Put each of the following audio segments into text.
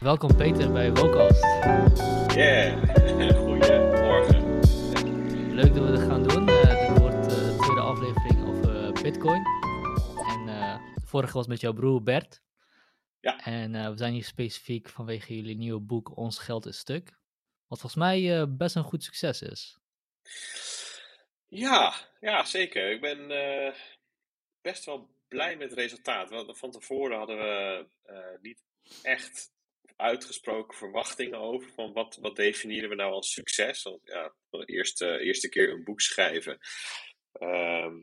Welkom Peter bij Vocast. Yeah, goedemorgen. Leuk dat we dit gaan doen. Uh, dit wordt uh, de tweede aflevering over uh, Bitcoin. En de vorige was met jouw broer Bert. Ja. En we zijn hier specifiek vanwege jullie nieuwe boek Ons Geld is Stuk. Wat volgens mij best een goed succes is. Ja, ja zeker. Ik ben best wel blij met het resultaat. Want van tevoren hadden we niet echt uitgesproken verwachtingen over. Van wat, wat definiëren we nou als succes? Want ja, de eerste, eerste keer een boek schrijven. Ehm,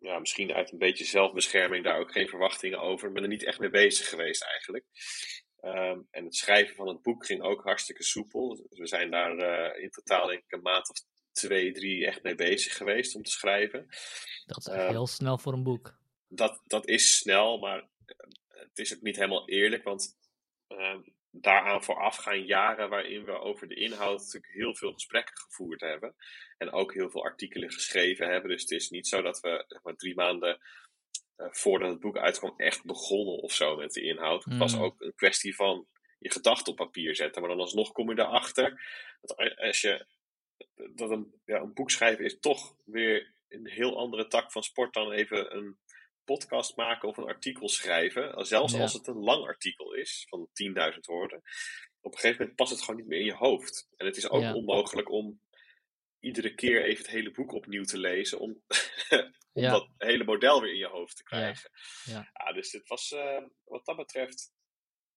ja, misschien uit een beetje zelfbescherming daar ook geen verwachtingen over. Ik ben er niet echt mee bezig geweest eigenlijk. Ehm, en het schrijven van het boek ging ook hartstikke soepel. Dus we zijn daar uh, in totaal denk ik een maand of twee, drie echt mee bezig geweest om te schrijven. Dat is um, heel snel voor een boek. Dat, dat is snel, maar eh, het is ook niet helemaal eerlijk. Want daaraan vooraf gaan jaren waarin we over de inhoud natuurlijk heel veel gesprekken gevoerd hebben. En ook heel veel artikelen geschreven hebben. Dus het is niet zo dat we zeg maar, drie maanden uh, voordat het boek uitkwam echt begonnen of zo met de inhoud. Het was Mm. ook een kwestie van je gedachten op papier zetten. Maar dan alsnog kom je erachter dat als je dat een, ja, een boek schrijven is toch weer een heel andere tak van sport dan even een podcast maken of een artikel schrijven, zelfs Ja. als het een lang artikel is, van 10.000 woorden, op een gegeven moment past het gewoon niet meer in je hoofd. En het is ook Ja. onmogelijk om iedere keer even het hele boek opnieuw te lezen, om, om Ja. dat hele model weer in je hoofd te Ja. krijgen. Ja. dus het was, eh, wat dat betreft,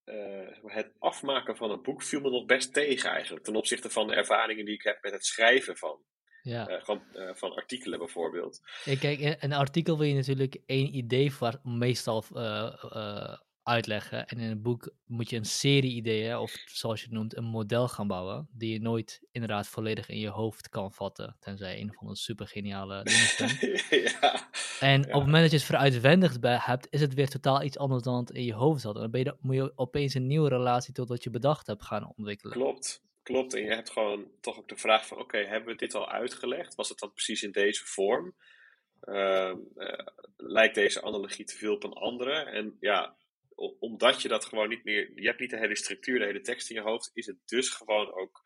eh, het afmaken van een boek viel me nog best tegen eigenlijk, ten opzichte van de ervaringen die ik heb met het schrijven van, Ja. eh, gewoon, eh, van artikelen bijvoorbeeld. Ja, kijk, in een artikel wil je natuurlijk één idee voor, meestal eh, eh, uitleggen. En in een boek moet je een serie ideeën, of zoals je het noemt, een model gaan bouwen. Die je nooit inderdaad volledig in je hoofd kan vatten. Tenzij een van de super geniale ja. En Ja. op het moment dat je het veruitwendigd bij hebt, is het weer totaal iets anders dan het in je hoofd zat. En dan ben je, moet je opeens een nieuwe relatie tot wat je bedacht hebt gaan ontwikkelen. Klopt, klopt. En je hebt gewoon toch ook de vraag van, oké, hebben we dit al uitgelegd? Was het dan precies in deze vorm? Ehm, eh, lijkt deze analogie te veel op een andere? En ja, omdat je dat gewoon niet meer, je hebt niet de hele structuur, de hele tekst in je hoofd, is het dus gewoon ook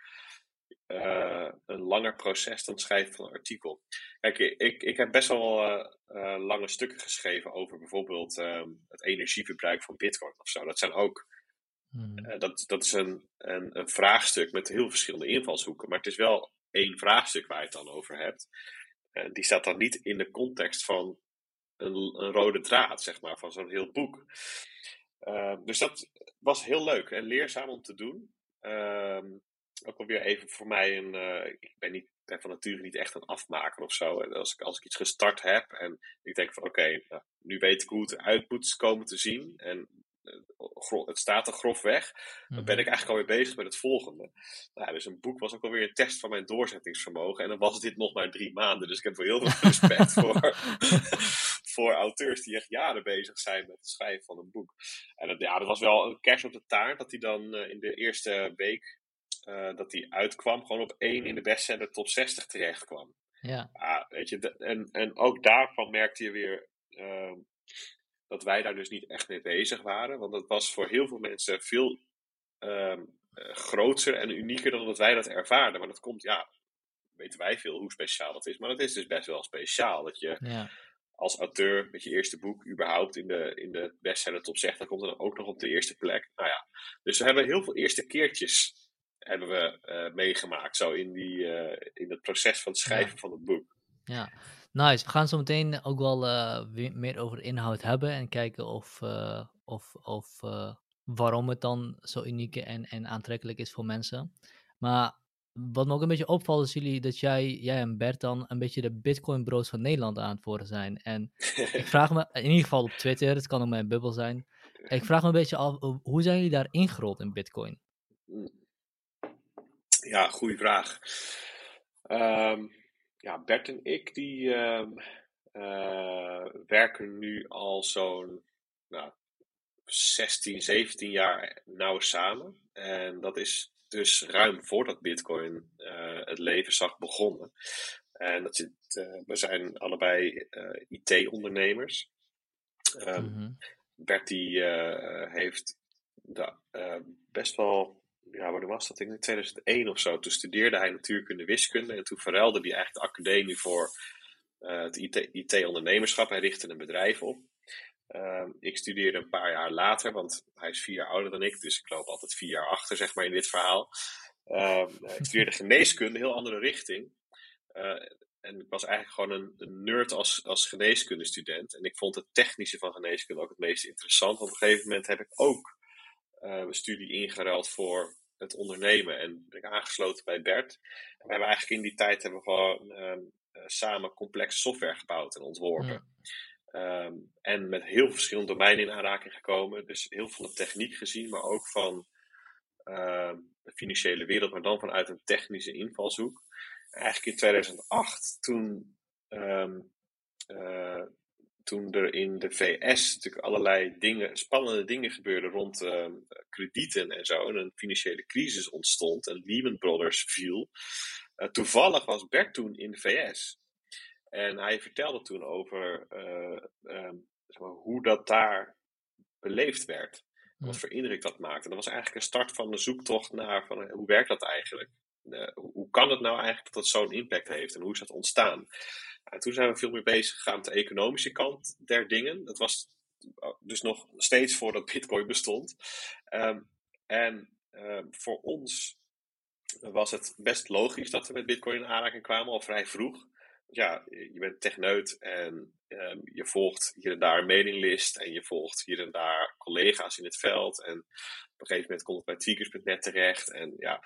eh, een langer proces dan het schrijven van een artikel. Kijk, ik, ik heb best wel eh, lange stukken geschreven over bijvoorbeeld ehm, het energieverbruik van Bitcoin of zo. Dat zijn ook Hmm. eh, dat, dat is een, een, een vraagstuk met heel verschillende invalshoeken. Maar het is wel één vraagstuk waar je het dan over hebt. Eh, die staat dan niet in de context van een, een rode draad, zeg maar, van zo'n heel boek. Eh, dus dat was heel leuk en leerzaam om te doen. Ehm, ook alweer even voor mij een. eh, ik ben, niet, van nature niet echt een afmaker of zo. En als ik, als ik iets gestart heb en ik denk van oké, nou, nu weet ik hoe het eruit moet komen te zien. En het staat er grofweg dan ben ik eigenlijk alweer bezig met het volgende. Nou, dus een boek was ook alweer een test van mijn doorzettingsvermogen. En dan was dit nog maar drie maanden. Dus ik heb wel heel veel respect voor, voor auteurs die echt jaren bezig zijn met het schrijven van een boek. En dat, ja, dat was wel een kers op de taart dat hij dan eh, in de eerste week eh, dat hij uitkwam, gewoon op één in de bestseller top 60 terecht kwam. Ja, Ja, weet je, en, en ook daarvan merkte je weer dat wij daar dus niet echt mee bezig waren. Want dat was voor heel veel mensen veel eh, groter en unieker dan dat wij dat ervaarden. Maar dat komt, ja, weten wij veel hoe speciaal dat is. Maar dat is dus best wel speciaal. Dat je ja, als auteur met je eerste boek überhaupt in de, in de bestseller top zegt, dan komt er dan ook nog op de eerste plek. Nou ja, dus we hebben heel veel eerste keertjes hebben we uh, meegemaakt, zo in, die, uh, in het proces van het schrijven van het boek. Ja, nice. We gaan zo meteen ook wel uh, meer over de inhoud hebben en kijken of, of, of waarom het dan zo uniek en, en aantrekkelijk is voor mensen. Maar wat me ook een beetje opvalt is jullie, dat jij, jij en Bert dan een beetje de Bitcoin bros van Nederland aan het worden zijn. En ik vraag me, in ieder geval op Twitter, het kan ook mijn bubbel zijn. Ik vraag me een beetje af, hoe zijn jullie daar ingerold in Bitcoin? Ja, goede vraag. Um, ja, Bert en ik die um, uh, werken nu al zo'n nou, 16, 17 jaar nauw samen. En dat is dus ruim voordat Bitcoin uh, het leven zag begonnen. En dat zit, uh, we zijn allebei IT-ondernemers. Um, mm -hmm. Bert die heeft de, best wel, ja, wanneer was dat? In 2001 of zo. Toen studeerde hij natuurkunde wiskunde. En toen verruilde hij eigenlijk de academie voor het IT-ondernemerschap. IT hij richtte een bedrijf op. Uh, ik studeerde een paar jaar later, want hij is vier jaar ouder dan ik, dus ik loop altijd vier jaar achter, zeg maar, in dit verhaal. Uh, ik studeerde geneeskunde, heel andere richting. Uh, en ik was eigenlijk gewoon een, nerd als, als geneeskundestudent. En ik vond het technische van geneeskunde ook het meest interessant. Op een gegeven moment heb ik ook een studie ingeruild voor het ondernemen. En ben ik aangesloten bij Bert. En we hebben eigenlijk in die tijd hebben we gewoon ehm, samen complexe software gebouwd en ontworpen. Ja. Um, en met heel verschillende domeinen in aanraking gekomen. Dus heel veel van de techniek gezien, maar ook van uh, de financiële wereld, maar dan vanuit een technische invalshoek. Eigenlijk in 2008, toen, um, uh, toen er in de VS natuurlijk allerlei dingen, spannende dingen gebeurden rond uh, kredieten en zo, en een financiële crisis ontstond en Lehman Brothers viel. Uh, toevallig was Bert toen in de VS. En hij vertelde toen over uh, zeg maar, hoe dat daar beleefd werd. En wat voor indruk dat maakte. dat was eigenlijk een start van de zoektocht naar van, hoe werkt dat eigenlijk? Hoe kan het nou eigenlijk dat dat zo'n impact heeft? En hoe is dat ontstaan? En toen zijn we veel meer bezig gegaan met de economische kant der dingen. Dat was dus nog steeds voordat Bitcoin bestond. Um, en um, voor ons was het best logisch dat we met Bitcoin in aanraking kwamen, al vrij vroeg ja, je bent techneut en um, je volgt hier en daar een mailinglist en je volgt hier en daar collega's in het veld. En op een gegeven moment komt het bij Tweakers.net terecht. En ja,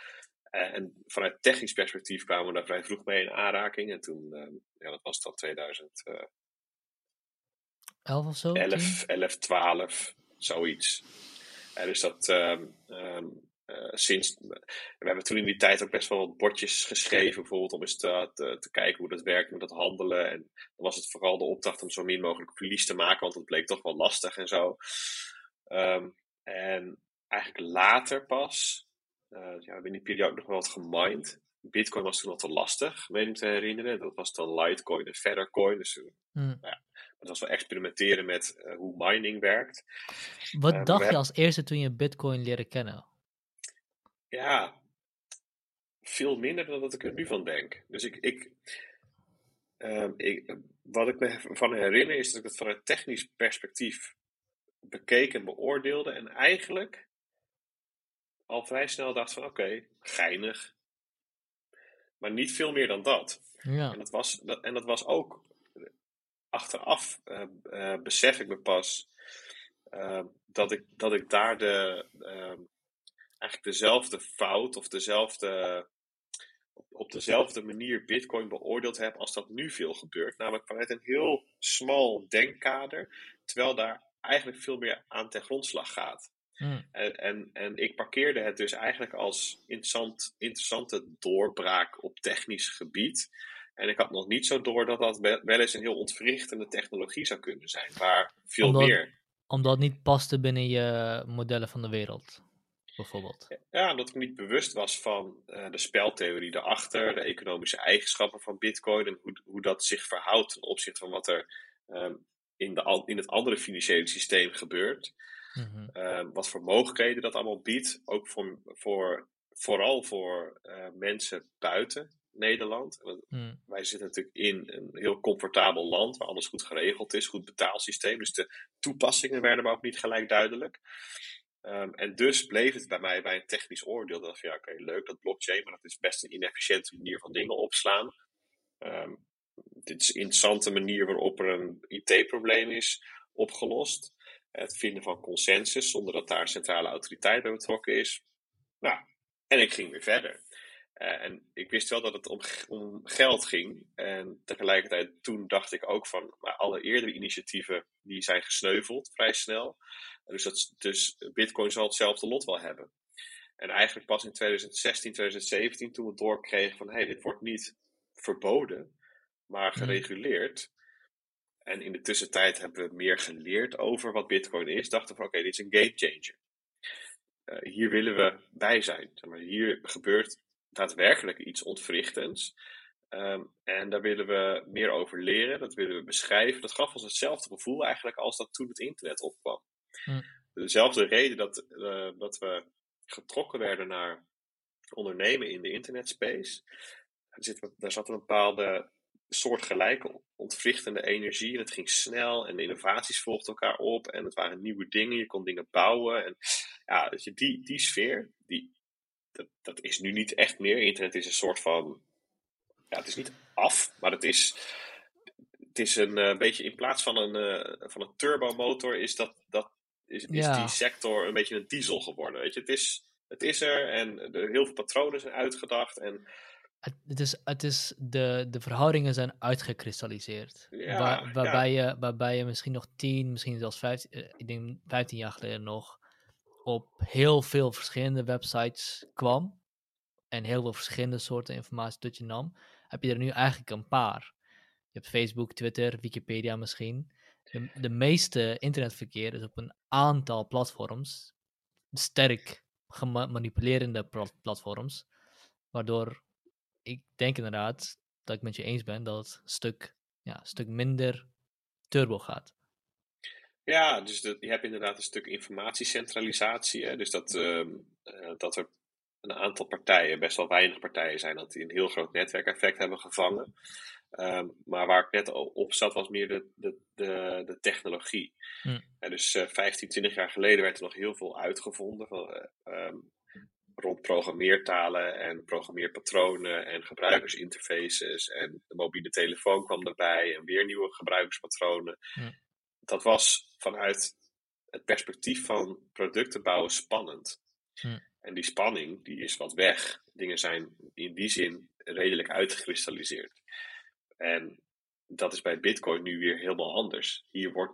en vanuit technisch perspectief kwamen we daar vrij vroeg mee in aanraking. En toen, um, ja, dat was dan 2011 uh, of zo? 11, 11, 12, zoiets. En dus dat, um, uh, sinds, we hebben toen in die tijd ook best wel wat bordjes geschreven, bijvoorbeeld om eens te, te, te, kijken hoe dat werkt met dat handelen. En dan was het vooral de opdracht om zo min mogelijk verlies te maken, want dat bleek toch wel lastig en zo. Um, en eigenlijk later pas, uh, ja, we hebben in die periode ook nog wel wat gemined. Bitcoin was toen al te lastig, weet ik te herinneren. Dat was dan Litecoin en Feathercoin. Dus mm. ja, het was wel experimenteren met uh, hoe mining werkt. Wat dacht je als eerste toen je Bitcoin leerde kennen? Ja, veel minder dan dat ik er nu van denk. Dus ik, ik, uh, ik, wat ik me van herinner is dat ik het vanuit technisch perspectief bekeek en beoordeelde. En eigenlijk al vrij snel dacht van oké, okay, geinig. Maar niet veel meer dan dat. Ja. En, dat was, dat, en dat was ook achteraf uh, uh, besef ik me pas uh, dat, ik, dat ik daar de, ehm, eigenlijk dezelfde fout of dezelfde, op dezelfde manier Bitcoin beoordeeld heb als dat nu veel gebeurt. Namelijk vanuit een heel smal denkkader, terwijl daar eigenlijk veel meer aan ten grondslag gaat. Hmm. En, en, en, ik parkeerde het dus eigenlijk als interessant, interessante doorbraak op technisch gebied. En ik had nog niet zo door dat dat wel eens een heel ontwrichtende technologie zou kunnen zijn, maar veel omdat, meer. Omdat het niet paste binnen je modellen van de wereld bijvoorbeeld? Ja, omdat ik niet bewust was van uh, de speltheorie erachter, de economische eigenschappen van Bitcoin en hoe, hoe dat zich verhoudt ten opzichte van wat er um, in, de, in het andere financiële systeem gebeurt. Mm -hmm. um, wat voor mogelijkheden dat allemaal biedt, ook voor, voor, vooral voor uh, mensen buiten Nederland. Hmm. Wij zitten natuurlijk in een heel comfortabel land waar alles goed geregeld is, goed betaalsysteem. Dus de toepassingen werden maar ook niet gelijk duidelijk. Ehm, en dus bleef het bij mij bij een technisch oordeel. Dat van ja, oké, leuk dat blockchain, maar dat is best een inefficiënte manier van dingen opslaan. Ehm, dit is een interessante manier waarop er een IT-probleem is opgelost. Het vinden van consensus zonder dat daar centrale autoriteit bij betrokken is. Nou, en ik ging weer verder. Uh, en ik wist wel dat het om, om, geld ging. En tegelijkertijd toen dacht ik ook van, maar alle eerdere initiatieven die zijn gesneuveld vrij snel. Dus, dat, dus Bitcoin zal hetzelfde lot wel hebben. En eigenlijk pas in 2016, 2017, toen we doorkregen van hé, hey, dit wordt niet verboden, maar mhm. gereguleerd. En in de tussentijd hebben we meer geleerd over wat Bitcoin is. Dachten van oké, dit is een game changer. Uh, hier willen we bij zijn. Zeg maar, hier gebeurt daadwerkelijk iets ontwrichtends. Um, en daar willen we meer over leren, dat willen we beschrijven. Dat gaf ons hetzelfde gevoel eigenlijk als dat toen het internet opkwam. Hm. Dezelfde reden dat, uh, dat we getrokken werden naar ondernemen in de internetspace. Zit, daar zat een bepaalde soortgelijke ontwrichtende energie. En het ging snel en de innovaties volgden elkaar op. En het waren nieuwe dingen, je kon dingen bouwen. En ja, je, die, die sfeer, die, dat, dat is nu niet echt meer. Internet is een soort van. Ja, het is niet af, maar het is. Het is een uh, beetje in plaats van een, uh, van een turbomotor, is, dat, dat, is, is die sector een beetje een diesel geworden. Weet je? Het, is, het is er en er heel veel patronen zijn uitgedacht. En het, is, het is de, de verhoudingen zijn uitgekristalliseerd. Waar, waarbij, Je, waarbij je misschien nog 10, misschien zelfs 15, uh, ik denk 15 jaar geleden nog op heel veel verschillende websites kwam en heel veel verschillende soorten informatie tot je nam, heb je er nu eigenlijk een paar. Je hebt Facebook, Twitter, Wikipedia misschien. De, de meeste internetverkeer is op een aantal platforms, sterk gemanipulerende platforms, waardoor ik denk inderdaad dat ik met je eens ben dat het een stuk, ja, een stuk minder turbo gaat. Ja, dus je hebt inderdaad een stuk informatiecentralisatie. Hè? Dus dat, uh, dat er een aantal partijen, best wel weinig partijen zijn, dat die een heel groot netwerkeffect hebben gevangen. Um, maar waar ik net op zat, was meer de, de, de, de technologie. Hm. En dus uh, 15, 20 jaar geleden werd er nog heel veel uitgevonden van, um, rond programmeertalen en programmeerpatronen en gebruikersinterfaces. En de mobiele telefoon kwam erbij en weer nieuwe gebruikerspatronen. Hm dat was vanuit het perspectief van producten bouwen spannend. Hm. En die spanning die is wat weg. Dingen zijn in die zin redelijk uitgekristalliseerd. En dat is bij Bitcoin nu weer helemaal anders. Hier wordt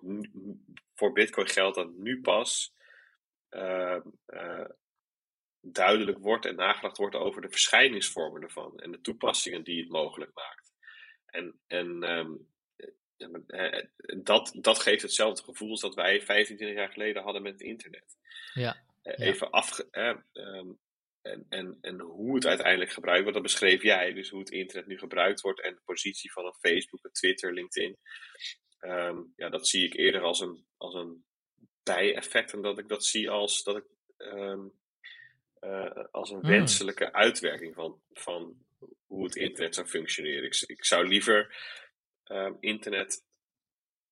voor Bitcoin geldt dat nu pas uh, uh, duidelijk wordt en nagedacht wordt over de verschijningsvormen ervan en de toepassingen die het mogelijk maakt. En, en um, eh, dat, dat geeft hetzelfde gevoel als dat wij 25 jaar geleden hadden met het internet. Ja. Eh, even af. Eh, en, en, en hoe het uiteindelijk gebruikt wordt, dat beschreef jij. Dus hoe het internet nu gebruikt wordt en de positie van een Facebook, een Twitter, LinkedIn. Um, ja, dat zie ik eerder als een, als een bijeffect en dat ik dat zie als, dat ik, um, uh, als een hmm. wenselijke uitwerking van, van hoe het internet zou functioneren. Ik, ik zou liever um, internet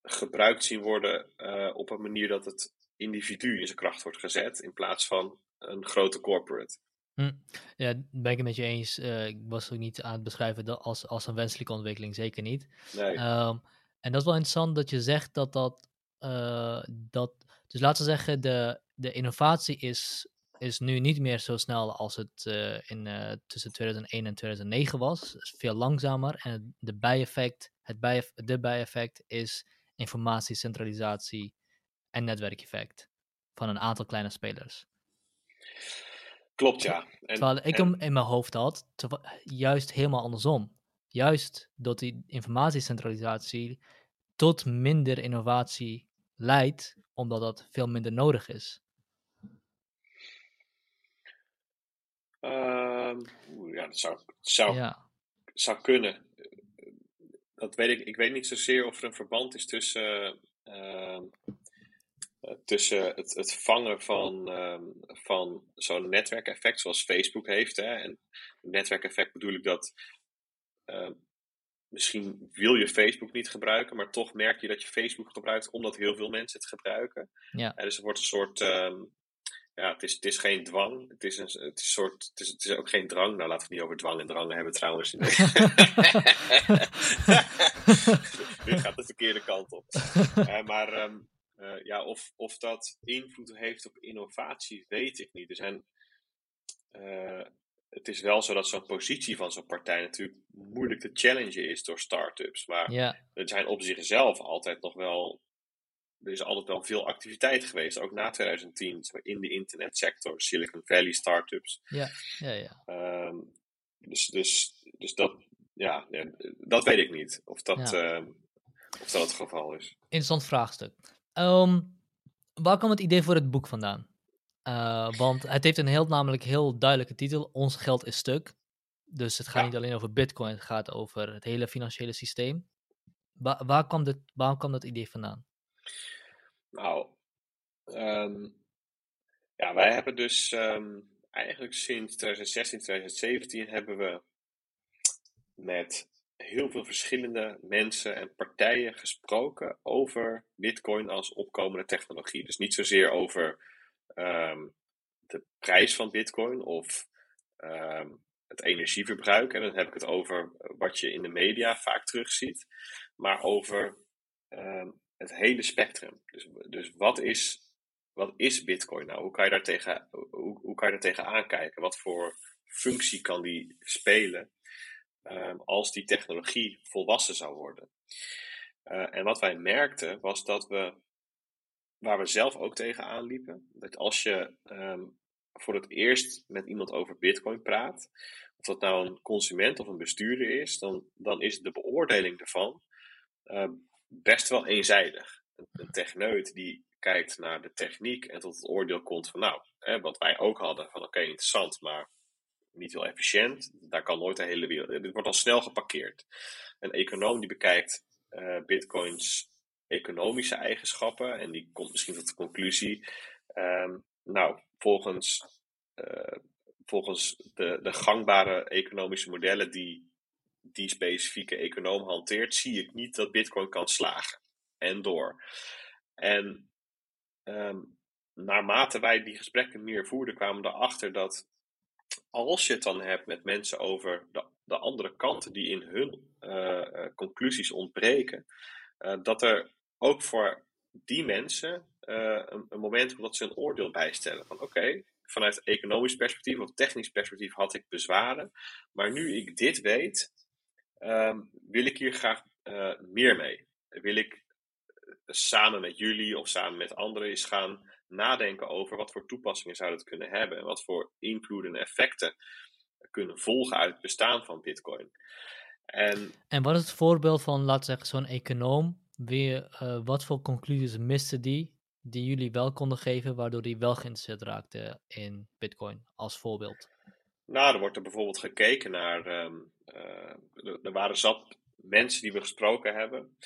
gebruikt zien worden uh, op een manier dat het individu in zijn kracht wordt gezet, in plaats van een grote corporate. Hm. Ja, ben ik het met je eens. Uh, ik was ook niet aan het beschrijven dat als, als een wenselijke ontwikkeling, zeker niet. Nee. Um, en dat is wel interessant dat je zegt dat dat. Uh, dat dus laten we zeggen, de, de innovatie is, is nu niet meer zo snel als het uh, in, tussen 2001 en 2009 was. Is veel langzamer en de bijeffect het bij, de bijeffect is informatiecentralisatie en netwerkeffect van een aantal kleine spelers. Klopt, ja. En, Terwijl ik hem in mijn hoofd had, juist helemaal andersom. Juist dat die informatiecentralisatie tot minder innovatie leidt, omdat dat veel minder nodig is. Uh, ja, dat zou, zou, ja. zou kunnen dat weet ik. Ik weet niet zozeer of er een verband is tussen, uh, tussen het, het vangen van, uh, van zo'n netwerkeffect zoals Facebook heeft. Hè. En netwerkeffect bedoel ik dat ehm, misschien wil je Facebook niet gebruiken, maar toch merk je dat je Facebook gebruikt omdat heel veel mensen het gebruiken. Ja. dus het wordt een soort, ehm, ja, het is, het is geen dwang, het is, een, het is, soort, het is, het is ook geen drang. Nou, laten we het niet over dwang en drang hebben trouwens. Nu gaat de verkeerde kant op. Uh, maar ehm, uh, ja, of, of dat invloed heeft op innovatie, weet ik niet. Er zijn, uh, het is wel zo dat zo'n positie van zo'n partij natuurlijk moeilijk te challengen is door start-ups. Maar ja. er zijn op zichzelf altijd nog wel. Er is altijd wel veel activiteit geweest, ook na 2010, in de internetsector, Silicon Valley startups. Ja, ja, ja. Um, dus, dus, dus dat, ja, dat weet ik niet. Of dat, ja. uh, of dat het geval is. Interessant vraagstuk. Um, waar kwam het idee voor het boek vandaan? Uh, want het heeft een heel, namelijk heel duidelijke titel: Ons geld is stuk. Dus het gaat ja. niet alleen over Bitcoin, het gaat over het hele financiële systeem. Waar, waar, kwam, dit, waar kwam dat idee vandaan? Nou, um, ja, wij hebben dus um, eigenlijk sinds 2016, 2017 hebben we met heel veel verschillende mensen en partijen gesproken over Bitcoin als opkomende technologie. Dus niet zozeer over um, de prijs van Bitcoin of het energieverbruik. En dan heb ik het over wat je in de media vaak terugziet, maar over het hele spectrum. Dus, dus wat, is, wat is Bitcoin nou? Hoe kan je daar tegen, hoe, hoe kan je daar tegen aankijken? Wat voor functie kan die spelen? Um, als die technologie volwassen zou worden. Uh, en wat wij merkten was dat we, waar we zelf ook tegenaan liepen, dat als je um, voor het eerst met iemand over Bitcoin praat, of dat nou een consument of een bestuurder is, dan, dan is de beoordeling ervan uh, best wel eenzijdig. Een, techneut die kijkt naar de techniek en tot het oordeel komt van, nou, hè, wat wij ook hadden, van oké, interessant, maar niet heel efficiënt. Daar kan nooit de hele wereld. Dit wordt al snel geparkeerd. Een econoom die bekijkt uh, Bitcoins economische eigenschappen en die komt misschien tot de conclusie. Um, nou, volgens, uh, volgens de, de gangbare economische modellen die die specifieke econoom hanteert, zie ik niet dat Bitcoin kan slagen. En door. En um, naarmate wij die gesprekken meer voerden, kwamen we erachter dat als je het dan hebt met mensen over de, de andere kanten die in hun uh, conclusies ontbreken, uh, dat er ook voor die mensen een, een, moment dat ze een oordeel bijstellen. Van oké, vanuit economisch perspectief of technisch perspectief had ik bezwaren, maar nu ik dit weet, um, wil ik hier graag meer mee. Wil ik samen met jullie of samen met anderen eens gaan nadenken over wat voor toepassingen zou dat kunnen hebben en wat voor invloeden en effecten kunnen volgen uit het bestaan van Bitcoin. En, en wat is het voorbeeld van, laten zeggen, zo'n econoom? Weer, uh, wat voor conclusies miste die, die jullie wel konden geven, waardoor die wel geïnteresseerd raakte in Bitcoin, als voorbeeld? Nou, er wordt er bijvoorbeeld gekeken naar, um, uh, er waren zat mensen die we gesproken hebben,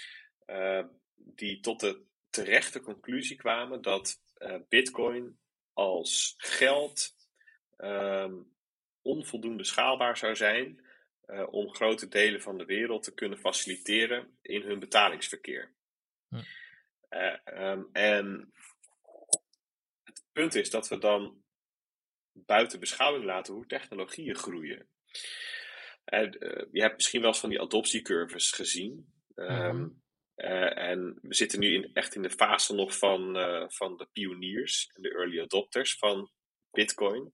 uh, die tot de terechte conclusie kwamen dat uh, Bitcoin als geld um, onvoldoende schaalbaar zou zijn uh, om grote delen van de wereld te kunnen faciliteren in hun betalingsverkeer. Hm. Uh, um, en het punt is dat we dan buiten beschouwing laten hoe technologieën groeien. je hebt misschien wel eens van die adoptiecurves gezien. Um, mm. Uh, en we zitten nu in, echt in de fase nog van, uh, van de pioniers en de early adopters van Bitcoin.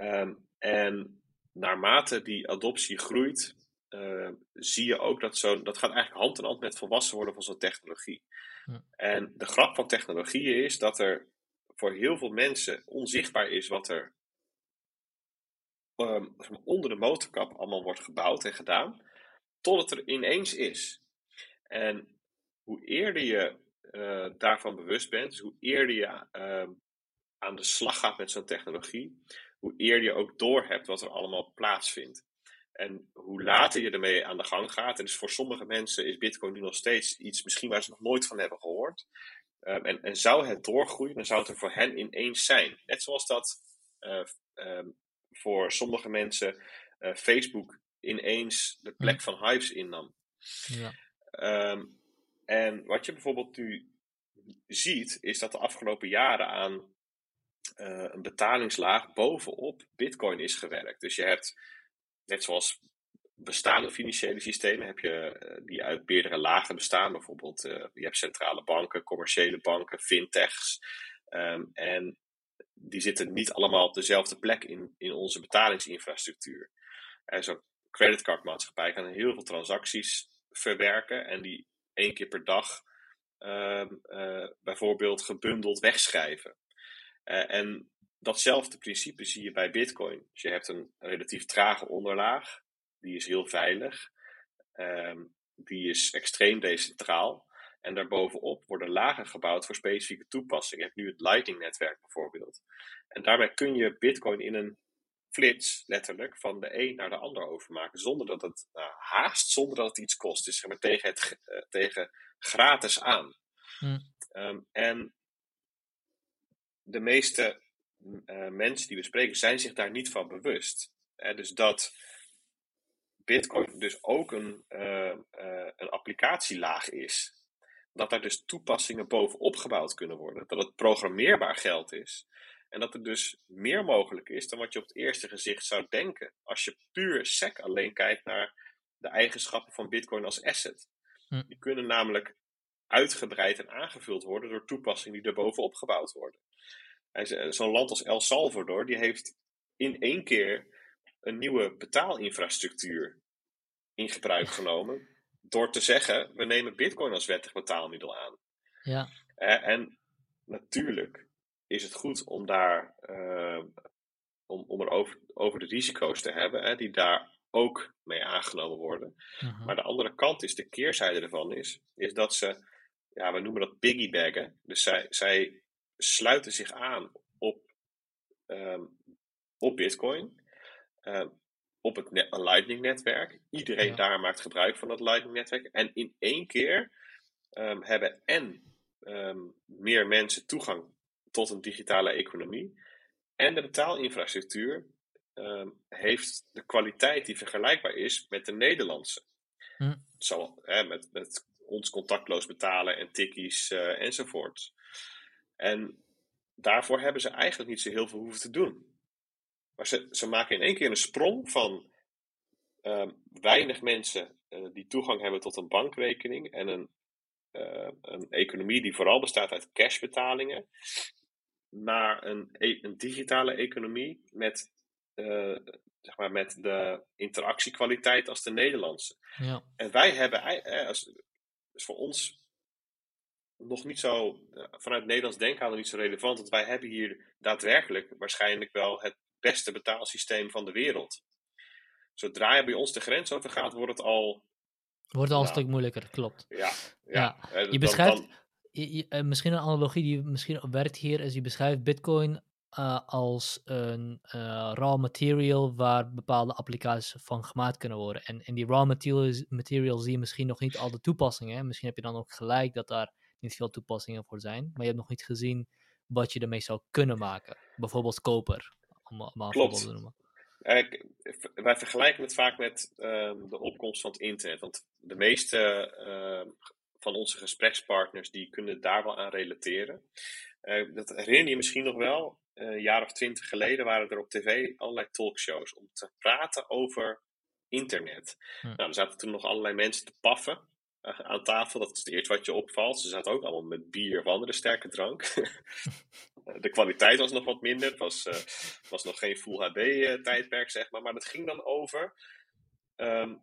Um, en naarmate die adoptie groeit, zie je ook dat zo, dat gaat eigenlijk hand in hand met volwassen worden van zo'n technologie. En de grap van technologieën is dat er voor heel veel mensen onzichtbaar is wat er um, onder de motorkap allemaal wordt gebouwd en gedaan, tot het er ineens is. En hoe eerder je uh, daarvan bewust bent, dus hoe eerder je uh, aan de slag gaat met zo'n technologie, hoe eerder je ook doorhebt wat er allemaal plaatsvindt. En hoe later je ermee aan de gang gaat, en dus voor sommige mensen is Bitcoin nu nog steeds iets misschien waar ze nog nooit van hebben gehoord. Um, en, en, zou het doorgroeien, dan zou het er voor hen ineens zijn. Net zoals dat uh, um, voor sommige mensen uh, Facebook ineens de plek van Hives innam. Ja. Ehm, en wat je bijvoorbeeld nu ziet, is dat de afgelopen jaren aan eh, een betalingslaag bovenop Bitcoin is gewerkt. Dus je hebt, net zoals bestaande financiële systemen, heb je eh, die uit meerdere lagen bestaan. Bijvoorbeeld, uh, je hebt centrale banken, commerciële banken, fintechs. Ehm, en die zitten niet allemaal op dezelfde plek in, in onze betalingsinfrastructuur. En zo'n creditcardmaatschappij kan heel veel transacties verwerken en die één keer per dag ehm, bijvoorbeeld gebundeld wegschrijven. En datzelfde principe zie je bij Bitcoin. Dus je hebt een relatief trage onderlaag, die is heel veilig, um, die is extreem decentraal. En daarbovenop worden lagen gebouwd voor specifieke toepassingen. Je hebt nu het Lightning-netwerk bijvoorbeeld. En daarmee kun je Bitcoin in een flits, letterlijk, van de een naar de ander overmaken. Zonder dat het nou, haast, zonder dat het iets kost. Dus zeg maar tegen, het, uh, tegen gratis aan. Hm. Um, en de meeste uh, mensen die we spreken zijn zich daar niet van bewust. Hè? Dus dat Bitcoin dus ook een, uh, uh, een applicatielaag is. Dat daar dus toepassingen bovenop gebouwd kunnen worden. Dat het programmeerbaar geld is. En dat er dus meer mogelijk is dan wat je op het eerste gezicht zou denken. Als je puur SEC alleen kijkt naar de eigenschappen van Bitcoin als asset. Hm. Die kunnen namelijk uitgebreid en aangevuld worden door toepassingen die er bovenop gebouwd worden. Zo'n land als El Salvador, die heeft in één keer een nieuwe betaalinfrastructuur in gebruik genomen. Door te zeggen, we nemen bitcoin als wettig betaalmiddel aan. Ja. en natuurlijk is het goed om daar uh, om, om er over, over de risico's te hebben, hè, die daar ook mee aangenomen worden. Uh-huh. Maar de andere kant is, de keerzijde ervan is, is dat ze, ja, we noemen dat piggybaggen. Dus zij, zij sluiten zich aan op, um, op Bitcoin, op het Lightning-netwerk. Iedereen ja. daar maakt gebruik van dat Lightning-netwerk. En in één keer um, hebben en meer mensen toegang tot een digitale economie. En de betaalinfrastructuur heeft de kwaliteit die vergelijkbaar is met de Nederlandse. Hm. Zo, hè, met, met ons contactloos betalen en tikkies uh, enzovoort. En daarvoor hebben ze eigenlijk niet zo heel veel hoeven te doen. Maar ze, ze maken in één keer een sprong van uh, weinig mensen uh, die toegang hebben tot een bankrekening en een, uh, een economie die vooral bestaat uit cashbetalingen, naar een, e een digitale economie met, zeg maar met de interactiekwaliteit als de Nederlandse. Ja. En wij hebben, als, dus voor ons nog niet zo, eh, vanuit Nederlands denken niet zo relevant. Want wij hebben hier daadwerkelijk waarschijnlijk wel het beste betaalsysteem van de wereld. Zodra je bij ons de grens over gaat, wordt het al. Wordt al een stuk moeilijker, klopt. Ja, ja. ja. Je beschrijft, je, je, uh, misschien een analogie die misschien werkt hier, is je beschrijft Bitcoin uh, als een uh, raw material waar bepaalde applicaties van gemaakt kunnen worden. En in die raw materials, material zie je misschien nog niet al de toepassingen. Misschien heb je dan ook gelijk dat daar niet veel toepassingen voor zijn. Maar je hebt nog niet gezien wat je ermee zou kunnen maken. Bijvoorbeeld koper, om voorbeeld te noemen. wij vergelijken het vaak met um, de opkomst van het internet. Want de meeste uh, van onze gesprekspartners die kunnen daar wel aan relateren. Uh, dat herinner je misschien nog wel. Uh, een jaar of twintig geleden waren er op tv allerlei talkshows om te praten over internet. Hm. Nou, er zaten toen nog allerlei mensen te paffen aan tafel. Dat is het eerste wat je opvalt. Ze zaten ook allemaal met bier of andere sterke drank. de kwaliteit was nog wat minder. Het was, uh, was nog geen Full HD uh, tijdperk, zeg maar. Maar het ging dan over, um,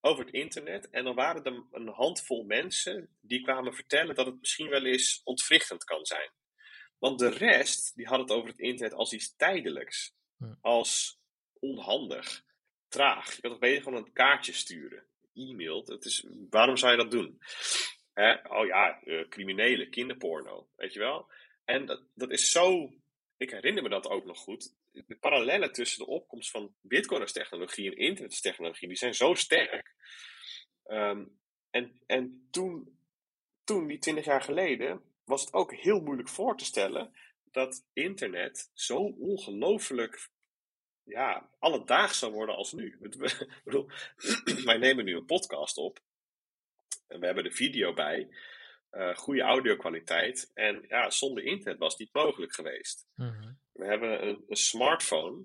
over het internet. En dan waren er een handvol mensen die kwamen vertellen dat het misschien wel eens ontwrichtend kan zijn. Want de rest, die had het over het internet als iets tijdelijks. Als onhandig, traag. Je kan toch beter gewoon een kaartje sturen e-mailt. Het is, waarom zou je dat doen? Hè? Oh ja, uh, criminelen, kinderporno, weet je wel? En dat, dat is zo. Ik herinner me dat ook nog goed. De parallellen tussen de opkomst van Bitcoin als technologie en internet als technologie, die zijn zo sterk. Um, en en toen, toen, die twintig jaar geleden, was het ook heel moeilijk voor te stellen dat internet zo ongelooflijk ja, alledaags zou worden als nu. Ik bedoel, wij nemen nu een podcast op. En we hebben de video bij. Uh, goede audio-kwaliteit. En ja, zonder internet was het niet mogelijk geweest. Mhm. We hebben een, een smartphone.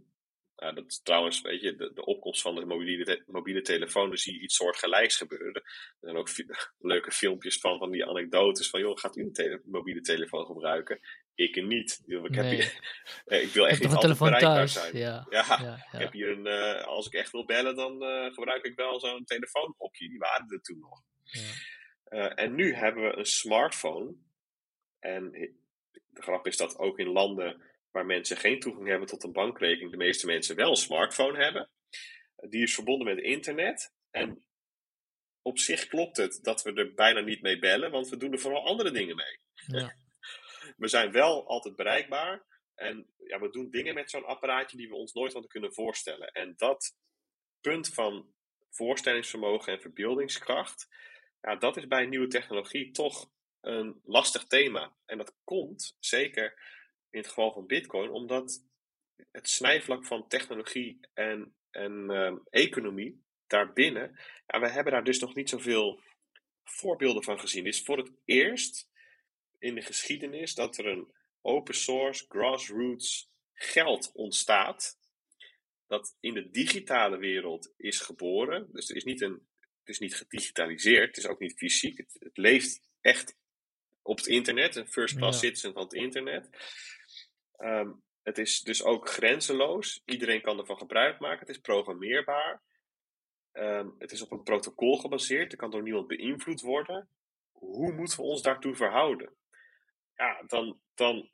Nou, dat is trouwens, weet je, de, de opkomst van de mobiele, te- mobiele telefoon, dan zie je iets soortgelijks gebeuren. Er zijn ook leuke filmpjes van, van die anekdotes van, joh, gaat u een tele- mobiele telefoon gebruiken? Ik niet. Ik, heb Nee. hier, eh, ik wil Ik echt heb niet altijd bereikbaar thuis. zijn. Ja, Ja, ja, ik heb hier een, eh, als ik echt wil bellen, dan eh, gebruik ik wel zo'n telefoonhokje. Die waren er toen nog. ja. Eh, en nu hebben we een smartphone. En de grap is dat ook in landen waar mensen geen toegang hebben tot een bankrekening, de meeste mensen wel een smartphone hebben. Die is verbonden met internet. En op zich klopt het dat we er bijna niet mee bellen, want we doen er vooral andere dingen mee. Ja. We zijn wel altijd bereikbaar. En ja, we doen dingen met zo'n apparaatje die we ons nooit hadden kunnen voorstellen. En dat punt van voorstellingsvermogen en verbeeldingskracht, ja, dat is bij nieuwe technologie toch een lastig thema. En dat komt zeker in het geval van Bitcoin, omdat het snijvlak van technologie en, en ehm, economie daarbinnen, ja, we hebben daar dus nog niet zoveel voorbeelden van gezien. Is voor het eerst in de geschiedenis dat er een open source, grassroots geld ontstaat. Dat in de digitale wereld is geboren. Dus er is niet een, het is niet gedigitaliseerd, het is ook niet fysiek. Het, het leeft echt op het internet, een first class Ja. citizen van het internet. Ehm, het is dus ook grenzeloos. Iedereen kan ervan gebruik maken. Het is programmeerbaar. Ehm, het is op een protocol gebaseerd. Er kan door niemand beïnvloed worden. Hoe moeten we ons daartoe verhouden? Ja, dan, dan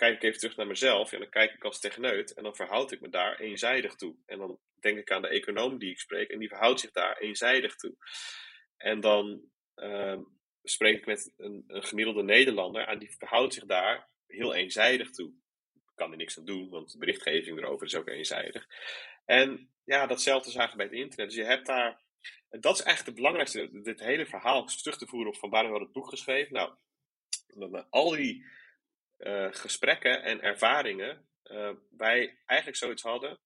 kijk ik even terug naar mezelf. En dan kijk ik als techneut. En dan verhoud ik me daar eenzijdig toe. En dan denk ik aan de econoom die ik spreek. En die verhoudt zich daar eenzijdig toe. En dan ehm, spreek ik met een, een gemiddelde Nederlander. En die verhoudt zich daar heel eenzijdig toe. Kan er niks aan doen, want de berichtgeving erover is ook eenzijdig. En ja, datzelfde eigenlijk bij het internet. Dus je hebt daar. Dat is eigenlijk het belangrijkste. Dit hele verhaal terug te voeren op van waarom we het boek geschreven. Nou, al die eh, gesprekken en ervaringen eh, wij eigenlijk zoiets hadden.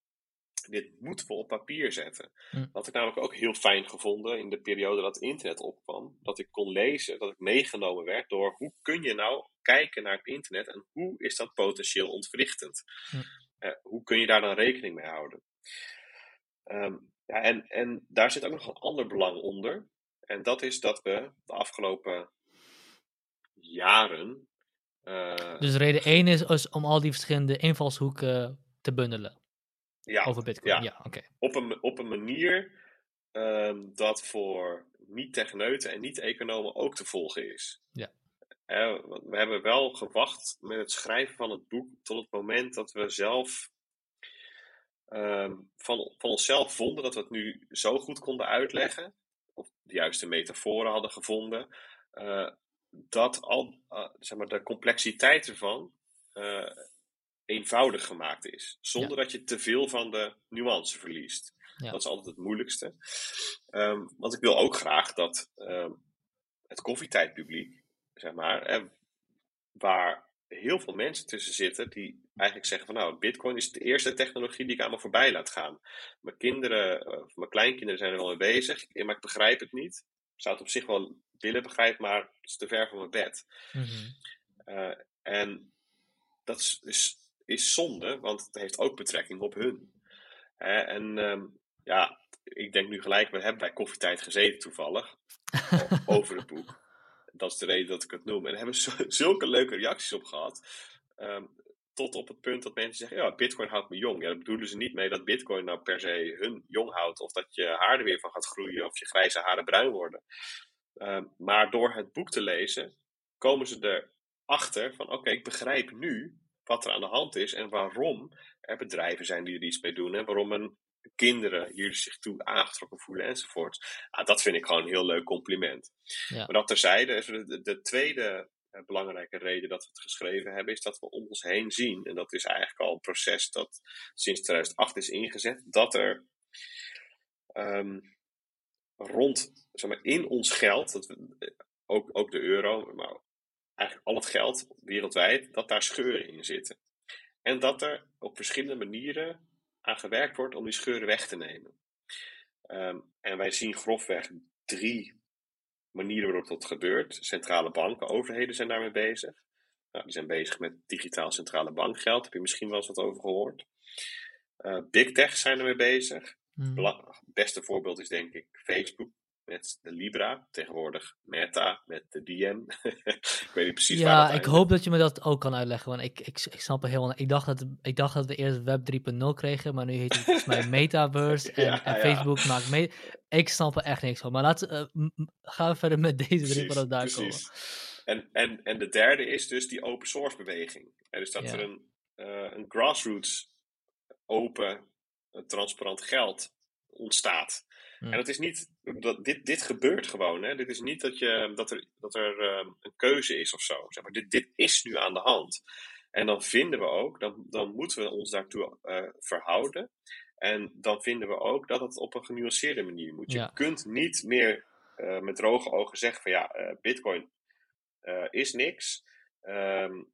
Dit moeten we op papier zetten. Hm. Dat had ik namelijk ook heel fijn gevonden in de periode dat het internet opkwam. Dat ik kon lezen, dat ik meegenomen werd door hoe kun je nou kijken naar het internet en hoe is dat potentieel ontwrichtend. Hm. Eh, hoe kun je daar dan rekening mee houden? Ehm, ja, en, en daar zit ook nog een ander belang onder. En dat is dat we de afgelopen jaren. Eh, Dus reden 1 is, is om al die verschillende invalshoeken te bundelen ja, over Bitcoin. ja. Ja, oké. op, een, op een manier ehm, dat voor niet-techneuten en niet-economen ook te volgen is. Ja. We hebben wel gewacht met het schrijven van het boek tot het moment dat we zelf ehm, van, van onszelf vonden dat we het nu zo goed konden uitleggen, of de juiste metaforen hadden gevonden, eh, dat al eh, zeg maar, de complexiteit ervan eh, eenvoudig gemaakt is. Zonder dat je te veel van de nuance verliest. Ja. Dat is altijd het moeilijkste. Ehm, want ik wil ook graag dat ehm, het koffietijdpubliek, zeg maar, eh, waar heel veel mensen tussen zitten die eigenlijk zeggen van nou, bitcoin is de eerste technologie die ik aan me voorbij laat gaan. Mijn kinderen, of mijn kleinkinderen zijn er wel mee bezig, maar ik begrijp het niet. Zou het op zich wel willen begrijpen, maar het is te ver van mijn bed. Mhm. Eh, en dat is, is, is zonde, want het heeft ook betrekking op hun. Hè, en ehm, ja, ik denk nu gelijk, we hebben bij koffietijd gezeten toevallig, over het boek. Dat is de reden dat ik het noem. En daar hebben we zulke leuke reacties op gehad. Ehm, tot op het punt dat mensen zeggen, ja, bitcoin houdt me jong. Ja, daar bedoelen ze niet mee dat bitcoin nou per se hun jong houdt. Of dat je haar er weer van gaat groeien. Of je grijze haren bruin worden. Ehm, maar door het boek te lezen, komen ze erachter van, oké, ik begrijp nu wat er aan de hand is. En waarom er bedrijven zijn die er iets mee doen. En waarom een kinderen hier zich toe aangetrokken voelen enzovoort. Ah, dat vind ik gewoon een heel leuk compliment. Ja. Maar dat terzijde, de tweede eh, belangrijke reden dat we het geschreven hebben, is dat we om ons heen zien, en dat is eigenlijk al een proces dat sinds 2008 is ingezet, dat er ehm, rond, zeg maar, in ons geld, dat we, eh, ook, ook de euro, maar eigenlijk al het geld wereldwijd, dat daar scheuren in zitten. En dat er op verschillende manieren aan gewerkt wordt om die scheuren weg te nemen. Ehm, en wij zien grofweg drie manieren waarop dat gebeurt. Centrale banken, overheden zijn daarmee bezig. Nou, die zijn bezig met digitaal centrale bankgeld. Heb je misschien wel eens wat over gehoord? Uh, Big Tech zijn ermee bezig. Hmm. Het beste voorbeeld is denk ik Facebook met de Libra. Tegenwoordig Meta met de DM. ik weet niet precies ja, waar Ja, ik hoop dat je me dat ook kan uitleggen. Want ik, ik, ik snap het helemaal Ik dacht, dat, ik dacht dat we eerst Web 3.0 kregen. Maar nu heet het volgens mij Metaverse. En, en Facebook maakt mee. Ik snap er echt niks van. Maar laten uh, gaan we verder met deze drie voordat daar precies. komen. En, en, en de derde is dus die open source beweging. En dus dat er een, uh, een grassroots open, transparant geld ontstaat. En dat is niet, dat, dit, dit gebeurt gewoon. Hè? Dit is niet dat, je, dat er, dat er uh, een keuze is of zo. Zeg maar. dit, dit is nu aan de hand. En dan vinden we ook, dan, dan moeten we ons daartoe uh, verhouden. En dan vinden we ook dat het op een genuanceerde manier moet. Je kunt niet meer uh, met droge ogen zeggen van ja, Bitcoin is niks. Um,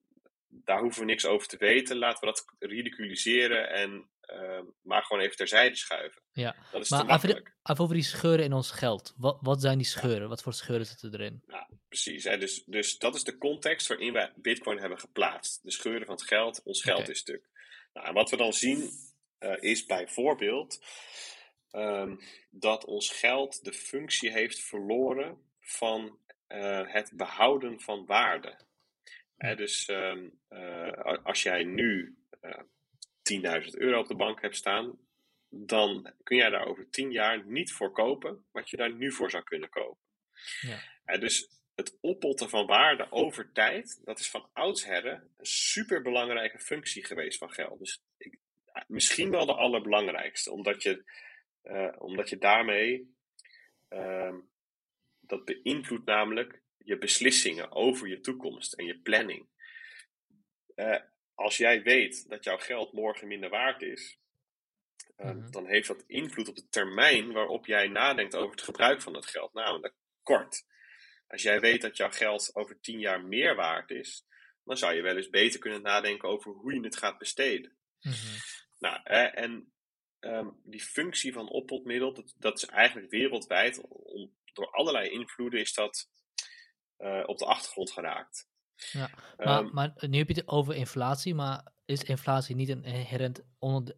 daar hoeven we niks over te weten. Laten we dat ridiculiseren en uh, maar gewoon even terzijde schuiven. Ja, dat is maar even, over die scheuren in ons geld. Wat, wat zijn die scheuren? Wat voor scheuren zitten erin? Ja, precies. Hè? Dus, dus dat is de context waarin wij Bitcoin hebben geplaatst. De scheuren van het geld, ons geld is stuk. Nou, en wat we dan zien uh, is bijvoorbeeld um, dat ons geld de functie heeft verloren van uh, het behouden van waarde. Hè, dus um, als jij nu 10.000 euro op de bank hebt staan, dan kun jij daar over 10 jaar niet voor kopen wat je daar nu voor zou kunnen kopen. Ja. dus het oppotten van waarde over tijd, dat is van oudsher een superbelangrijke functie geweest van geld. Dus ik, misschien wel de allerbelangrijkste, omdat je, uh, omdat je daarmee, uh, dat beïnvloedt namelijk je beslissingen over je toekomst en je planning. Uh, als jij weet dat jouw geld morgen minder waard is, uh, dan heeft dat invloed op de termijn waarop jij nadenkt over het gebruik van dat geld, namelijk kort. Als jij weet dat jouw geld over tien jaar meer waard is, dan zou je wel eens beter kunnen nadenken over hoe je het gaat besteden. Mm -hmm. Nou, en um, die functie van oppotmiddel, dat, dat is eigenlijk wereldwijd, om, door allerlei invloeden is dat uh, op de achtergrond geraakt. Ja, maar, um, maar, nu heb je het over inflatie, maar is inflatie niet een inherent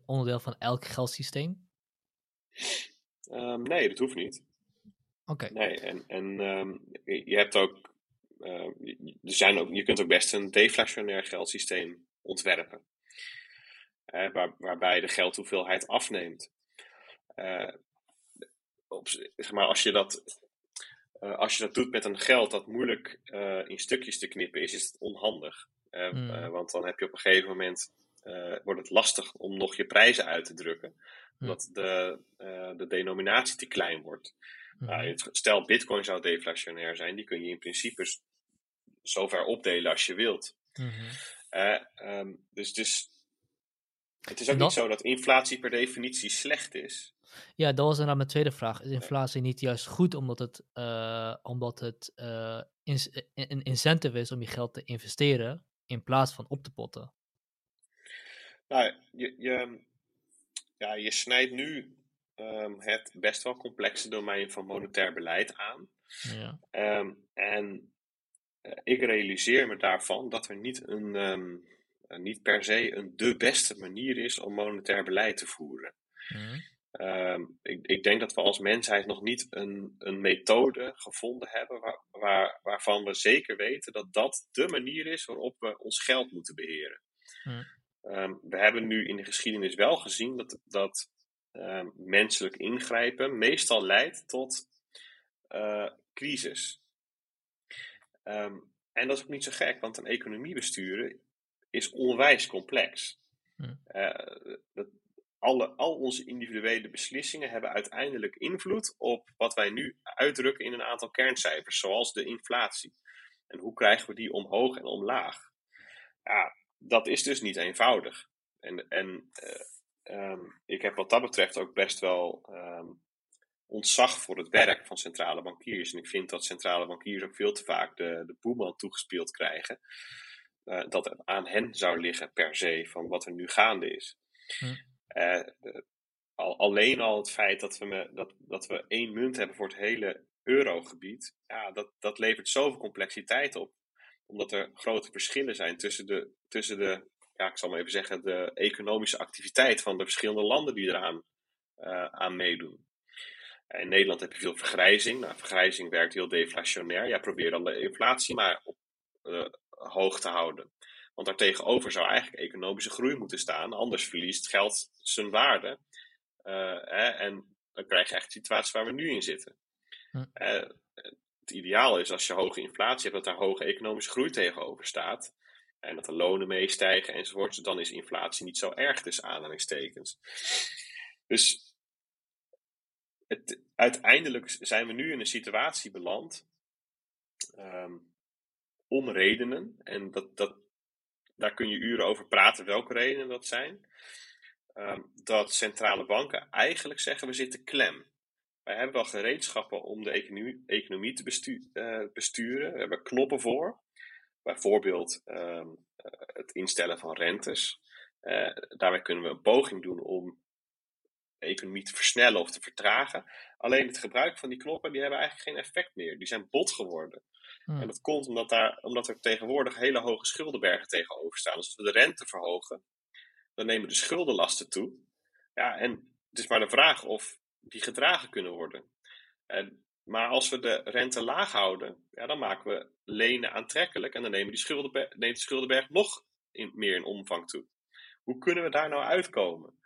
onderdeel van elk geldsysteem? Um, nee, dat hoeft niet. Oké. Nee, en, en um, je hebt ook, uh, er zijn ook, je kunt ook best een deflationair geldsysteem ontwerpen. Uh, waar, waarbij de geldhoeveelheid afneemt. Uh, op, zeg maar, als je dat uh, als je dat doet met een geld dat moeilijk uh, in stukjes te knippen is, is het onhandig. Uh, mm. want dan heb je op een gegeven moment, wordt het lastig om nog je prijzen uit te drukken. Mm. Omdat de, de denominatie te klein wordt. Mm. Nou, stel bitcoin zou deflationair zijn, die kun je in principe zo ver opdelen als je wilt. -hmm. Um, dus, dus het is ook niet zo dat inflatie per definitie slecht is. Ja, dat was inderdaad mijn tweede vraag. Is inflatie niet juist goed omdat het, uh, omdat het uh, een incentive is om je geld te investeren in plaats van op te potten? Nou, je, je, ja, je snijdt nu um, het best wel complexe domein van monetair beleid aan. Ja. Um, en uh, ik realiseer me daarvan dat er niet, een, um, niet per se een de beste manier is om monetair beleid te voeren. Mm. Um, ik, ik, denk dat we als mensheid nog niet een, een methode gevonden hebben waar, waar, waarvan we zeker weten dat dat de manier is waarop we ons geld moeten beheren. Hmm. Um, we hebben nu in de geschiedenis wel gezien dat, dat um, menselijk ingrijpen meestal leidt tot uh, crisis. en dat is ook niet zo gek, want een economie besturen is onwijs complex. Hmm. Uh, dat, alle, al onze individuele beslissingen hebben uiteindelijk invloed op wat wij nu uitdrukken in een aantal kerncijfers, zoals de inflatie. En hoe krijgen we die omhoog en omlaag? Ja, dat is dus niet eenvoudig. En, en uh, um, ik heb wat dat betreft ook best wel um, ontzag voor het werk van centrale bankiers. En ik vind dat centrale bankiers ook veel te vaak de, de boeman toegespeeld krijgen. Uh, dat het aan hen zou liggen per se van wat er nu gaande is. Hm. Al, alleen al het feit dat we, dat, dat we één munt hebben voor het hele eurogebied, ja, dat, dat levert zoveel complexiteit op. Omdat er grote verschillen zijn tussen de, tussen de ja, ik zal maar even zeggen, de economische activiteit van de verschillende landen die eraan uh, aan meedoen. In Nederland heb je veel vergrijzing. Nou, vergrijzing werkt heel deflationair. Jij probeert dan de inflatie maar op, hoog te houden. Want daartegenover zou eigenlijk economische groei moeten staan. Anders verliest geld zijn waarde. Uh, hè, en dan krijg je echt de situatie waar we nu in zitten. Hm. het ideaal is als je hoge inflatie hebt, dat daar hoge economische groei tegenover staat. En dat de lonen meestijgen enzovoort. Dan is inflatie niet zo erg tussen aanhalingstekens. Dus het, uiteindelijk zijn we nu in een situatie beland. Um, om redenen. En dat, dat, daar kun je uren over praten welke redenen dat zijn. Um, dat centrale banken eigenlijk zeggen we zitten klem. Wij hebben wel gereedschappen om de economie, economie te uh, besturen. We hebben knoppen voor. Bijvoorbeeld um, het instellen van rentes. Uh, daarbij kunnen we een poging doen om de economie te versnellen of te vertragen. Alleen het gebruik van die knoppen die hebben eigenlijk geen effect meer. Die zijn bot geworden. Hmm. En dat komt omdat, daar, omdat er tegenwoordig hele hoge schuldenbergen tegenover staan. Dus als we de rente verhogen, dan nemen de schuldenlasten toe. Ja, en het is maar de vraag of die gedragen kunnen worden. En maar als we de rente laag houden, ja, dan maken we lenen aantrekkelijk en dan nemen die neemt de schuldenberg nog in, meer in omvang toe. Hoe kunnen we daar nou uitkomen?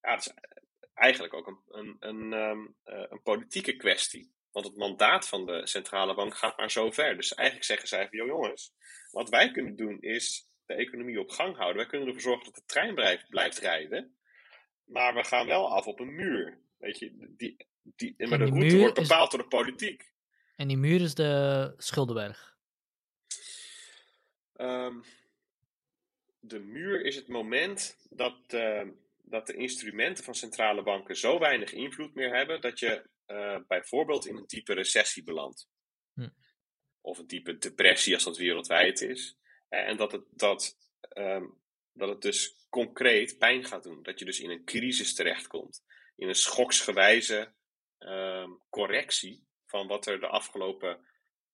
Ja, dat is eigenlijk ook een, een, een, ehm, eh, een politieke kwestie. Want het mandaat van de centrale bank gaat maar zo ver. Dus eigenlijk zeggen zij van, jongens, wat wij kunnen doen is de economie op gang houden. Wij kunnen ervoor zorgen dat de trein blijft, blijft rijden. Maar we gaan wel af op een muur. Weet je, die, die, maar de route wordt bepaald door de politiek. En die muur is de Schuldenberg. Um, de muur is het moment dat, uh, dat de instrumenten van centrale banken zo weinig invloed meer hebben dat je uh, bijvoorbeeld in een type recessie belandt. Hm. Of een type depressie als dat wereldwijd is. En dat het, dat, um, dat het dus concreet pijn gaat doen. Dat je dus in een crisis terechtkomt. In een schoksgewijze um, correctie van wat er de afgelopen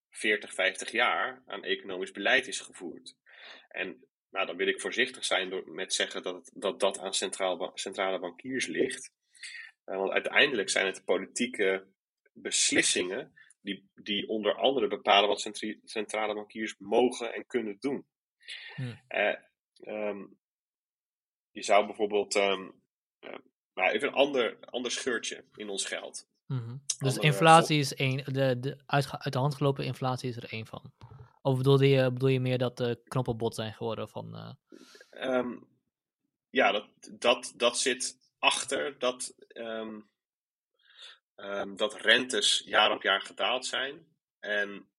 40, 50 jaar aan economisch beleid is gevoerd. En nou, dan wil ik voorzichtig zijn door, met zeggen dat het, dat, dat aan centraal, centrale bankiers ligt. Uh, want uiteindelijk zijn het de politieke beslissingen die, die onder andere bepalen wat centrale bankiers mogen en kunnen doen. Hmm. Uh, um, je zou bijvoorbeeld um, uh, nou, even een ander, ander scheurtje in ons geld. Mhm. Dus inflatie is één, de, de uit, uit, de hand gelopen inflatie is er één van. Of bedoel je, bedoel je meer dat de knoppen bot zijn geworden van... Uh... Um, ja, dat, dat, dat zit achter dat, um, um, dat rentes jaar op jaar gedaald zijn. En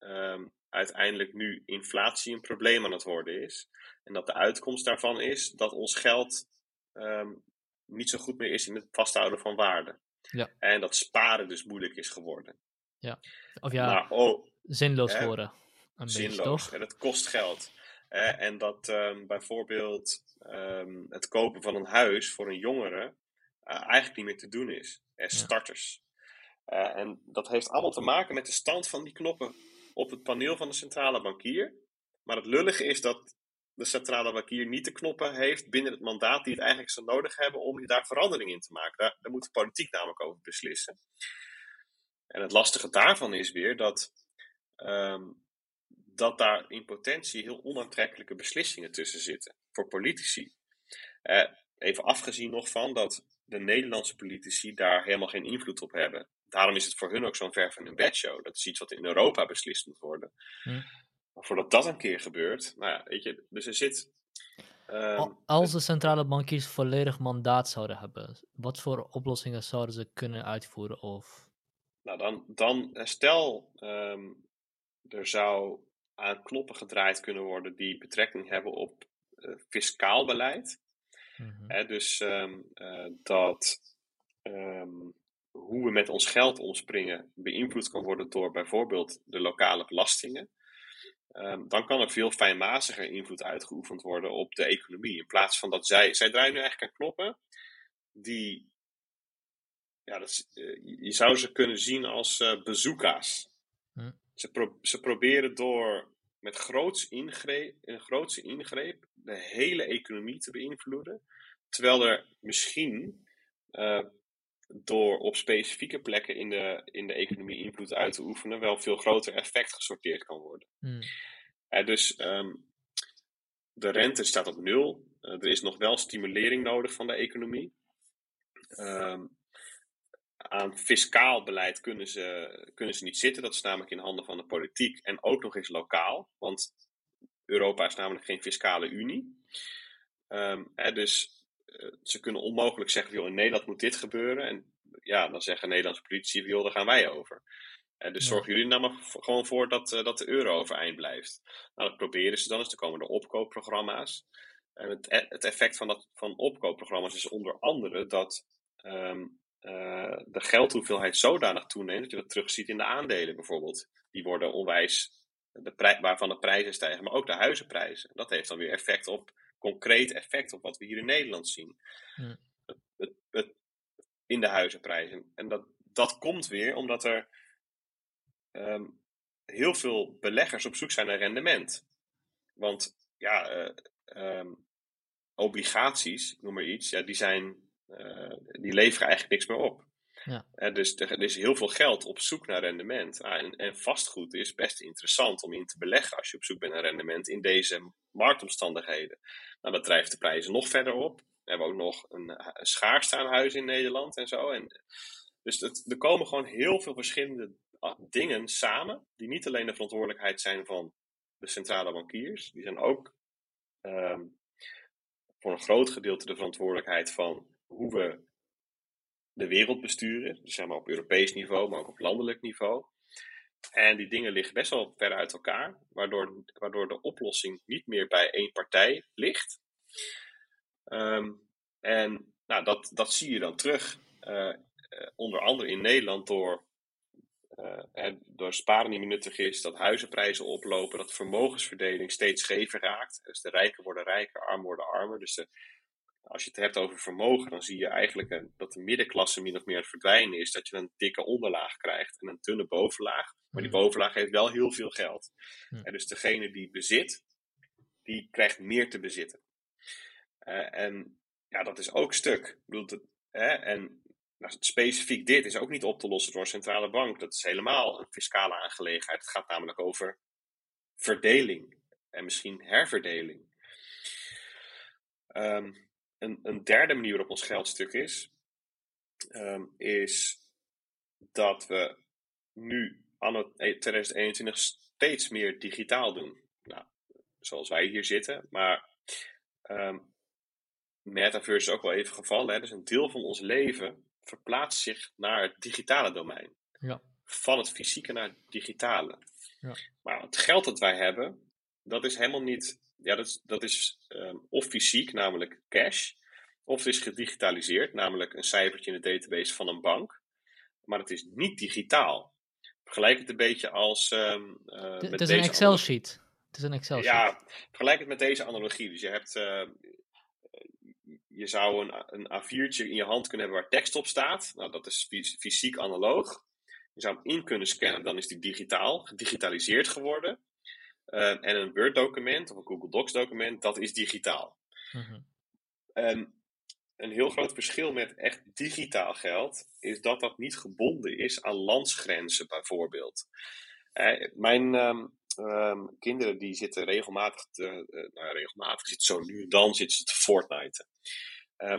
uiteindelijk nu inflatie een probleem aan het worden is. En dat de uitkomst daarvan is dat ons geld niet zo goed meer is in het vasthouden van waarde. Ja. En dat sparen dus moeilijk is geworden. Ja. Of ja, maar, oh, zinloos geworden. Een zinloos. Beetje, toch? En het kost geld. en dat um, bijvoorbeeld um, het kopen van een huis voor een jongere eigenlijk niet meer te doen is. As starters. Uh, en dat heeft allemaal te maken met de stand van die knoppen op het paneel van de centrale bankier. Maar het lullige is dat de centrale bankier niet de knoppen heeft binnen het mandaat die het eigenlijk zou nodig hebben om daar verandering in te maken. Daar, daar moet de politiek namelijk over beslissen. En het lastige daarvan is weer dat, um, dat daar in potentie heel onaantrekkelijke beslissingen tussen zitten voor politici. Uh, even afgezien nog van dat de Nederlandse politici daar helemaal geen invloed op hebben. Daarom is het voor hun ook zo'n ver van een bedshow. Dat is iets wat in Europa beslist moet worden. Hm voordat dat een keer gebeurt, nou ja, weet je, dus er zit. Um, Als de centrale bankiers volledig mandaat zouden hebben, wat voor oplossingen zouden ze kunnen uitvoeren? Of... Nou, dan, dan eh, stel um, er zou aan knoppen gedraaid kunnen worden die betrekking hebben op uh, fiscaal beleid. Mm dus um, uh, dat hoe we met ons geld omspringen beïnvloed kan worden door bijvoorbeeld de lokale belastingen. Ehm, dan kan er veel fijnmaziger invloed uitgeoefend worden op de economie. In plaats van dat zij, zij draaien nu eigenlijk aan knoppen die, ja, dat je zou ze kunnen zien als uh, bazooka's. Hm. Ze, ze proberen door met groots ingreep, een grootse ingreep de hele economie te beïnvloeden. Terwijl er misschien uh, door op specifieke plekken in de, in de economie invloed uit te oefenen, wel veel groter effect gesorteerd kan worden. Uh, dus um, de rente staat op nul. Uh, er is nog wel stimulering nodig van de economie. Um, aan fiscaal beleid kunnen ze, kunnen ze niet zitten. Dat is namelijk in handen van de politiek en ook nog eens lokaal. Want Europa is namelijk geen fiscale unie. Um, dus ze kunnen onmogelijk zeggen, joh, in Nederland moet dit gebeuren. En ja, dan zeggen Nederlandse politici, joh, daar gaan wij over. En dus zorgen jullie nou maar gewoon voor dat, uh, dat de euro overeind blijft. Nou, dat proberen ze dan eens. Er komen er opkoopprogramma's. En het, e-, het effect van, dat, van opkoopprogramma's is onder andere dat um, uh, de geldhoeveelheid zodanig toeneemt dat je dat terugziet in de aandelen bijvoorbeeld. Die worden onwijs, de waarvan de prijzen stijgen, maar ook de huizenprijzen. Dat heeft dan weer effect op, concreet effect op wat we hier in Nederland zien. Het, het, het, in de huizenprijzen. En dat, dat komt weer omdat er um, heel veel beleggers op zoek zijn naar rendement. Want ja, uh, um, obligaties, noem maar iets, ja, die zijn uh, die leveren eigenlijk niks meer op. Ja. Dus er, is heel veel geld op zoek naar rendement. Ah, en, en, vastgoed is best interessant om in te beleggen als je op zoek bent naar rendement in deze marktomstandigheden. Nou, dat drijft de prijzen nog verder op. We hebben ook nog een, een schaarste aan huizen in Nederland en zo. En, dus het, er komen gewoon heel veel verschillende ah, dingen samen, die niet alleen de verantwoordelijkheid zijn van de centrale bankiers, die zijn ook um, voor een groot gedeelte de verantwoordelijkheid van hoe we de wereld besturen. Dus zeg maar op Europees niveau, maar ook op landelijk niveau. En die dingen liggen best wel ver uit elkaar, waardoor, waardoor de oplossing niet meer bij één partij ligt. Um, en nou, dat, dat zie je dan terug, uh, onder andere in Nederland, door, uh, door sparen meer nuttig is, dat huizenprijzen oplopen, dat vermogensverdeling steeds schever raakt. Dus de rijken worden rijker, armen worden armer. Dus de als je het hebt over vermogen, dan zie je eigenlijk een, dat de middenklasse min of meer het verdwijnen is. Dat je een dikke onderlaag krijgt en een dunne bovenlaag. Maar die bovenlaag heeft wel heel veel geld. En dus degene die bezit, die krijgt meer te bezitten. Uh, en ja, dat is ook stuk. Ik bedoel, dat, hè, en nou, specifiek dit is ook niet op te lossen door een centrale bank. Dat is helemaal een fiscale aangelegenheid. Het gaat namelijk over verdeling en misschien herverdeling. Um, een, een derde manier waarop ons geldstuk is, um, is dat we nu anno 2021 steeds meer digitaal doen. Nou, zoals wij hier zitten, maar um, metaverse is ook wel even gevallen. Hè? Dus een deel van ons leven verplaatst zich naar het digitale domein. Ja. Van het fysieke naar het digitale. Ja. Maar het geld dat wij hebben, dat is helemaal niet ja, dat is, dat is um, of fysiek, namelijk cash, of het is gedigitaliseerd, namelijk een cijfertje in de database van een bank. Maar het is niet digitaal. Vergelijk het een beetje als. Um, uh, met het is een Excel-sheet. Het is een Excel-sheet. Ja, vergelijk het met deze analogie. Dus je hebt. Uh, je zou een, een A4'tje in je hand kunnen hebben waar tekst op staat. Nou, dat is fysiek analoog. Je zou hem in kunnen scannen, dan is die digitaal, gedigitaliseerd geworden. Uh, en een Word-document of een Google Docs-document, dat is digitaal. Mm een heel groot verschil met echt digitaal geld is dat dat niet gebonden is aan landsgrenzen, bijvoorbeeld. Uh, mijn um, um, kinderen die zitten regelmatig, te, uh, nou, regelmatig zitten zo nu en dan zitten ze te Fortnite.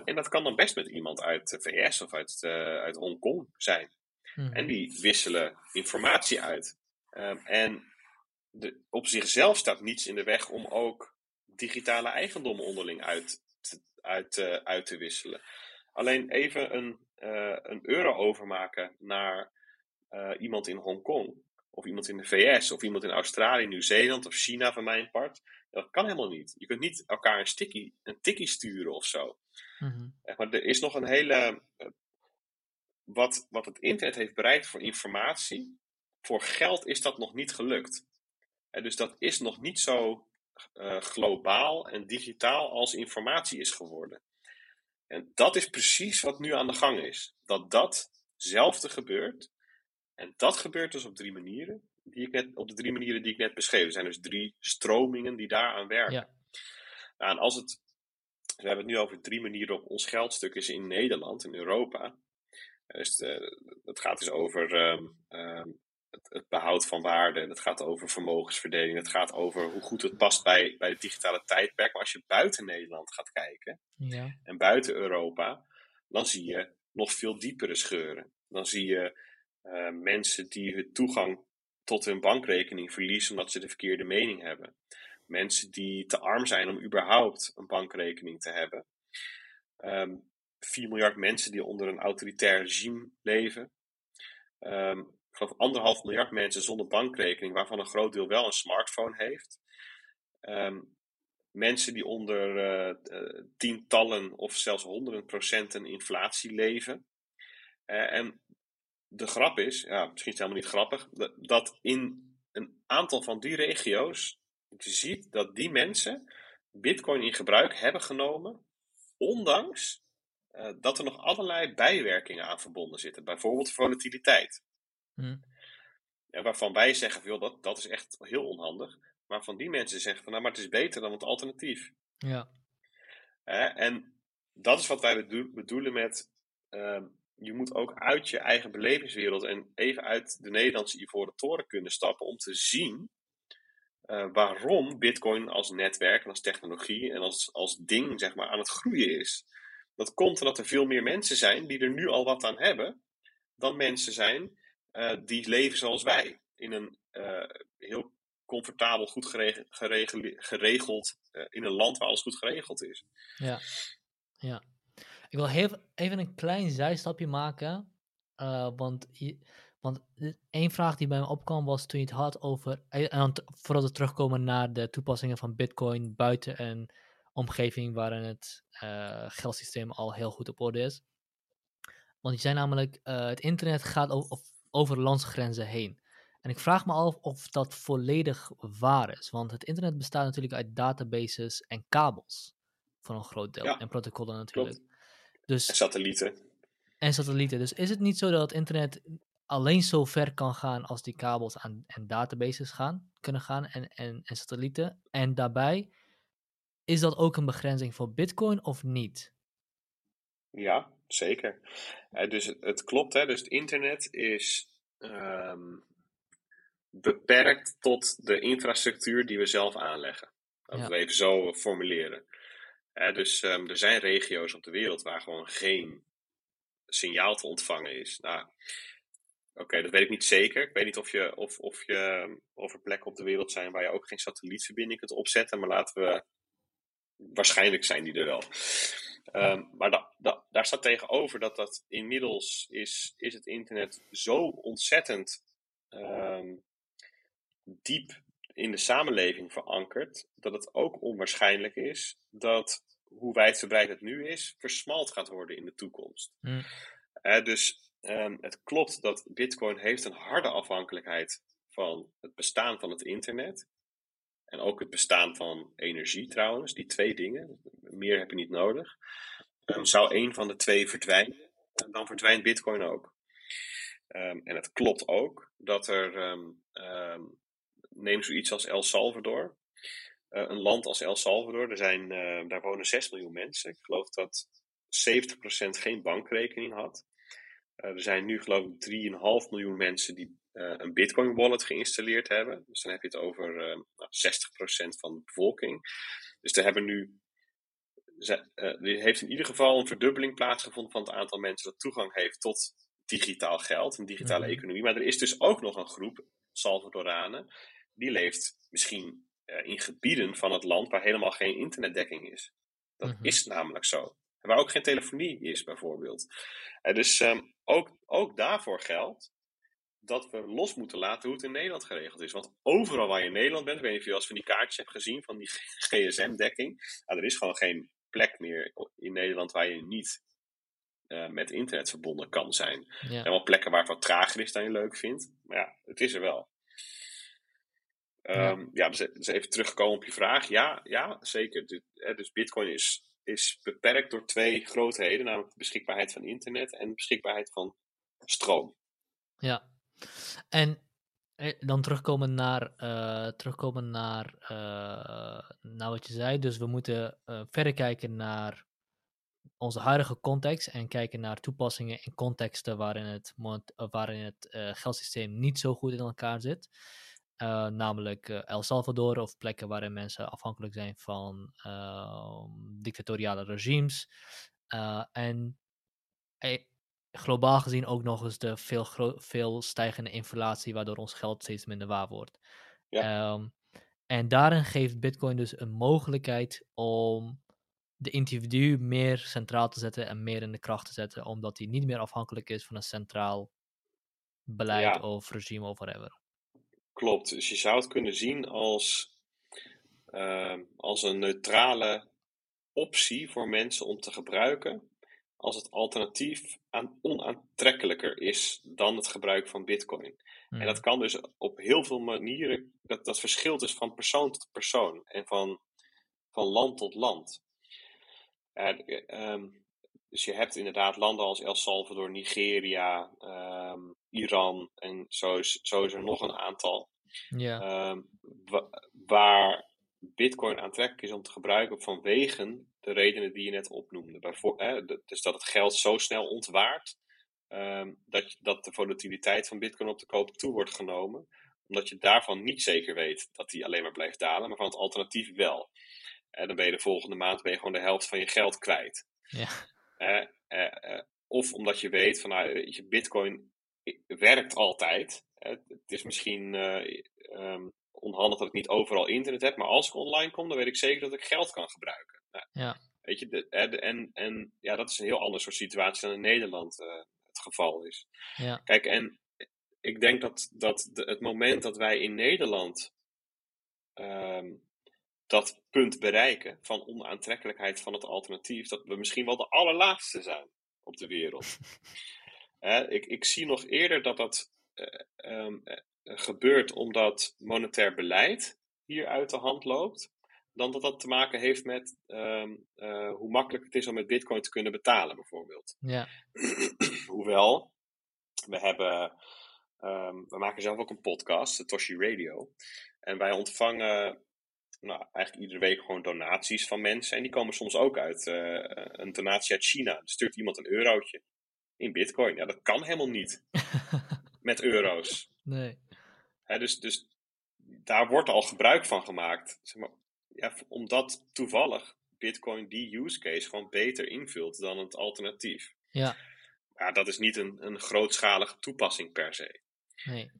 En dat kan dan best met iemand uit de VS of uit, uh, uit Hongkong zijn. Hmm. En die wisselen informatie uit. en de, op zichzelf staat niets in de weg om ook digitale eigendom onderling uit te, uit, uh, uit te wisselen. Alleen even een, uh, een euro overmaken naar uh, iemand in Hongkong, of iemand in de VS, of iemand in Australië, Nieuw-Zeeland of China van mijn part. Dat kan helemaal niet. Je kunt niet elkaar een, sticky, een tikkie sturen of zo. Mm-hmm. Maar er is nog een hele. Wat, wat het internet heeft bereikt voor informatie, voor geld is dat nog niet gelukt. En dus dat is nog niet zo uh, globaal en digitaal als informatie is geworden. En dat is precies wat nu aan de gang is. Dat datzelfde gebeurt. En dat gebeurt dus op drie manieren. Die ik net, op de drie manieren die ik net beschreef. Er zijn dus drie stromingen die daaraan werken. Ja. Nou, en als het, we hebben het nu over drie manieren op ons geldstuk is in Nederland, in Europa. Dus het gaat dus over ehm, ehm, het, het, behoud van waarde. Het gaat over vermogensverdeling. Het gaat over hoe goed het past bij, bij het digitale tijdperk. Maar als je buiten Nederland gaat kijken ja. en buiten Europa, dan zie je nog veel diepere scheuren. Dan zie je uh, mensen die hun toegang tot hun bankrekening verliezen omdat ze de verkeerde mening hebben. Mensen die te arm zijn om überhaupt een bankrekening te hebben. Um, ehm, 4 miljard mensen die onder een autoritair regime leven. Um, geloof anderhalf miljard mensen zonder bankrekening, waarvan een groot deel wel een smartphone heeft. Um, mensen die onder uh, tientallen of zelfs honderden procenten inflatie leven. Uh, en de grap is, ja, misschien is het helemaal niet grappig, dat in een aantal van die regio's je ziet dat die mensen Bitcoin in gebruik hebben genomen, ondanks dat er nog allerlei bijwerkingen aan verbonden zitten, bijvoorbeeld volatiliteit. Hmm. Ja, waarvan wij zeggen, joh, dat, dat is echt heel onhandig. Maar van die mensen zeggen van, nou, maar het is beter dan het alternatief. Ja. En dat is wat wij bedoelen met, uh, je moet ook uit je eigen belevingswereld en even uit de Nederlandse ivoren toren kunnen stappen om te zien uh, waarom Bitcoin als netwerk en als technologie en als, als ding zeg maar, aan het groeien is. Dat komt omdat er veel meer mensen zijn die er nu al wat aan hebben, dan mensen zijn uh, die leven zoals wij. In een uh, heel comfortabel, goed geregeld, geregeld in een land waar alles goed geregeld is. Ja, ja. Ik wil heel, even een klein zijstapje maken. want want één vraag die bij me opkwam was toen je het had over, en vooral te terugkomen naar de toepassingen van Bitcoin buiten een omgeving waarin het geldsysteem al heel goed op orde is. Want je zei namelijk, het internet gaat over, over landsgrenzen heen. En ik vraag me af of dat volledig waar is. Want het internet bestaat natuurlijk uit databases en kabels. Voor een groot deel. en protocollen natuurlijk. Dus, en satellieten. En satellieten. Dus is het niet zo dat het internet alleen zo ver kan gaan als die kabels aan, en databases gaan, kunnen gaan en, en, en satellieten. En daarbij, is dat ook een begrenzing voor Bitcoin of niet? Ja, zeker. Uh, dus het, het, klopt, hè? dus het internet is um, beperkt tot de infrastructuur die we zelf aanleggen. Laten we even zo formuleren. Uh, dus um, er zijn regio's op de wereld waar gewoon geen signaal te ontvangen is. Nou, Oké, dat weet ik niet zeker. Ik weet niet of, je, of, of, je, of er plekken op de wereld zijn waar je ook geen satellietverbinding kunt opzetten. Maar laten we. Waarschijnlijk zijn die er wel. Um, maar da, da, daar staat tegenover dat dat inmiddels is, is het internet zo ontzettend um, diep in de samenleving verankerd, dat het ook onwaarschijnlijk is dat hoe wijdverbreid het nu is, versmalt gaat worden in de toekomst. Mm. Uh, dus Um, het klopt dat Bitcoin heeft een harde afhankelijkheid van het bestaan van het internet. En ook het bestaan van energie trouwens, die twee dingen. Meer heb je niet nodig. Um, zou een van de twee verdwijnen, dan verdwijnt Bitcoin ook. Um, en het klopt ook dat er, neem zoiets als El Salvador. Uh, een land als El Salvador, er zijn, daar wonen 6 miljoen mensen. Ik geloof dat 70% geen bankrekening had. Eh, er zijn nu geloof ik 3,5 miljoen mensen die uh, een Bitcoin wallet geïnstalleerd hebben. Dus dan heb je het over uh, nou, 60% van de bevolking. Dus er hebben nu. er heeft in ieder geval een verdubbeling plaatsgevonden van het aantal mensen dat toegang heeft tot digitaal geld, een digitale mhm. economie. Maar er is dus ook nog een groep Salvadoranen die leeft misschien in gebieden van het land waar helemaal geen internetdekking is. Dat mhm. is namelijk zo. Waar ook geen telefonie is, bijvoorbeeld. Uh, dus um, ook, ook daarvoor geldt dat we los moeten laten hoe het in Nederland geregeld is. Want overal waar je in Nederland bent, ik weet niet of je wel eens van die kaartjes hebt gezien, van die gsm-dekking. Nou, er is gewoon geen plek meer in Nederland waar je niet uh, met internet verbonden kan zijn. Ja. Er zijn wel plekken waar het wat trager is dan je leuk vindt. Maar ja, het is er wel. Um, ja. ja, dus, dus, even terugkomen op je vraag. Ja, ja zeker. Dus, dus Bitcoin is is beperkt door twee grootheden, namelijk de beschikbaarheid van internet en de beschikbaarheid van stroom. Ja, en eh, dan terugkomen naar, uh, terugkomen naar, uh, naar wat je zei. Dus we moeten verder kijken naar onze huidige context en kijken naar toepassingen in contexten waarin het, waarin het geldsysteem niet zo goed in elkaar zit. namelijk El Salvador of plekken waarin mensen afhankelijk zijn van ehm, dictatoriale regimes. en globaal gezien ook nog eens de veel, veel stijgende inflatie, waardoor ons geld steeds minder waar wordt. Ja. Ehm, en daarin geeft Bitcoin dus een mogelijkheid om de individu meer centraal te zetten en meer in de kracht te zetten, omdat hij niet meer afhankelijk is van een centraal beleid of regime of whatever. Klopt, dus je zou het kunnen zien als, ehm, als een neutrale optie voor mensen om te gebruiken als het alternatief aan onaantrekkelijker is dan het gebruik van Bitcoin. En dat hmm. kan dus op heel veel manieren, dat, dat verschilt dus van persoon tot persoon en van, van land tot land. Uh, dus je hebt inderdaad landen als El Salvador, Nigeria, ehm, Iran en zo is, zo is er nog een aantal. Um, waar Bitcoin aantrekkelijk is om te gebruiken vanwege de redenen die je net opnoemde. Bijvoorbeeld, dus dat het geld zo snel ontwaart um, dat, dat de volatiliteit van Bitcoin op de koop toe wordt genomen, omdat je daarvan niet zeker weet dat die alleen maar blijft dalen, maar van het alternatief wel. En dan ben je de volgende maand ben je gewoon de helft van je geld kwijt. Ja. Uh, uh, of omdat je weet van nou, je, Bitcoin werkt altijd. het is misschien um, onhandig dat ik niet overal internet heb, maar als ik online kom, dan weet ik zeker dat ik geld kan gebruiken. Nou, ja. Weet je, de, en, en ja, dat is een heel ander soort situatie dan in Nederland uh, het geval is. Ja. Kijk, en ik denk dat, dat de, het moment dat wij in Nederland um, dat punt bereiken van onaantrekkelijkheid van het alternatief, dat we misschien wel de allerlaatste zijn op de wereld. ik, ik zie nog eerder dat dat uh, um, gebeurt omdat monetair beleid hier uit de hand loopt, dan dat dat te maken heeft met um, uh, hoe makkelijk het is om met Bitcoin te kunnen betalen, bijvoorbeeld. Ja. Hoewel, we hebben, um, we maken zelf ook een podcast, de Toshi Radio. En wij ontvangen nou, eigenlijk iedere week gewoon donaties van mensen. En die komen soms ook uit uh, een donatie uit China. Dan stuurt iemand een eurotje in Bitcoin. Ja, dat kan helemaal niet met euro's. Nee. Hè, dus, dus daar wordt al gebruik van gemaakt. Zeg maar, ja, omdat toevallig Bitcoin die use case gewoon beter invult dan het alternatief. Ja. Maar dat is niet een, een grootschalige toepassing per se. Nee.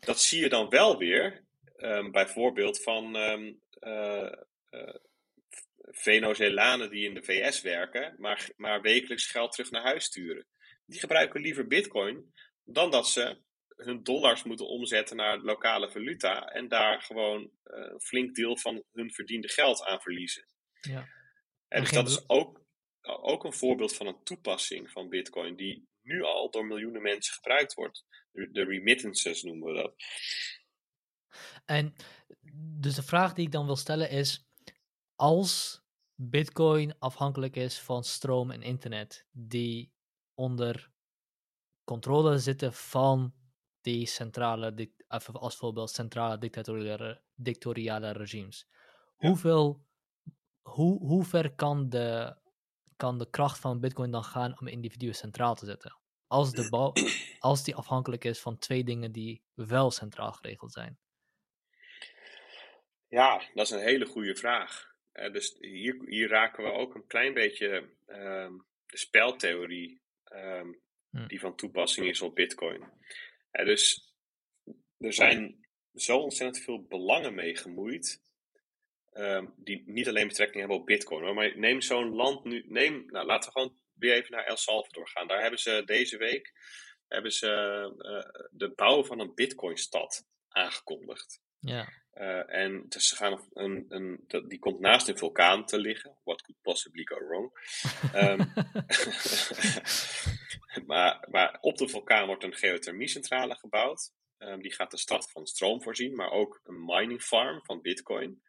Dat zie je dan wel weer, um, bijvoorbeeld van um, uh, uh, Venezolanen die in de VS werken, maar, maar wekelijks geld terug naar huis sturen. Die gebruiken liever Bitcoin dan dat ze hun dollars moeten omzetten naar lokale valuta en daar gewoon uh, een flink deel van hun verdiende geld aan verliezen. Ja. En dus dat is ook, ook een voorbeeld van een toepassing van Bitcoin die nu al door miljoenen mensen gebruikt wordt. De remittances noemen we dat. En dus de vraag die ik dan wil stellen is: als Bitcoin afhankelijk is van stroom en internet, die onder controle zitten van die centrale, als voorbeeld centrale dictatoriale, dictatoriale regimes. Hoeveel, hoe, hoe ver kan de, kan de kracht van Bitcoin dan gaan om individuen centraal te zetten? Als, de als die afhankelijk is van twee dingen die wel centraal geregeld zijn. Ja, dat is een hele goede vraag. Uh, dus hier, hier raken we ook een klein beetje um, de speltheorie um, die van toepassing is op Bitcoin dus er zijn zo ontzettend veel belangen mee gemoeid. Um, die niet alleen betrekking hebben op Bitcoin. Hoor. Maar neem zo'n land nu. Neem, nou, laten we gewoon weer even naar El Salvador gaan. Daar hebben ze deze week hebben ze, uh, de bouw van een Bitcoin-stad aangekondigd. Ja. Uh, en dus ze gaan een, een, die komt naast een vulkaan te liggen. What could possibly go wrong? um, maar, maar op de vulkaan wordt een geothermiecentrale gebouwd. Um, die gaat de stad van stroom voorzien, maar ook een mining farm van Bitcoin.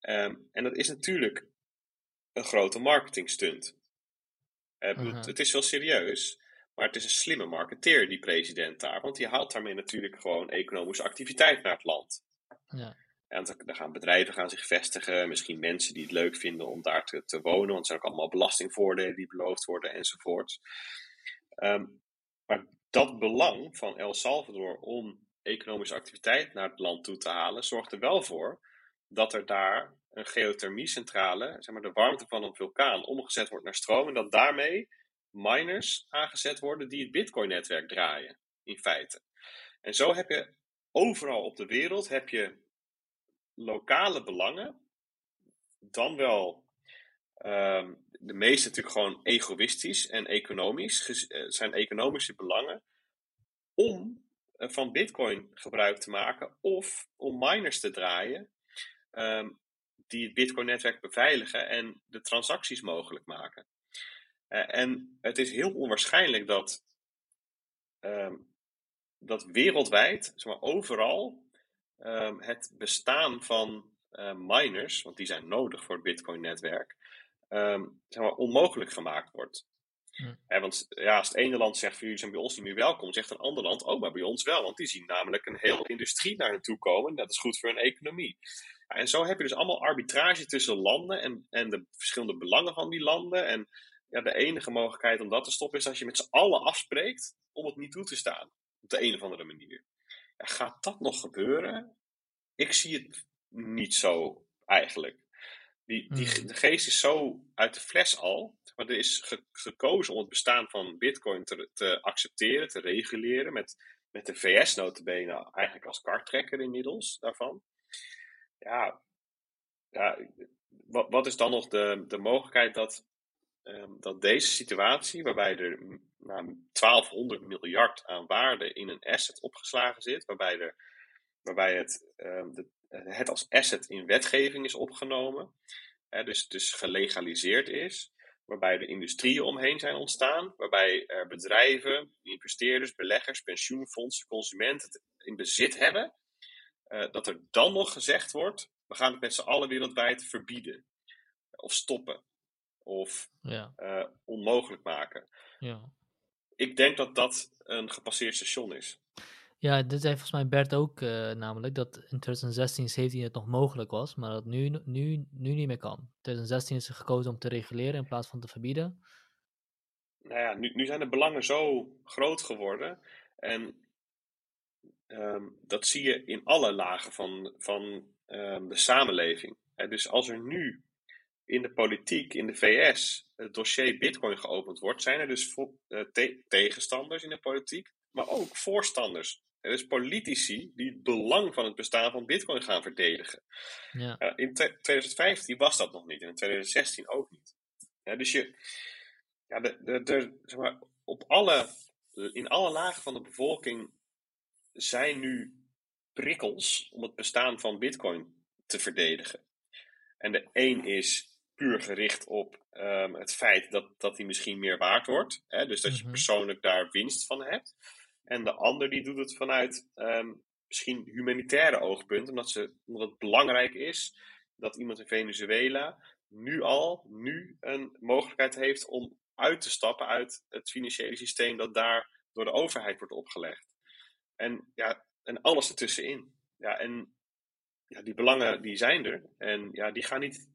Um, en dat is natuurlijk een grote marketing stunt. Mhm. Het is wel serieus, maar het is een slimme marketeer, die president daar. Want die haalt daarmee natuurlijk gewoon economische activiteit naar het land. Ja. En dan dan gaan bedrijven gaan zich vestigen, misschien mensen die het leuk vinden om daar te, te wonen, want er zijn ook allemaal belastingvoordelen die beloofd worden enzovoort. Ehm, maar dat belang van El Salvador om economische activiteit naar het land toe te halen, zorgt er wel voor dat er daar een geothermiecentrale, zeg maar de warmte van een vulkaan, omgezet wordt naar stroom en dat daarmee miners aangezet worden die het Bitcoin-netwerk draaien, in feite. En zo heb je overal op de wereld heb je lokale belangen, dan wel ehm, de meeste natuurlijk gewoon egoïstisch en economisch, eh, zijn economische belangen, om eh, van Bitcoin gebruik te maken of om miners te draaien ehm, die het Bitcoin-netwerk beveiligen en de transacties mogelijk maken. Eh, en het is heel onwaarschijnlijk dat, ehm, dat wereldwijd, zeg maar overal, ehm, het bestaan van miners, want die zijn nodig voor het Bitcoin-netwerk, ehm, zeg maar onmogelijk gemaakt wordt. Hm. Want ja, als het ene land zegt van jullie zijn bij ons niet meer welkom, zegt een ander land, oh maar bij ons wel, want die zien namelijk een hele industrie naar hen toe komen, dat is goed voor hun economie. Ja, en zo heb je dus allemaal arbitrage tussen landen en, en de verschillende belangen van die landen. En ja, de enige mogelijkheid om dat te stoppen is als je met z'n allen afspreekt om het niet toe te staan. Op de een of andere manier. Ja, gaat dat nog gebeuren? Ik zie het niet zo eigenlijk. Die, die, Hmm. De geest is zo uit de fles al. Maar er is ge- gekozen om het bestaan van Bitcoin te, te accepteren, te reguleren. Met, met de VS notabene eigenlijk als karttrekker inmiddels daarvan. Ja, ja wat, wat is dan nog de, de mogelijkheid dat, ehm, dat deze situatie, waarbij er nou, 1200 miljard aan waarde in een asset opgeslagen zit, waarbij, er, waarbij het, ehm, de, het als asset in wetgeving is opgenomen, hè, dus, dus gelegaliseerd is, waarbij er industrieën omheen zijn ontstaan, waarbij er bedrijven, investeerders, beleggers, pensioenfondsen, consumenten het in bezit hebben, eh, dat er dan nog gezegd wordt, we gaan het met z'n allen wereldwijd verbieden, of stoppen, of Ja. eh, onmogelijk maken. Ja. Ik denk dat dat een gepasseerd station is. Ja, dit zei volgens mij Bert ook eh, namelijk, dat in 2016, 17 het nog mogelijk was, maar dat nu, nu, nu niet meer kan. 2016 is er gekozen om te reguleren in plaats van te verbieden. Nou ja, nu, nu zijn de belangen zo groot geworden. En ehm, dat zie je in alle lagen van, van ehm, de samenleving. Dus als er nu in de politiek, in de VS, het dossier Bitcoin geopend wordt, zijn er dus eh, te- tegenstanders in de politiek, maar ook voorstanders. Er is politici die het belang van het bestaan van Bitcoin gaan verdedigen. Ja. In te- 2015 was dat nog niet en in 2016 ook niet. Ja, dus je, ja, de, de, de, zeg maar, op alle, in alle lagen van de bevolking zijn nu prikkels om het bestaan van Bitcoin te verdedigen. En de een is puur gericht op ehm, het feit dat, dat die misschien meer waard wordt. Hè? Dus dat je Mhm. persoonlijk daar winst van hebt. En de ander die doet het vanuit ehm, misschien humanitaire oogpunt, omdat, ze, omdat het belangrijk is dat iemand in Venezuela nu al, nu een mogelijkheid heeft om uit te stappen uit het financiële systeem dat daar door de overheid wordt opgelegd. En ja, en alles ertussenin. Ja, en ja, die belangen die zijn er. En ja, die gaan niet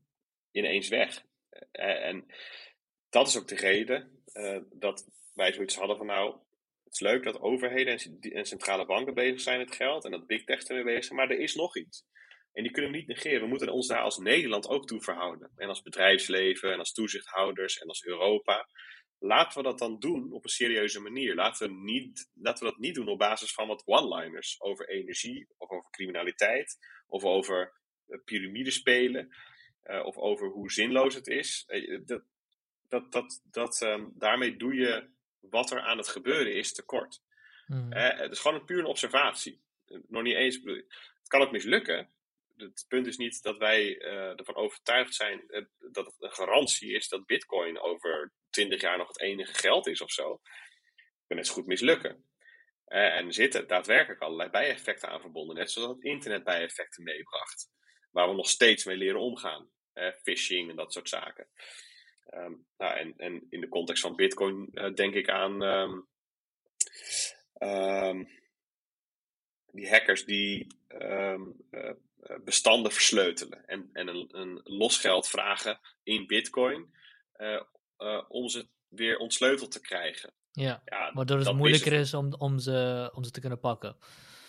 ineens weg. Eh, En dat is ook de reden eh, dat wij zoiets hadden van nou, het is leuk dat overheden en, en centrale banken bezig zijn met geld en dat big tech ermee bezig zijn, maar er is nog iets. En die kunnen we niet negeren. We moeten ons daar als Nederland ook toe verhouden. En als bedrijfsleven en als toezichthouders en als Europa. Laten we dat dan doen op een serieuze manier. Laten we, niet, laten we dat niet doen op basis van wat one-liners over energie of over criminaliteit of over uh, piramidespelen uh, of over hoe zinloos het is. Uh, dat, dat, dat, dat, um, daarmee doe je wat er aan het gebeuren is tekort. Mhm. het is gewoon een puur een observatie. Nog niet eens. Het kan ook mislukken. Het punt is niet dat wij uh, ervan overtuigd zijn uh, dat het een garantie is dat Bitcoin over 20 jaar nog het enige geld is of zo. Het kan net zo goed mislukken. Uh, en er zitten daadwerkelijk allerlei bijeffecten aan verbonden, net zoals het internet bijeffecten meebracht, waar we nog steeds mee leren omgaan. phishing en dat soort zaken. Ehm, nou, en, en in de context van Bitcoin denk ik aan ehm, ehm, die hackers die bestanden versleutelen en, en een, een losgeld vragen in Bitcoin om ze weer ontsleuteld te krijgen. Ja, ja waardoor het moeilijker is om, om, ze, om ze te kunnen pakken.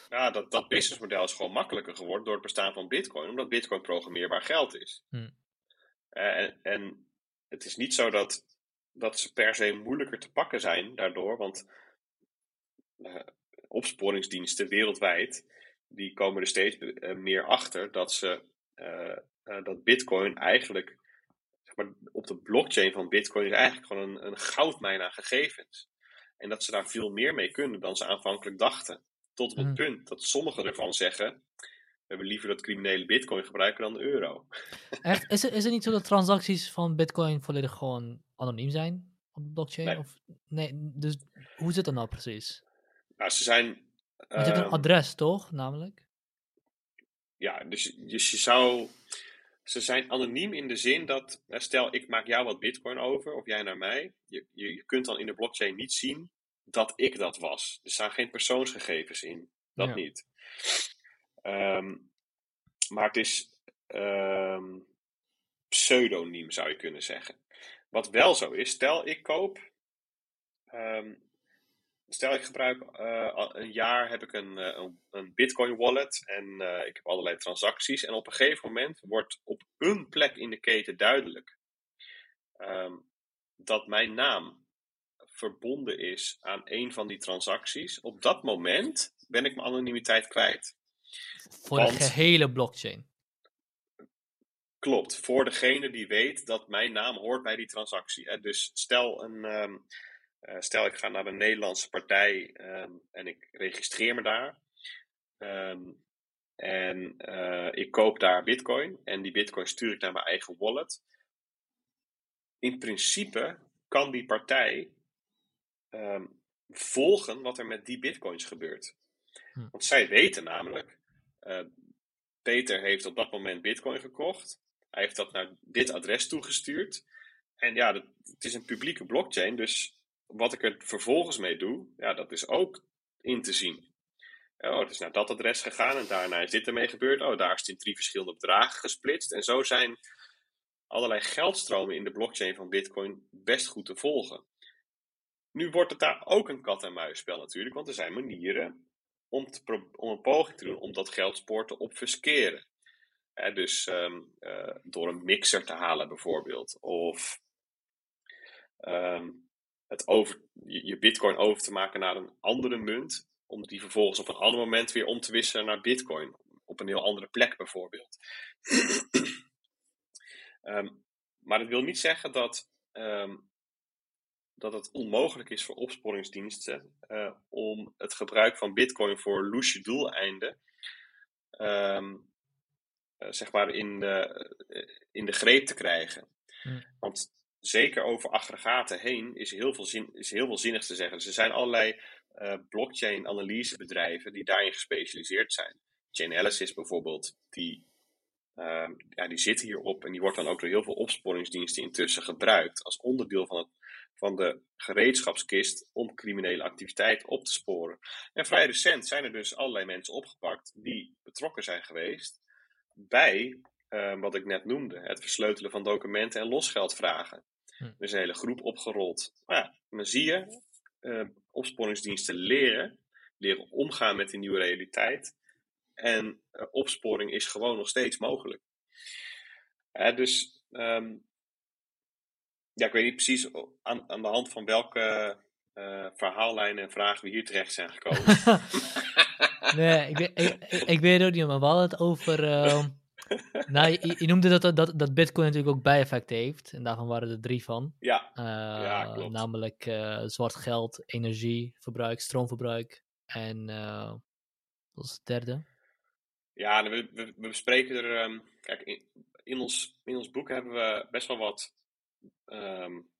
Ja, dat, dat businessmodel is gewoon makkelijker geworden door het bestaan van Bitcoin, omdat Bitcoin programmeerbaar geld is. Hm. en, en het is niet zo dat, dat ze per se moeilijker te pakken zijn daardoor, want uh, opsporingsdiensten wereldwijd die komen er steeds eh, meer achter dat ze uh, dat Bitcoin eigenlijk zeg maar, op de blockchain van Bitcoin is eigenlijk gewoon een, een goudmijn aan gegevens. En dat ze daar veel meer mee kunnen dan ze aanvankelijk dachten. Tot op het hmm. punt dat sommigen ervan zeggen: hebben liever dat criminele bitcoin gebruiken dan de euro. Echt? Is het, is het niet zo dat transacties van bitcoin volledig gewoon anoniem zijn op de blockchain? Nee. Of, nee, dus hoe zit dat nou precies? Nou, ze zijn... Want je hebt een ehm, adres, toch, namelijk? Ja, dus, dus je zou... Ze zijn anoniem in de zin dat, stel ik maak jou wat bitcoin over, of jij naar mij. Je, je, je kunt dan in de blockchain niet zien dat ik dat was. Er staan geen persoonsgegevens in. Dat niet. Ehm, maar het is um, pseudoniem, zou je kunnen zeggen. Wat wel zo is, stel ik koop. Ehm, stel ik gebruik uh, een jaar heb ik een, uh, een Bitcoin wallet en uh, ik heb allerlei transacties. En op een gegeven moment wordt op een plek in de keten duidelijk dat mijn naam verbonden is aan een van die transacties. Op dat moment ben ik mijn anonimiteit kwijt. Voor de gehele blockchain. Klopt, voor degene die weet dat mijn naam hoort bij die transactie. Dus stel, een, ehm, eh, stel ik ga naar een Nederlandse partij ehm, en ik registreer me daar. Ehm, en uh, ik koop daar bitcoin en die bitcoin stuur ik naar mijn eigen wallet. In principe kan die partij volgen wat er met die bitcoins gebeurt. Hm. Want zij weten namelijk, uh, Peter heeft op dat moment bitcoin gekocht. Hij heeft dat naar dit adres toegestuurd. En ja, het is een publieke blockchain, dus wat ik er vervolgens mee doe, ja, dat is ook in te zien. Oh, het is naar dat adres gegaan en daarna is dit ermee gebeurd. Oh, daar is het in drie verschillende bedragen gesplitst. En zo zijn allerlei geldstromen in de blockchain van Bitcoin best goed te volgen. Nu wordt het daar ook een kat-en-muisspel natuurlijk, want er zijn manieren om, een poging te doen om dat geldspoor te obfusceren. dus um, uh, door een mixer te halen bijvoorbeeld. Of um, het over, je bitcoin over te maken naar een andere munt. Om die vervolgens op een ander moment weer om te wisselen naar bitcoin. Op een heel andere plek bijvoorbeeld. um, maar dat wil niet zeggen dat dat het onmogelijk is voor opsporingsdiensten uh, om het gebruik van Bitcoin voor loesje doeleinden um, uh, zeg maar in de, uh, in de greep te krijgen. Hm. Want zeker over aggregaten heen is heel veel, zin, is heel veel zinnigs te zeggen. Dus er zijn allerlei blockchain analysebedrijven die daarin gespecialiseerd zijn. Chainalysis bijvoorbeeld, die Uh, ja, die zit hierop en die wordt dan ook door heel veel opsporingsdiensten intussen gebruikt als onderdeel van het van de gereedschapskist om criminele activiteit op te sporen. En vrij recent zijn er dus allerlei mensen opgepakt die betrokken zijn geweest bij uh, wat ik net noemde: het versleutelen van documenten en losgeldvragen. Hm. Er is een hele groep opgerold. Maar ja, dan zie je, uh, opsporingsdiensten leren, leren omgaan met die nieuwe realiteit. En uh, opsporing is gewoon nog steeds mogelijk. dus um, ja, ik weet niet precies aan, aan de hand van welke uh, verhaallijnen en vragen we hier terecht zijn gekomen. nee, ik, weet, ik, ik, weet ook niet, maar we hadden het over. Uh, nou, je, je, noemde dat, dat, dat Bitcoin natuurlijk ook bijeffecten heeft. En daarvan waren er drie van. Ja, uh, ja klopt. Namelijk uh, zwart geld, energieverbruik, stroomverbruik en. wat is het derde? Ja, we, we, we bespreken er. Um, kijk, in, in, ons, in ons boek hebben we best wel wat um,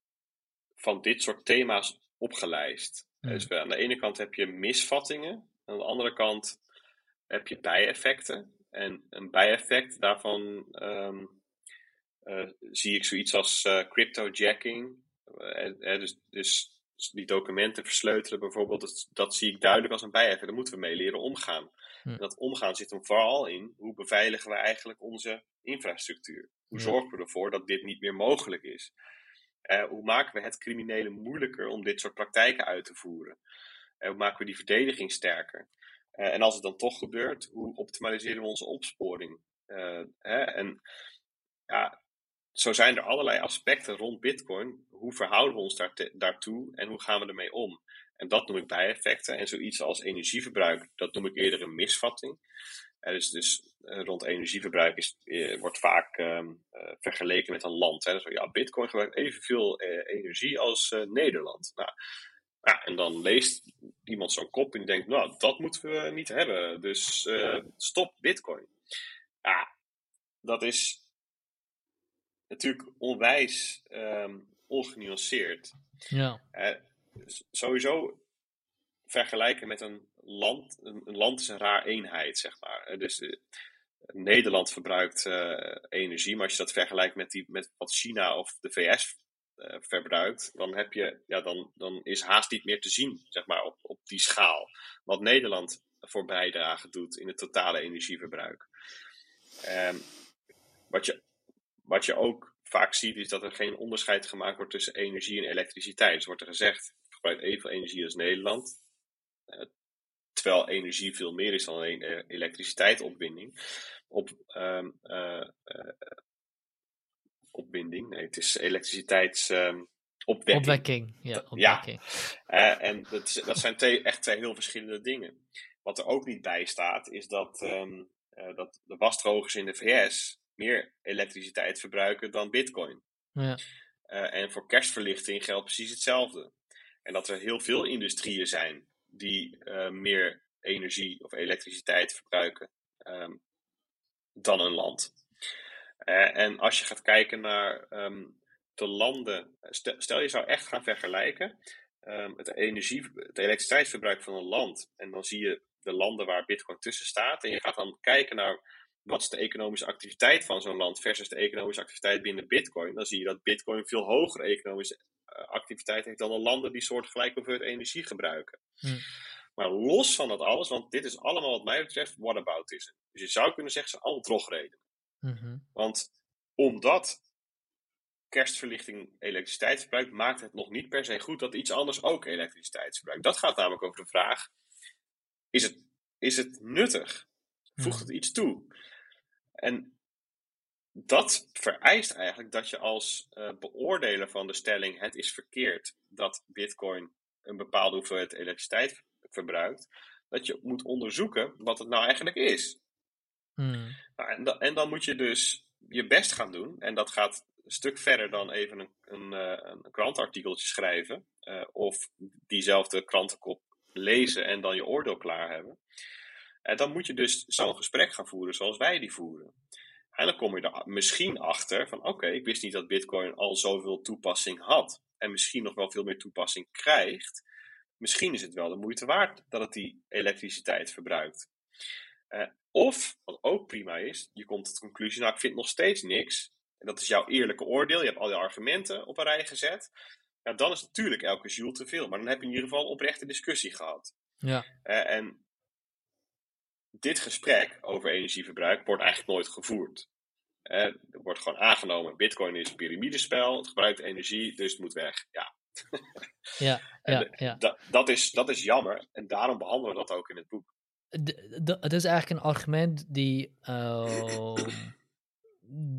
van dit soort thema's opgelijst. Hmm. Dus aan de ene kant heb je misvattingen, aan de andere kant heb je bijeffecten. En een bijeffect daarvan um, zie ik zoiets als cryptojacking. dus, dus die documenten versleutelen bijvoorbeeld, dat, dat, zie ik duidelijk als een bijeffect. Daar moeten we mee leren omgaan. Hm. En dat omgaan zit hem vooral in hoe beveiligen we eigenlijk onze infrastructuur. Hoe zorgen we ervoor dat dit niet meer mogelijk is? Uh, hoe maken we het criminelen moeilijker om dit soort praktijken uit te voeren? Uh, hoe maken we die verdediging sterker? Uh, en als het dan toch gebeurt, hoe optimaliseren we onze opsporing? Hè? En ja, zo zijn er allerlei aspecten rond Bitcoin. Hoe verhouden we ons daar daartoe en hoe gaan we ermee om? En dat noem ik bijeffecten. En zoiets als energieverbruik, dat noem ik eerder een misvatting. dus, dus rond energieverbruik is, wordt vaak um, vergeleken met een land. Hè. Dus, ja, Bitcoin gebruikt evenveel energie als Nederland. Nou, ja, en dan leest iemand zo'n kop en die denkt, nou, dat moeten we niet hebben. Dus stop Bitcoin. Ja, dat is natuurlijk onwijs um, ongenuanceerd. Ja. Sowieso vergelijken met een land. Een, land is een raar eenheid, zeg maar. Dus uh, Nederland verbruikt uh, energie, maar als je dat vergelijkt met, die, met wat China of de VS verbruikt, dan, heb je, ja, dan, dan is haast niet meer te zien, zeg maar, op, op die schaal. Wat Nederland voor bijdrage doet in het totale energieverbruik. Um, wat je wat je ook vaak ziet, is dat er geen onderscheid gemaakt wordt tussen energie en elektriciteit. Dus wordt er gezegd, gebruikt evenveel energie als Nederland. Uh, terwijl energie veel meer is dan alleen uh, elektriciteitsopwinding. Op, um, uh, opwinding, nee, het is elektriciteitsopwekking. Um, opwekking, ja. Opwekking. ja. en dat, dat zijn twee, echt twee heel verschillende dingen. Wat er ook niet bij staat, is dat, um, dat de wasdrogers in de VS meer elektriciteit verbruiken dan Bitcoin. Ja. Uh, en voor kerstverlichting geldt precies hetzelfde. En dat er heel veel industrieën zijn die uh, meer energie of elektriciteit verbruiken um, dan een land. Uh, en als je gaat kijken naar um, de landen, stel, je zou echt gaan vergelijken um, het, energie, het elektriciteitsverbruik van een land. En dan zie je de landen waar Bitcoin tussen staat. En je gaat dan kijken naar wat is de economische activiteit van zo'n land versus de economische activiteit binnen Bitcoin, dan zie je dat Bitcoin veel hogere economische eh, activiteit heeft dan de landen die soortgelijke hoeveelheid energie gebruiken. Hm. Maar los van dat alles, want dit is allemaal wat mij betreft whataboutism. Dus je zou kunnen zeggen, ze allemaal drogreden. Mm Want omdat kerstverlichting elektriciteit verbruikt, maakt het nog niet per se goed dat iets anders ook elektriciteit verbruikt. Dat gaat namelijk over de vraag, is het, is het nuttig? Voegt hm. het iets toe? En dat vereist eigenlijk dat je als uh, beoordeler van de stelling het is verkeerd dat Bitcoin een bepaalde hoeveelheid elektriciteit verbruikt, dat je moet onderzoeken wat het nou eigenlijk is. Hmm. Nou, en, en, dan moet je dus je best gaan doen, en dat gaat een stuk verder dan even een, een, uh, een krantartikeltje schrijven, uh, of diezelfde krantenkop lezen en dan je oordeel klaar hebben. En dan moet je dus zo'n gesprek gaan voeren zoals wij die voeren. En dan kom je er misschien achter van oké, ik wist niet dat Bitcoin al zoveel toepassing had. En misschien nog wel veel meer toepassing krijgt. Misschien is het wel de moeite waard dat het die elektriciteit verbruikt. Uh, of, wat ook prima is, je komt tot de conclusie, nou ik vind nog steeds niks. En dat is jouw eerlijke oordeel. Je hebt al je argumenten op een rij gezet. Ja, dan is natuurlijk elke joule te veel. Maar dan heb je in ieder geval een oprechte discussie gehad. Ja. Uh, en dit gesprek over energieverbruik wordt eigenlijk nooit gevoerd. er wordt gewoon aangenomen, bitcoin is een piramidespel, het gebruikt energie, dus het moet weg. Ja, ja, ja, ja. dat, is, dat is jammer en daarom behandelen we dat ook in het boek. het is eigenlijk een argument die, uh,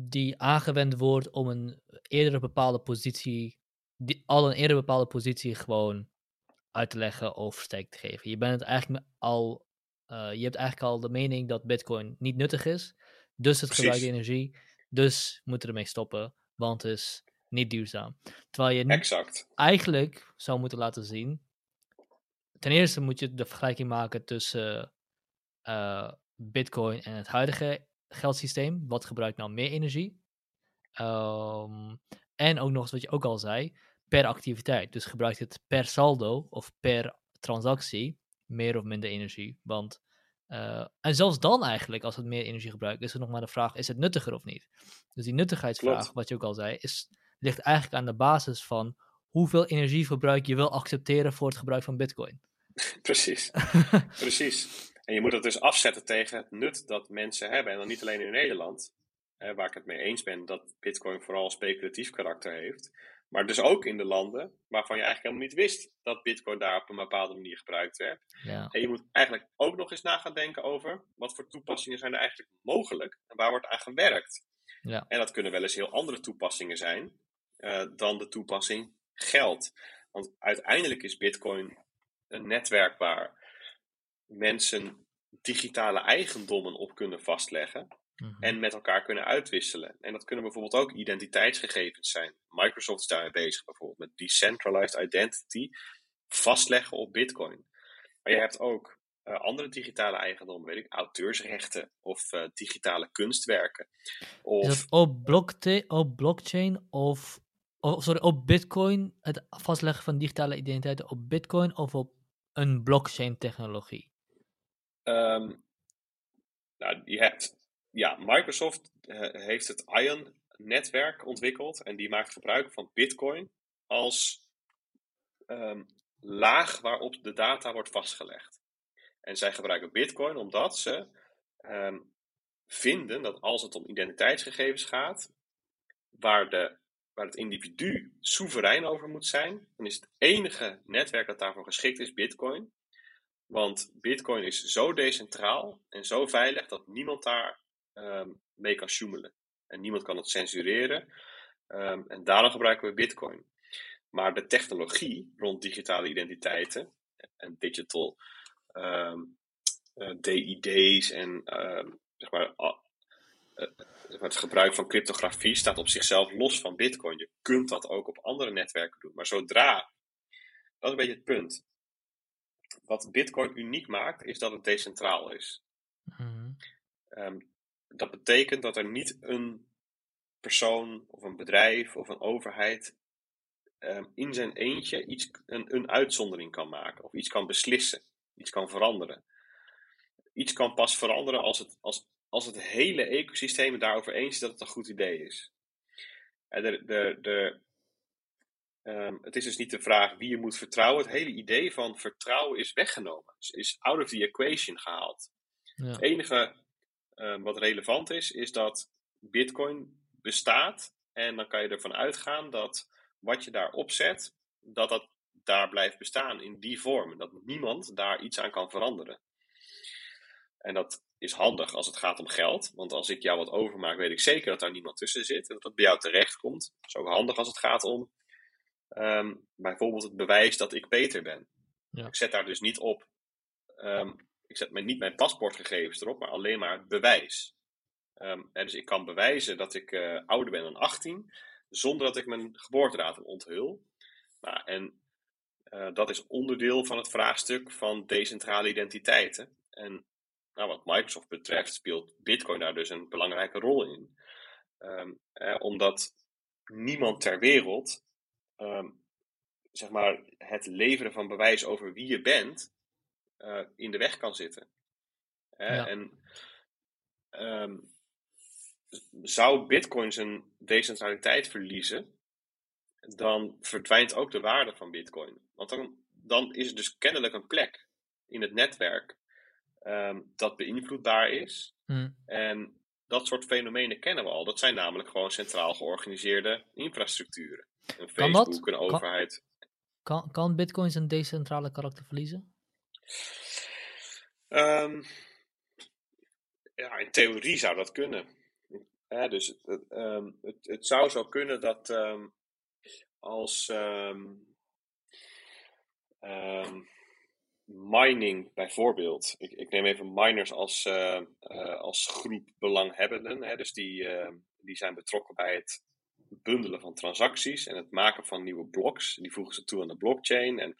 die aangewend wordt om een eerder bepaalde positie, die, al een eerder bepaalde positie gewoon uit te leggen of steek te geven. Je bent het eigenlijk al uh, je hebt eigenlijk al de mening dat Bitcoin niet nuttig is. Dus het gebruikt energie. Dus moeten ermee stoppen. Want het is niet duurzaam. Terwijl je exact. eigenlijk zou moeten laten zien. Ten eerste moet je de vergelijking maken tussen uh, Bitcoin en het huidige geldsysteem. Wat gebruikt nou meer energie? Um, en ook nog eens wat je ook al zei, per activiteit. Dus gebruikt het per saldo of per transactie meer of minder energie. Want Uh, en zelfs dan eigenlijk, als het meer energie gebruikt, is er nog maar de vraag, is het nuttiger of niet? Dus die nuttigheidsvraag, Klopt. wat je ook al zei, is, ligt eigenlijk aan de basis van hoeveel energieverbruik je wil accepteren voor het gebruik van bitcoin. Precies, precies. En je moet dat dus afzetten tegen het nut dat mensen hebben. En dan niet alleen in Nederland, hè, waar ik het mee eens ben dat bitcoin vooral speculatief karakter heeft. Maar dus ook in de landen waarvan je eigenlijk helemaal niet wist dat bitcoin daar op een bepaalde manier gebruikt werd. Ja. En je moet eigenlijk ook nog eens na gaan denken over wat voor toepassingen zijn er eigenlijk mogelijk en waar wordt aan gewerkt. Ja. En dat kunnen wel eens heel andere toepassingen zijn uh, dan de toepassing geld. Want uiteindelijk is bitcoin een netwerk waar mensen digitale eigendommen op kunnen vastleggen Mhm. en met elkaar kunnen uitwisselen. En dat kunnen bijvoorbeeld ook identiteitsgegevens zijn. Microsoft is daarmee bezig bijvoorbeeld met decentralized identity vastleggen op Bitcoin. Maar je hebt ook uh, andere digitale eigendommen, weet ik, auteursrechten of uh, digitale kunstwerken. Of, Is dat op, blokte- op blockchain of, oh, sorry, op Bitcoin, het vastleggen van digitale identiteiten op Bitcoin of op een blockchain technologie? Um, nou, je hebt, ja, Microsoft uh, heeft het Ion-netwerk ontwikkeld en die maakt gebruik van Bitcoin als um, laag waarop de data wordt vastgelegd. En zij gebruiken Bitcoin omdat ze um, vinden dat als het om identiteitsgegevens gaat, waar, de, waar het individu soeverein over moet zijn, dan is het enige netwerk dat daarvoor geschikt is Bitcoin. Want Bitcoin is zo decentraal en zo veilig dat niemand daar um, mee kan. En niemand kan het censureren. Um, en daarom gebruiken we Bitcoin. Maar de technologie rond digitale identiteiten en digital um, uh, DID's en zeg maar, uh, het gebruik van cryptografie staat op zichzelf los van Bitcoin. Je kunt dat ook op andere netwerken doen. Maar zodra, dat is een beetje het punt wat Bitcoin uniek maakt, is dat het decentraal is. Um, dat betekent dat er niet een persoon of een bedrijf of een overheid um, in zijn eentje iets, een, een uitzondering kan maken of iets kan beslissen, iets kan veranderen. Iets kan pas veranderen als het, als, als het hele ecosysteem het daarover eens is dat het een goed idee is. De, de, de, Um, het is dus niet de vraag wie je moet vertrouwen. Het hele idee van vertrouwen is weggenomen. Is, is out of the equation gehaald. Ja. Het enige um, wat relevant is, is dat Bitcoin bestaat. En dan kan je ervan uitgaan dat wat je daar opzet, dat dat daar blijft bestaan in die vorm. Dat niemand daar iets aan kan veranderen. En dat is handig als het gaat om geld. Want als ik jou wat overmaak, weet ik zeker dat daar niemand tussen zit. En dat het bij jou terecht komt. Dat is ook handig als het gaat om Um, bijvoorbeeld het bewijs dat ik Peter ben. Ja. Ik zet daar dus niet op, um, ik zet niet mijn paspoortgegevens erop, maar alleen maar het bewijs. Um, en dus ik kan bewijzen dat ik uh, ouder ben dan 18, zonder dat ik mijn geboortedatum onthul. Nou, en uh, dat is onderdeel van het vraagstuk van decentrale identiteiten. En nou, wat Microsoft betreft speelt Bitcoin daar dus een belangrijke rol in. Eh, omdat niemand ter wereld Um, zeg maar, het leveren van bewijs over wie je bent uh, in de weg kan zitten. Hè? Ja. En um, zou Bitcoin zijn decentraliteit verliezen, dan verdwijnt ook de waarde van Bitcoin. Want dan, dan is er dus kennelijk een plek in het netwerk um, dat beïnvloedbaar is. Mm. En dat soort fenomenen kennen we al. Dat zijn namelijk gewoon centraal georganiseerde infrastructuren. Een Kan Facebook, dat? een Kan- overheid. Kan, kan Bitcoin zijn decentrale karakter verliezen? Ehm, ja, in theorie zou dat kunnen. Dus het, het, ehm, het, het zou zo kunnen dat ehm, als mining bijvoorbeeld, ik, ik neem even miners als, eh, eh, als groep belanghebbenden, hè, dus die, die zijn betrokken bij het bundelen van transacties en het maken van nieuwe blocks. Die voegen ze toe aan de blockchain en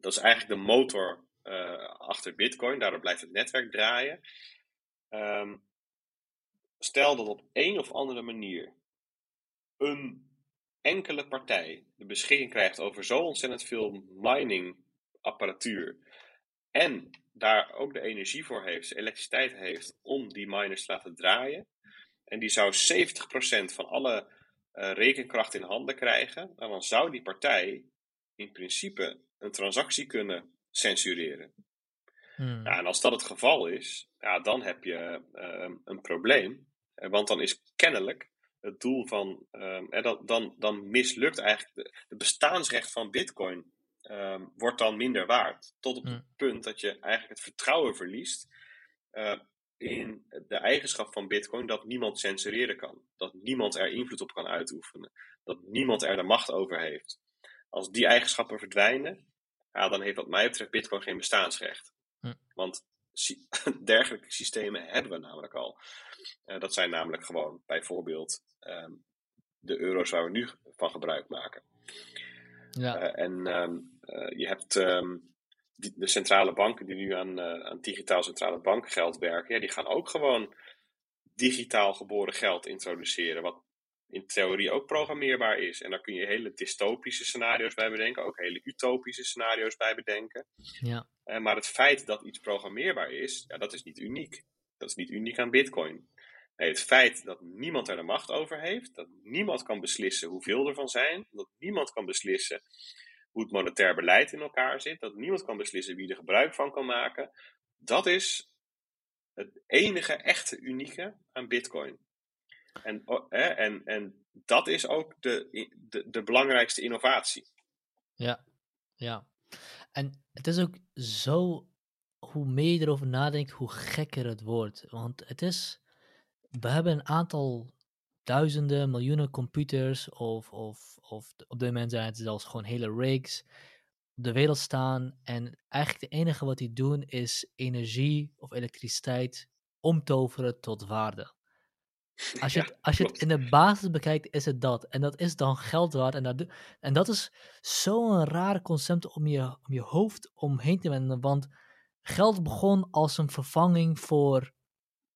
dat is eigenlijk de motor eh, achter Bitcoin. Daardoor blijft het netwerk draaien. Ehm, stel dat op een of andere manier een enkele partij de beschikking krijgt over zo ontzettend veel mining apparatuur en daar ook de energie voor heeft, elektriciteit heeft om die miners te laten draaien. En die zou 70% van alle uh, rekenkracht in handen krijgen. Nou, dan zou die partij in principe een transactie kunnen censureren. Hmm. Ja, en als dat het geval is, ja, dan heb je uh, een probleem. Eh, want dan is kennelijk het doel van. Uh, dan, dan, dan mislukt eigenlijk. het bestaansrecht van Bitcoin ehm, wordt dan minder waard. Tot op het hmm. punt dat je eigenlijk het vertrouwen verliest. Uh, in de eigenschap van Bitcoin dat niemand censureren kan. Dat niemand er invloed op kan uitoefenen. Dat niemand er de macht over heeft. Als die eigenschappen verdwijnen, ja, dan heeft wat mij betreft Bitcoin geen bestaansrecht. Hm. Want dergelijke systemen hebben we namelijk al. Uh, dat zijn namelijk gewoon bijvoorbeeld um, de euro's waar we nu van gebruik maken. Ja. Uh, en um, uh, je hebt um, die, de centrale banken die nu aan, aan digitaal centrale bankgeld werken, ja, die gaan ook gewoon digitaal geboren geld introduceren. Wat in theorie ook programmeerbaar is. En daar kun je hele dystopische scenario's bij bedenken, ook hele utopische scenario's bij bedenken. Ja. Uh, maar het feit dat iets programmeerbaar is, ja, dat is niet uniek. Dat is niet uniek aan Bitcoin. Nee, het feit dat niemand er de macht over heeft, dat niemand kan beslissen hoeveel er van zijn, dat niemand kan beslissen hoe het monetair beleid in elkaar zit, dat niemand kan beslissen wie er gebruik van kan maken, dat is het enige echte unieke aan Bitcoin. En, en, en dat is ook de, de, de belangrijkste innovatie. Ja, ja. En het is ook zo, hoe meer je erover nadenkt, hoe gekker het wordt. Want het is, we hebben een aantal duizenden, miljoenen computers, of, of, of op dit moment zijn het zelfs gewoon hele rigs, op de wereld staan. En eigenlijk het enige wat die doen is energie of elektriciteit omtoveren tot waarde. Als je, het, als je het in de basis bekijkt, is het dat. En dat is dan geld waard. En dat, en dat is zo'n raar concept om je, om je hoofd omheen te wenden. Want geld begon als een vervanging voor,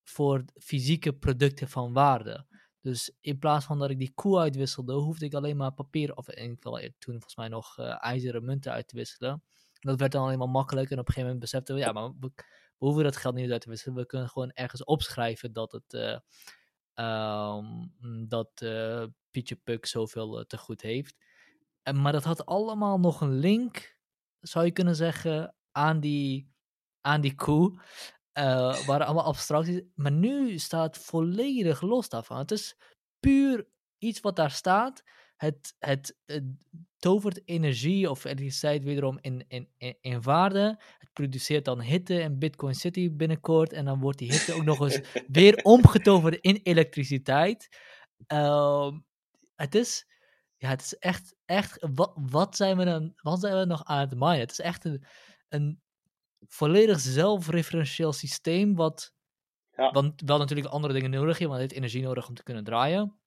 voor fysieke producten van waarde. Dus in plaats van dat ik die koe uitwisselde, hoefde ik alleen maar papier, of in geval toen volgens mij nog uh, ijzeren munten uit te wisselen. Dat werd dan alleen maar makkelijk. En op een gegeven moment beseften we, ja, maar we, hoeven dat geld niet uit te wisselen. We kunnen gewoon ergens opschrijven dat het. Uh, Um, dat uh, Pietje Puk zoveel uh, te goed heeft. En, maar dat had allemaal nog een link, zou je kunnen zeggen, aan die, aan die koe. Uh, waren allemaal abstracties. Maar nu staat volledig los daarvan. Het is puur iets wat daar staat. Het, het, het tovert energie of elektriciteit wederom in, in, in, in, waarde. Het produceert dan hitte in Bitcoin City binnenkort. En dan wordt die hitte ook nog eens weer omgetoverd in elektriciteit. Uh, het is, ja, het is echt, echt wat, wat, zijn we dan, wat zijn we nog aan het maaien? Het is echt een, een volledig zelfreferentieel systeem, wat, ja. want wel natuurlijk andere dingen nodig heeft, want het heeft energie nodig om te kunnen draaien.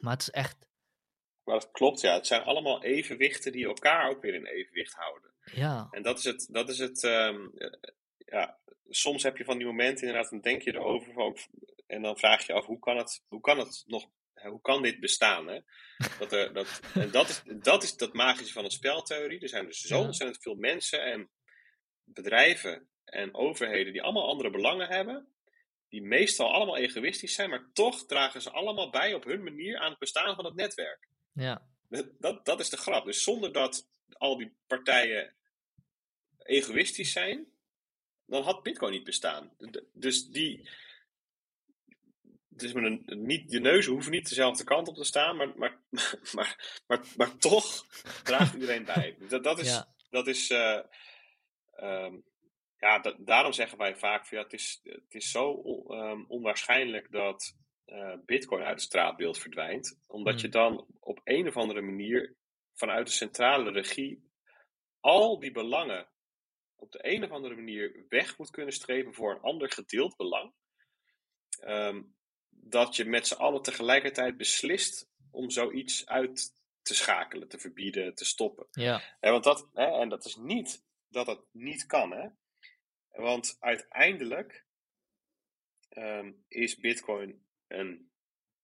Maar het is echt maar dat klopt, ja. Het zijn allemaal evenwichten die elkaar ook weer in evenwicht houden. Ja. En dat is het. Dat is het um, ja, soms heb je van die momenten inderdaad, dan denk je erover en dan vraag je af hoe kan het, hoe kan het nog, hoe kan dit bestaan? Hè? Dat er, dat, en dat is, dat is dat magische van een speltheorie. Er zijn dus zo ontzettend veel mensen en bedrijven en overheden die allemaal andere belangen hebben. Die meestal allemaal egoïstisch zijn, maar toch dragen ze allemaal bij op hun manier aan het bestaan van het netwerk. Ja. Dat, dat is de grap. Dus zonder dat al die partijen egoïstisch zijn, dan had Bitcoin niet bestaan. Dus die. Dus met een, niet, de neuzen hoeven niet dezelfde kant op te staan, maar, maar, maar, maar, maar, toch draagt iedereen bij. Dat, dat is. Dat is uh, um, ja, daarom zeggen wij vaak: van, ja, het, is, het is zo um, onwaarschijnlijk dat uh, Bitcoin uit het straatbeeld verdwijnt. Omdat je hmm. dan op een of andere manier vanuit de centrale regie al die belangen op de een of andere manier weg moet kunnen strepen voor een ander gedeeld belang. Ehm, dat je met z'n allen tegelijkertijd beslist om zoiets uit te schakelen, te verbieden, te stoppen. Ja. want dat, hè, en dat is niet dat het niet kan. Hè? Want uiteindelijk ehm, is Bitcoin een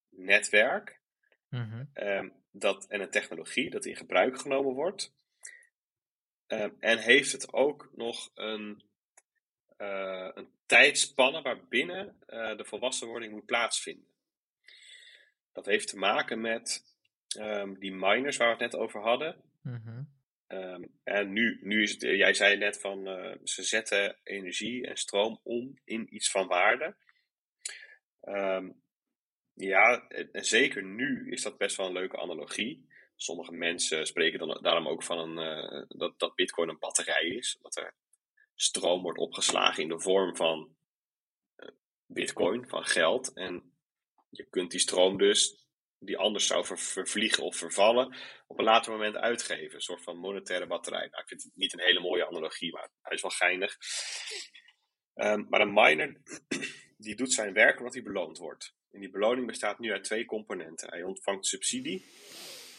netwerk mhm. ehm, dat, en een technologie dat in gebruik genomen wordt. Ehm, en heeft het ook nog een uh, een tijdspanne waarbinnen uh, de volwassenwording moet plaatsvinden. Dat heeft te maken met um, die miners waar we het net over hadden. Mm um, en nu, nu is het, jij zei net van uh, ze zetten energie en stroom om in iets van waarde. Um, ja, zeker nu is dat best wel een leuke analogie. Sommige mensen spreken dan daarom ook van een, dat, dat Bitcoin een batterij is. Dat er stroom wordt opgeslagen in de vorm van uh, bitcoin, van geld. En je kunt die stroom dus, die anders zou ver vervliegen of vervallen, op een later moment uitgeven. Een soort van monetaire batterij. Nou, ik vind het niet een hele mooie analogie, maar hij is wel geinig. Um, maar een miner, die doet zijn werk omdat hij beloond wordt. En die beloning bestaat nu uit twee componenten. Hij ontvangt subsidie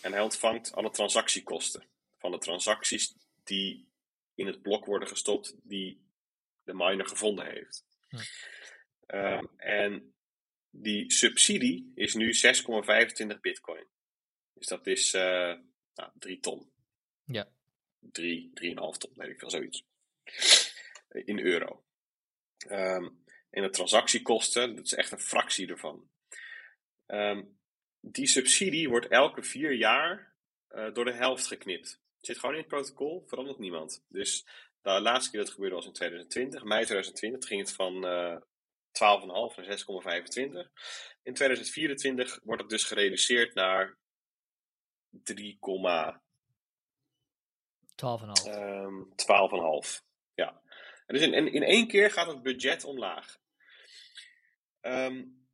en hij ontvangt alle transactiekosten van de transacties die in het blok worden gestopt die de miner gevonden heeft. Hm. Um, en die subsidie is nu 6,25 bitcoin. Dus dat is uh, nou, 3 ton. Ja. 3, 3,5 ton, weet ik veel, zoiets. In euro. Um, en de transactiekosten, dat is echt een fractie ervan. Um, die subsidie wordt elke vier jaar uh, door de helft geknipt. Het zit gewoon in het protocol, verandert niemand. Dus de laatste keer dat het gebeurde was in 2020, mei 2020, ging het van uh, 12,5 naar 6,25. In 2024 wordt het dus gereduceerd naar 3, 12,5. Um, 12,5. En dus in, in, in één keer gaat het budget omlaag. Um,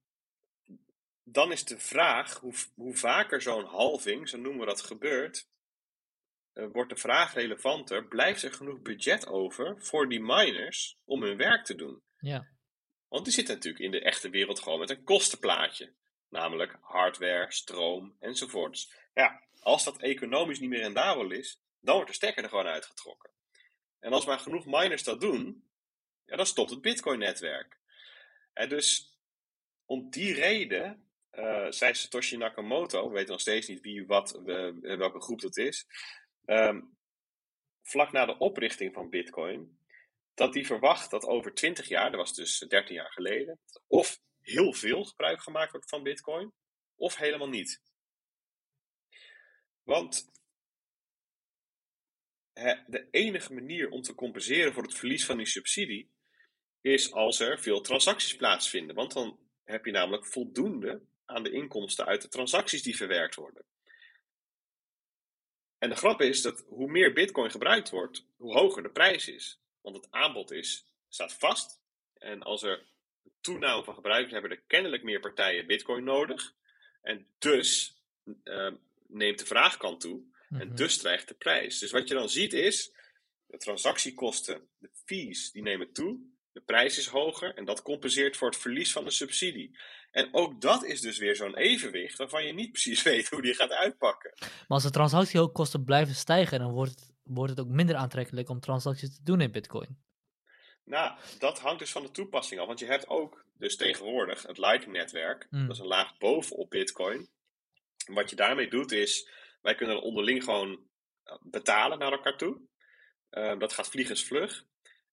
dan is de vraag hoe, hoe vaker zo'n halving, zo noemen we dat, gebeurt, uh, wordt de vraag relevanter, blijft er genoeg budget over voor die miners om hun werk te doen? Ja. Want die zitten natuurlijk in de echte wereld gewoon met een kostenplaatje. Namelijk hardware, stroom enzovoorts. Ja, als dat economisch niet meer rendabel is, dan wordt de stekker er gewoon uitgetrokken. En als maar genoeg miners dat doen, ja, dan stopt het Bitcoin-netwerk. En dus om die reden uh, zei Satoshi Nakamoto, we weten nog steeds niet wie, wat, uh, welke groep dat is, um, vlak na de oprichting van Bitcoin, dat hij verwacht dat over 20 jaar, dat was dus 13 jaar geleden, of heel veel gebruik gemaakt wordt van Bitcoin, of helemaal niet. Want de enige manier om te compenseren voor het verlies van die subsidie is als er veel transacties plaatsvinden. Want dan heb je namelijk voldoende aan de inkomsten uit de transacties die verwerkt worden. En de grap is dat hoe meer Bitcoin gebruikt wordt, hoe hoger de prijs is. Want het aanbod is, staat vast. En als er toename van gebruikers hebben er kennelijk meer partijen Bitcoin nodig. En dus uh, neemt de vraagkant toe. En mhm. dus stijgt de prijs. Dus wat je dan ziet is, de transactiekosten, de fees, die nemen toe. De prijs is hoger en dat compenseert voor het verlies van de subsidie. En ook dat is dus weer zo'n evenwicht waarvan je niet precies weet hoe die gaat uitpakken. Maar als de transactiekosten blijven stijgen, dan wordt het, wordt het ook minder aantrekkelijk om transacties te doen in Bitcoin. Nou, dat hangt dus van de toepassing af. Want je hebt ook dus tegenwoordig het Lightning-netwerk. Mm. Dat is een laag bovenop Bitcoin. wat je daarmee doet is, wij kunnen onderling gewoon eh, betalen naar elkaar toe. Uh, dat gaat vliegensvlug.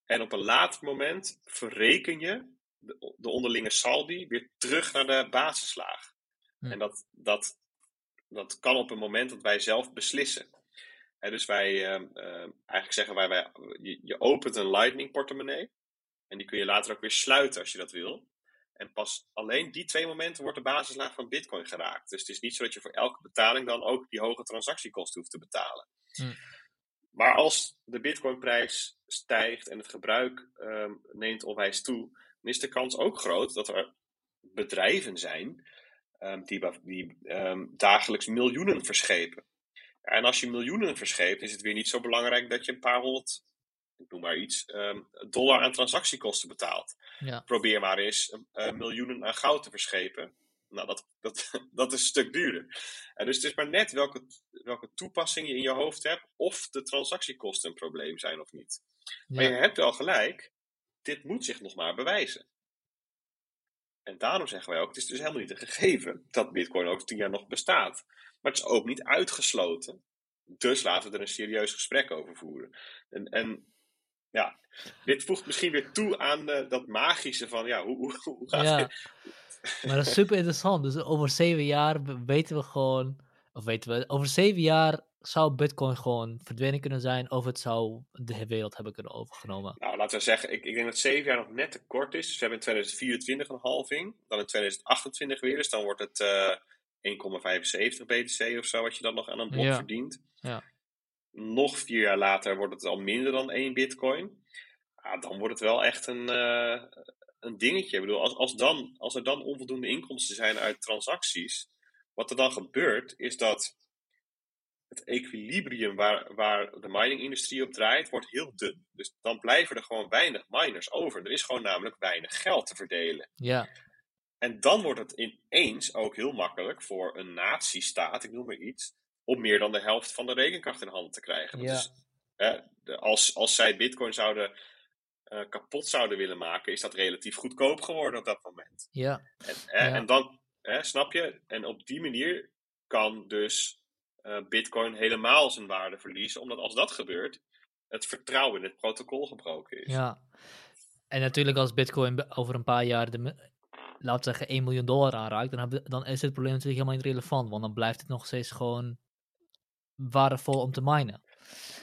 En op een later moment verreken je de, de onderlinge saldi weer terug naar de basislaag. En dat, dat, dat kan op een moment dat wij zelf beslissen. dus wij, uh, uh, eigenlijk zeggen wij, wij je, je, opent een Lightning portemonnee. En die kun je later ook weer sluiten als je dat wil. En pas alleen die twee momenten wordt de basislaag van Bitcoin geraakt. Dus het is niet zo dat je voor elke betaling dan ook die hoge transactiekosten hoeft te betalen. Hm. Maar als de Bitcoinprijs stijgt en het gebruik um, neemt onwijs toe, dan is de kans ook groot dat er bedrijven zijn um, die, die um, dagelijks miljoenen verschepen. En als je miljoenen verscheept, is het weer niet zo belangrijk dat je een paar honderd, ik noem maar iets, um, dollar aan transactiekosten betaalt. Ja. Probeer maar eens uh, miljoenen aan goud te verschepen. Nou, dat, dat, dat is een stuk duurder. En dus het is maar net welke, welke toepassing je in je hoofd hebt, of de transactiekosten een probleem zijn of niet. Ja. Maar je hebt wel gelijk, dit moet zich nog maar bewijzen. En daarom zeggen wij ook, het is dus helemaal niet een gegeven dat Bitcoin over tien jaar nog bestaat. Maar het is ook niet uitgesloten. Dus laten we er een serieus gesprek over voeren. En, en ja, dit voegt misschien weer toe aan uh, dat magische van, ja, hoe, hoe, hoe gaat Ja. het? Maar dat is super interessant. Dus over zeven jaar weten we gewoon, of weten we, over zeven jaar zou Bitcoin gewoon verdwenen kunnen zijn, of het zou de wereld hebben kunnen overgenomen. Nou, laten we zeggen, ik, ik denk dat zeven jaar nog net te kort is. Dus we hebben in 2024 een halving, dan in 2028 weer, dus dan wordt het eh 1,75 BTC of zo, wat je dan nog aan een blok Ja. verdient. Ja. Nog vier jaar later wordt het al minder dan één bitcoin. Ja, dan wordt het wel echt een, eh, een dingetje. Ik bedoel, als, als, dan, als er dan onvoldoende inkomsten zijn uit transacties, wat er dan gebeurt, is dat het equilibrium waar, waar de miningindustrie op draait, wordt heel dun. Dus dan blijven er gewoon weinig miners over. Er is gewoon namelijk weinig geld te verdelen. Ja, En dan wordt het ineens ook heel makkelijk voor een natiestaat, ik noem maar iets, om meer dan de helft van de rekenkracht in handen te krijgen. Dat Ja. is, hè, de- als, als zij bitcoin zouden eh, kapot zouden willen maken, is dat relatief goedkoop geworden op dat moment. ja, En, hè, Ja. en dan, hè, snap je? En op die manier kan dus eh, Bitcoin helemaal zijn waarde verliezen, omdat als dat gebeurt, het vertrouwen in het protocol gebroken is. ja. En natuurlijk als Bitcoin over een paar jaar de, laten we zeggen 1 miljoen dollar aanraakt, dan, hebben, dan is het probleem natuurlijk helemaal niet relevant, want dan blijft het nog steeds gewoon waardevol om te minen.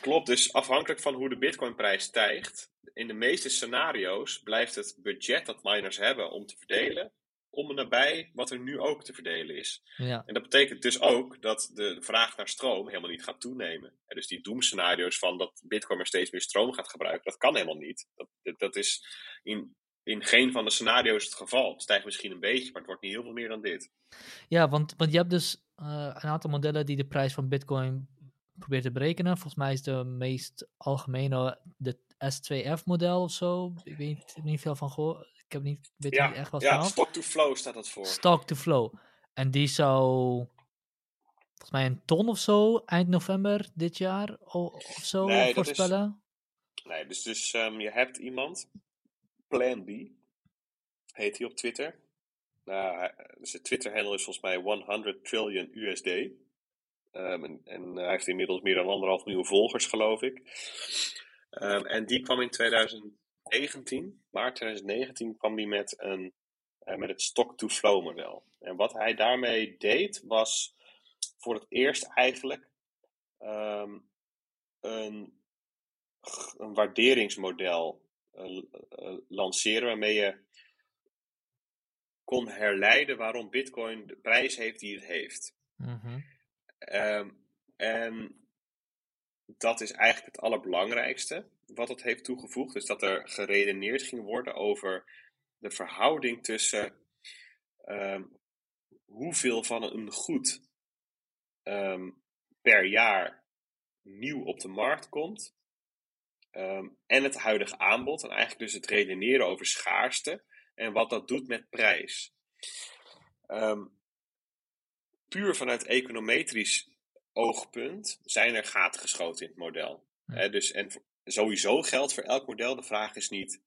Klopt, dus afhankelijk van hoe de Bitcoinprijs stijgt, in de meeste scenario's blijft het budget dat miners hebben om te verdelen, om en nabij wat er nu ook te verdelen is. Ja, En dat betekent dus ook dat de vraag naar stroom helemaal niet gaat toenemen. En dus die doemscenario's van dat Bitcoin maar steeds meer stroom gaat gebruiken, dat kan helemaal niet. Dat, dat, is in, in geen van de scenario's het geval. Het stijgt misschien een beetje, maar het wordt niet heel veel meer dan dit. ja want, want je hebt dus een aantal modellen die de prijs van Bitcoin probeert te berekenen. Volgens mij is de meest algemene de S2F-model of zo. Ik weet niet, niet veel van gehoord. Ik heb niet, weet Ja, niet echt wat ja vanaf. stock to flow staat dat voor. Stock to flow. En die zou volgens mij een ton of zo eind november dit jaar of zo Nee, dat is- voorspellen. Nee, dus, dus ehm, je hebt iemand, Plan B, heet hij op Twitter. Nou, de Twitter-handle is volgens mij 100 trillion USD. Ehm, en, en hij heeft inmiddels meer dan anderhalf miljoen volgers, geloof ik. Ehm, en die kwam in 2019, maart 2019, kwam die met, een, eh, met het stock-to-flow model. En wat hij daarmee deed, was voor het eerst eigenlijk ehm, een een waarderingsmodel eh, eh, lanceren waarmee je kon herleiden waarom Bitcoin de prijs heeft die het heeft. Mhm. Ehm, en dat is eigenlijk het allerbelangrijkste wat het heeft toegevoegd. Dus dat er geredeneerd ging worden over de verhouding tussen ehm, hoeveel van een goed ehm, per jaar nieuw op de markt komt. en het huidige aanbod. En eigenlijk dus het redeneren over schaarste. En wat dat doet met prijs. Ehm, puur vanuit econometrisch oogpunt zijn er gaten geschoten in het model. Ja. Dus, en sowieso geldt voor elk model. De vraag is niet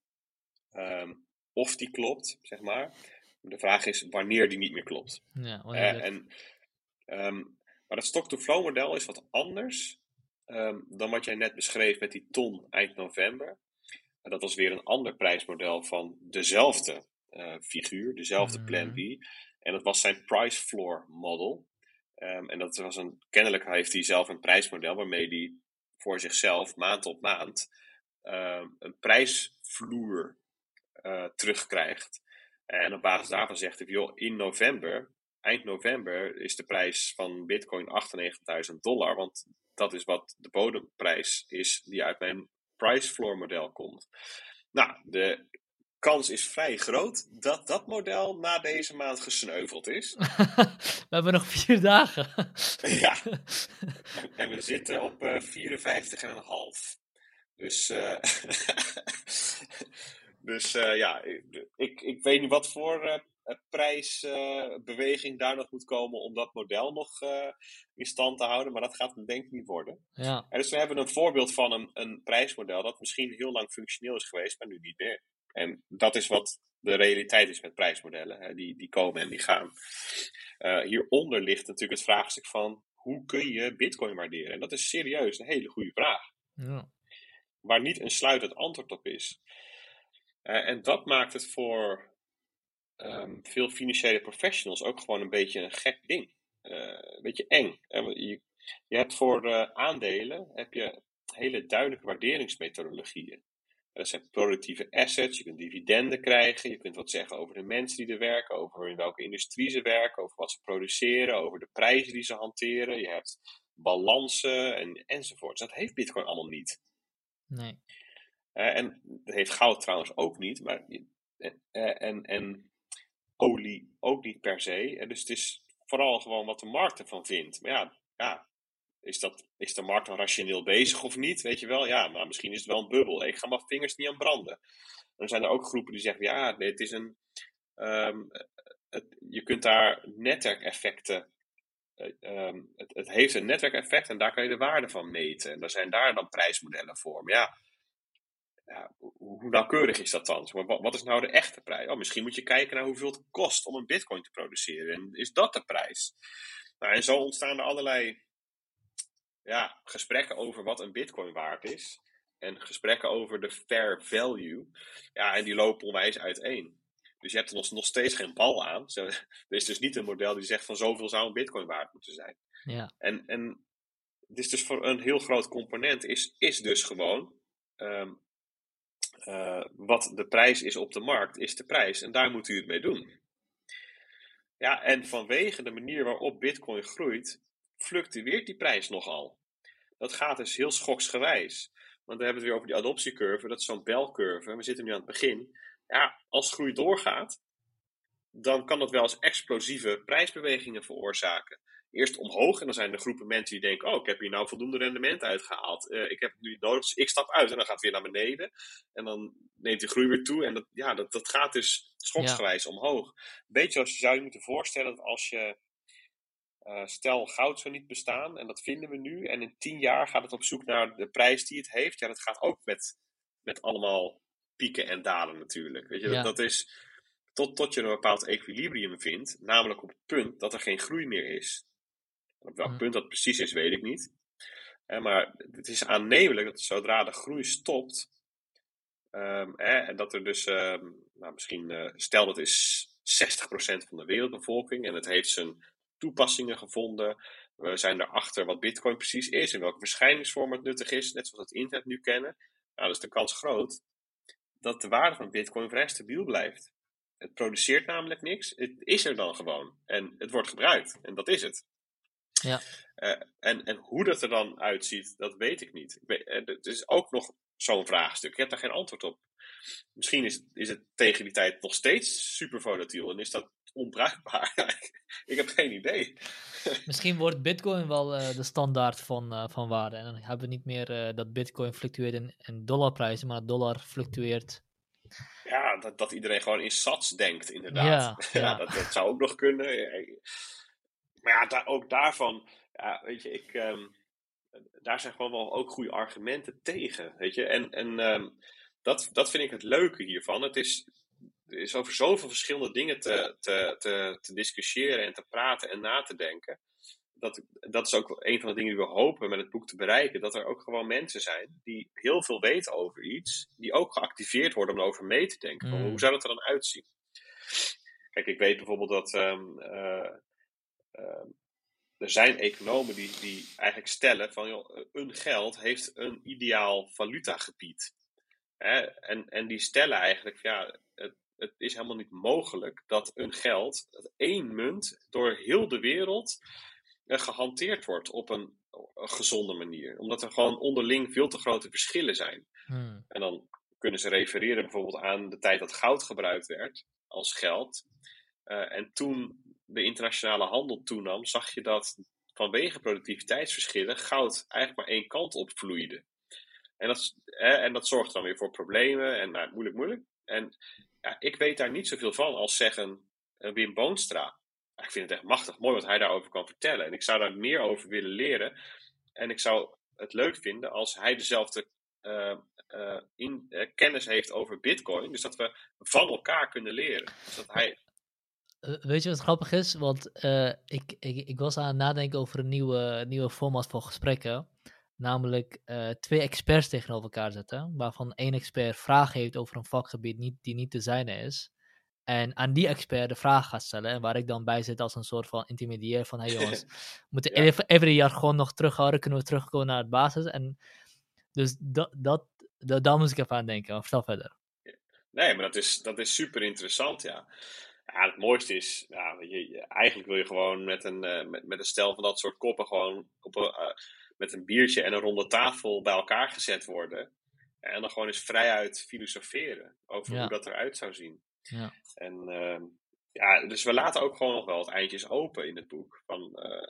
ehm, of die klopt, zeg maar. De vraag is wanneer die niet meer klopt. Ja, wanneer en, ehm, maar het stock-to-flow model is wat anders dan wat jij net beschreef met die ton eind november. En dat was weer een ander prijsmodel van dezelfde eh, figuur, dezelfde Plan B. En dat was zijn price floor model. Ehm, en dat was een, kennelijk heeft hij zelf een prijsmodel waarmee hij voor zichzelf maand op maand ehm, een prijsvloer eh, terugkrijgt. En op basis daarvan zegt hij, joh, in november, eind november, is de prijs van Bitcoin 98.000 dollar. Want dat is wat de bodemprijs is die uit mijn price floor model komt. Nou, de kans is vrij groot dat dat model na deze maand gesneuveld is. we hebben nog vier dagen. ja, en we zitten op eh 54,5. Dus, eh dus eh, ja, ik, ik weet niet wat voor eh, prijsbeweging daar nog moet komen om dat model nog eh, in stand te houden. Maar dat gaat het denk ik niet worden. ja, En dus we hebben een voorbeeld van een, een prijsmodel dat misschien heel lang functioneel is geweest, maar nu niet meer. En dat is wat de realiteit is met prijsmodellen. Hè. Die, die komen en die gaan. Eh, hieronder ligt natuurlijk het vraagstuk van hoe kun je bitcoin waarderen? En dat is serieus een hele goede vraag. ja. waar niet een sluitend antwoord op is. Uh, en dat maakt het voor um, veel financiële professionals ook gewoon een beetje een gek ding. Uh, een beetje eng. Je, je hebt voor uh, aandelen heb je hele duidelijke waarderingsmethodologieën. Dat zijn productieve assets, je kunt dividenden krijgen, je kunt wat zeggen over de mensen die er werken, over in welke industrie ze werken, over wat ze produceren, over de prijzen die ze hanteren. Je hebt balansen en, enzovoort. Dat heeft Bitcoin allemaal niet. Nee. Uh, en dat heeft goud trouwens ook niet, maar, uh, en, en olie ook niet per se. Dus het is vooral gewoon wat de markt ervan vindt. Maar ja, ja is, dat, is de markt dan rationeel bezig of niet? Weet je wel, ja, maar misschien is het wel een bubbel. Ik ga mijn vingers niet aan branden. Dan zijn er ook groepen die zeggen, ja, het is een... Het, je kunt daar netwerkeffecten Um, het, het, heeft een netwerkeffect en daar kan je de waarde van meten. En daar zijn daar dan prijsmodellen voor. Maar ja, ja hoe, nauwkeurig is dat dan? Wat, wat, is nou de echte prijs? Oh, misschien moet je kijken naar hoeveel het kost om een bitcoin te produceren. En is dat de prijs? Nou, en zo ontstaan er allerlei ja, gesprekken over wat een bitcoin waard is. En gesprekken over de fair value. Ja, en die lopen onwijs uiteen. Dus je hebt er nog, steeds geen bal aan. er is dus niet een model die zegt van zoveel zou een bitcoin waard moeten zijn. Ja. En, en is dus voor een heel groot component is, is dus gewoon um, uh, wat de prijs is op de markt, is de prijs. En daar moet u het mee doen. Ja, en vanwege de manier waarop bitcoin groeit, fluctueert die prijs nogal. Dat gaat dus heel schoksgewijs. Want we hebben het weer over die adoptiecurve, dat is zo'n belcurve. We zitten nu aan het begin. Ja, als groei doorgaat, dan kan dat wel eens explosieve prijsbewegingen veroorzaken. Eerst omhoog en dan zijn er groepen mensen die denken: Oh, ik heb hier nou voldoende rendement uitgehaald. Uh, ik heb het nu nodig, dus ik stap uit en dan gaat het weer naar beneden. En dan neemt die groei weer toe. En dat, ja, dat, dat gaat dus schoksgewijs ja. omhoog. Beetje als je zou je moeten voorstellen dat als je uh, stel, goud zou niet bestaan en dat vinden we nu. En in tien jaar gaat het op zoek naar de prijs die het heeft. Ja, dat gaat ook met, met allemaal pieken en dalen natuurlijk. Weet je, ja. dat, dat, is tot, tot je een bepaald equilibrium vindt. Namelijk op het punt dat er geen groei meer is. Op welk punt dat precies is, weet ik niet. Eh, maar het is aannemelijk dat zodra de groei stopt. Um, eh, en dat er dus, um, nou, misschien, uh, stel dat is 60% van de wereldbevolking en het heeft zijn toepassingen gevonden. We zijn erachter wat Bitcoin precies is en welke verschijningsvorm het nuttig is, net zoals we het internet nu kennen. Nou, dus de kans groot dat de waarde van Bitcoin vrij stabiel blijft. Het produceert namelijk niks, het is er dan gewoon en het wordt gebruikt en dat is het. Ja. Uh, en, en hoe dat er dan uitziet, dat weet ik niet. Ik weet, uh, het is ook nog zo'n vraagstuk. Ik heb daar geen antwoord op. Misschien is, is het tegen die tijd nog steeds super volatiel en is dat onbruikbaar. ik heb geen idee. Misschien wordt Bitcoin wel uh, de standaard van, uh, van waarde. En dan hebben we niet meer uh, dat Bitcoin fluctueert in, in dollarprijzen, maar dollar fluctueert. Ja, dat, dat iedereen gewoon in sats denkt, inderdaad. Ja, ja. ja dat, dat, zou ook nog kunnen. Maar ja, daar, ook daarvan, ja, weet je, ik, um, daar zijn gewoon wel ook goede argumenten tegen. Weet je, en, en um, dat, dat vind ik het leuke hiervan. Het is, er is over zoveel verschillende dingen te, te, te, te, discussiëren en te praten en na te denken. Dat, dat is ook een van de dingen die we hopen met het boek te bereiken. Dat er ook gewoon mensen zijn die heel veel weten over iets. Die ook geactiveerd worden om erover mee te denken. Mm. Hoe zou dat er dan uitzien? Kijk, ik weet bijvoorbeeld dat um, uh, uh, er zijn economen die, die eigenlijk stellen van joh, een geld heeft een ideaal valutagebied. Hè? En, en die stellen eigenlijk, ja, het, het is helemaal niet mogelijk dat een geld, dat één munt, door heel de wereld uh, gehanteerd wordt op een, een, gezonde manier. Omdat er gewoon onderling veel te grote verschillen zijn. Hmm. En dan kunnen ze refereren bijvoorbeeld aan de tijd dat goud gebruikt werd als geld. Uh, en toen de internationale handel toenam, zag je dat vanwege productiviteitsverschillen goud eigenlijk maar één kant op vloeide. En dat, eh, en dat zorgt dan weer voor problemen en nou, moeilijk, moeilijk. En ja, ik weet daar niet zoveel van als zeggen uh, Wim Boonstra. Ik vind het echt machtig mooi wat hij daarover kan vertellen. En ik zou daar meer over willen leren. En ik zou het leuk vinden als hij dezelfde uh, in, kennis heeft over Bitcoin. Dus dat we van elkaar kunnen leren. Dus dat hij Weet je wat grappig is? Want uh, ik, ik, ik was aan het nadenken over een nieuwe, nieuwe format voor gesprekken. Namelijk eh, twee experts tegenover elkaar zetten. Waarvan één expert vragen heeft over een vakgebied niet, die niet te zijne is. En aan die expert de vraag gaat stellen. En waar ik dan bij zit als een soort van intermediair van... Hé hey jongens, we moeten Ja. even every jaar gewoon nog terughouden. Kunnen we terugkomen naar het basis. En dus dat, dat, dat, daar moest ik even aan denken. Vertel verder. Nee, maar dat is, dat is super interessant, ja. Ja, het mooiste is, ja, je, eigenlijk wil je gewoon met een, eh, met, met een stel van dat soort koppen gewoon op een, eh, met een biertje en een ronde tafel bij elkaar gezet worden. En dan gewoon eens vrijuit filosoferen over Ja. hoe dat eruit zou zien. Ja. En ehm, ja, dus we laten ook gewoon nog wel het eindjes open in het boek. Van, eh,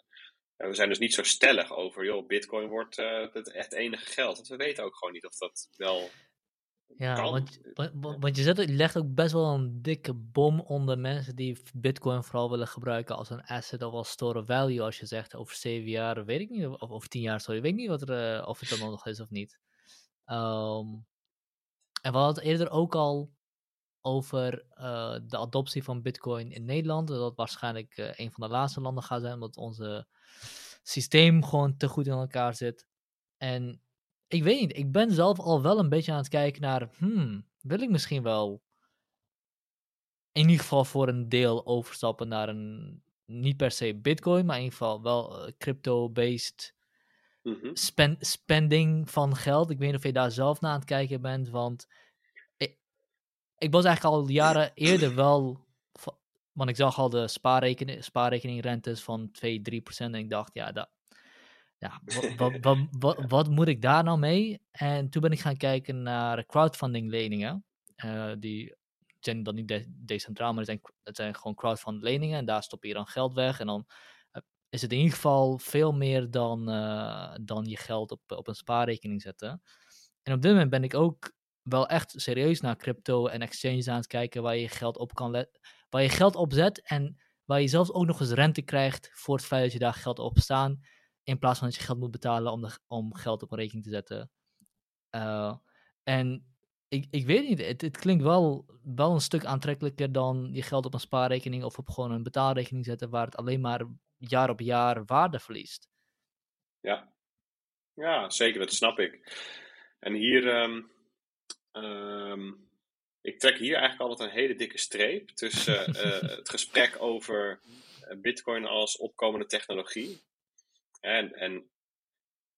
we zijn dus niet zo stellig over, joh, bitcoin wordt het echt enige geld. Want we weten ook gewoon niet of dat wel Ja, kan. want, wa- wa- want je, zet, je legt ook best wel een dikke bom onder mensen die Bitcoin vooral willen gebruiken als een asset of als store of value. Als je zegt over zeven jaar, weet ik niet, of over tien jaar, sorry, weet ik niet wat er, eh, of het dan nog is of niet. Ehm, en we hadden het eerder ook al over eh, de adoptie van Bitcoin in Nederland. Dat dat waarschijnlijk eh, een van de laatste landen gaat zijn, omdat onze systeem gewoon te goed in elkaar zit. En ik weet niet, ik ben zelf al wel een beetje aan het kijken naar, hmm, wil ik misschien wel in ieder geval voor een deel overstappen naar een, niet per se Bitcoin, maar in ieder geval wel eh, crypto-based Mhm. spen- spending van geld. Ik weet niet of je daar zelf naar aan het kijken bent, want ik, ik was eigenlijk al jaren eerder wel, want ik zag al de spaarrekening, spaarrekeningrentes van 2, 3 procent en ik dacht, ja, dat, ja wat, wat, wat, wat, moet ik daar nou mee? En toen ben ik gaan kijken naar crowdfunding leningen, eh, die zijn dan niet de- decentraal, maar het zijn, het zijn gewoon crowdfunding leningen en daar stop je dan geld weg en dan eh, is het in ieder geval veel meer dan, eh, dan je geld op, op een spaarrekening zetten. En op dit moment ben ik ook wel echt serieus naar crypto en exchanges aan het kijken waar je geld op kan waar je geld op zet en waar je zelfs ook nog eens rente krijgt voor het feit dat je daar geld op staan, in plaats van dat je geld moet betalen om, de, om geld op een rekening te zetten. Eh, en ik, ik weet niet, het, het klinkt wel, wel een stuk aantrekkelijker dan je geld op een spaarrekening of op gewoon een betaalrekening zetten waar het alleen maar jaar op jaar waarde verliest. Ja. ja, zeker, dat snap ik. En hier, ehm, ehm, ik trek hier eigenlijk altijd een hele dikke streep tussen eh, het gesprek over eh, Bitcoin als opkomende technologie. En, en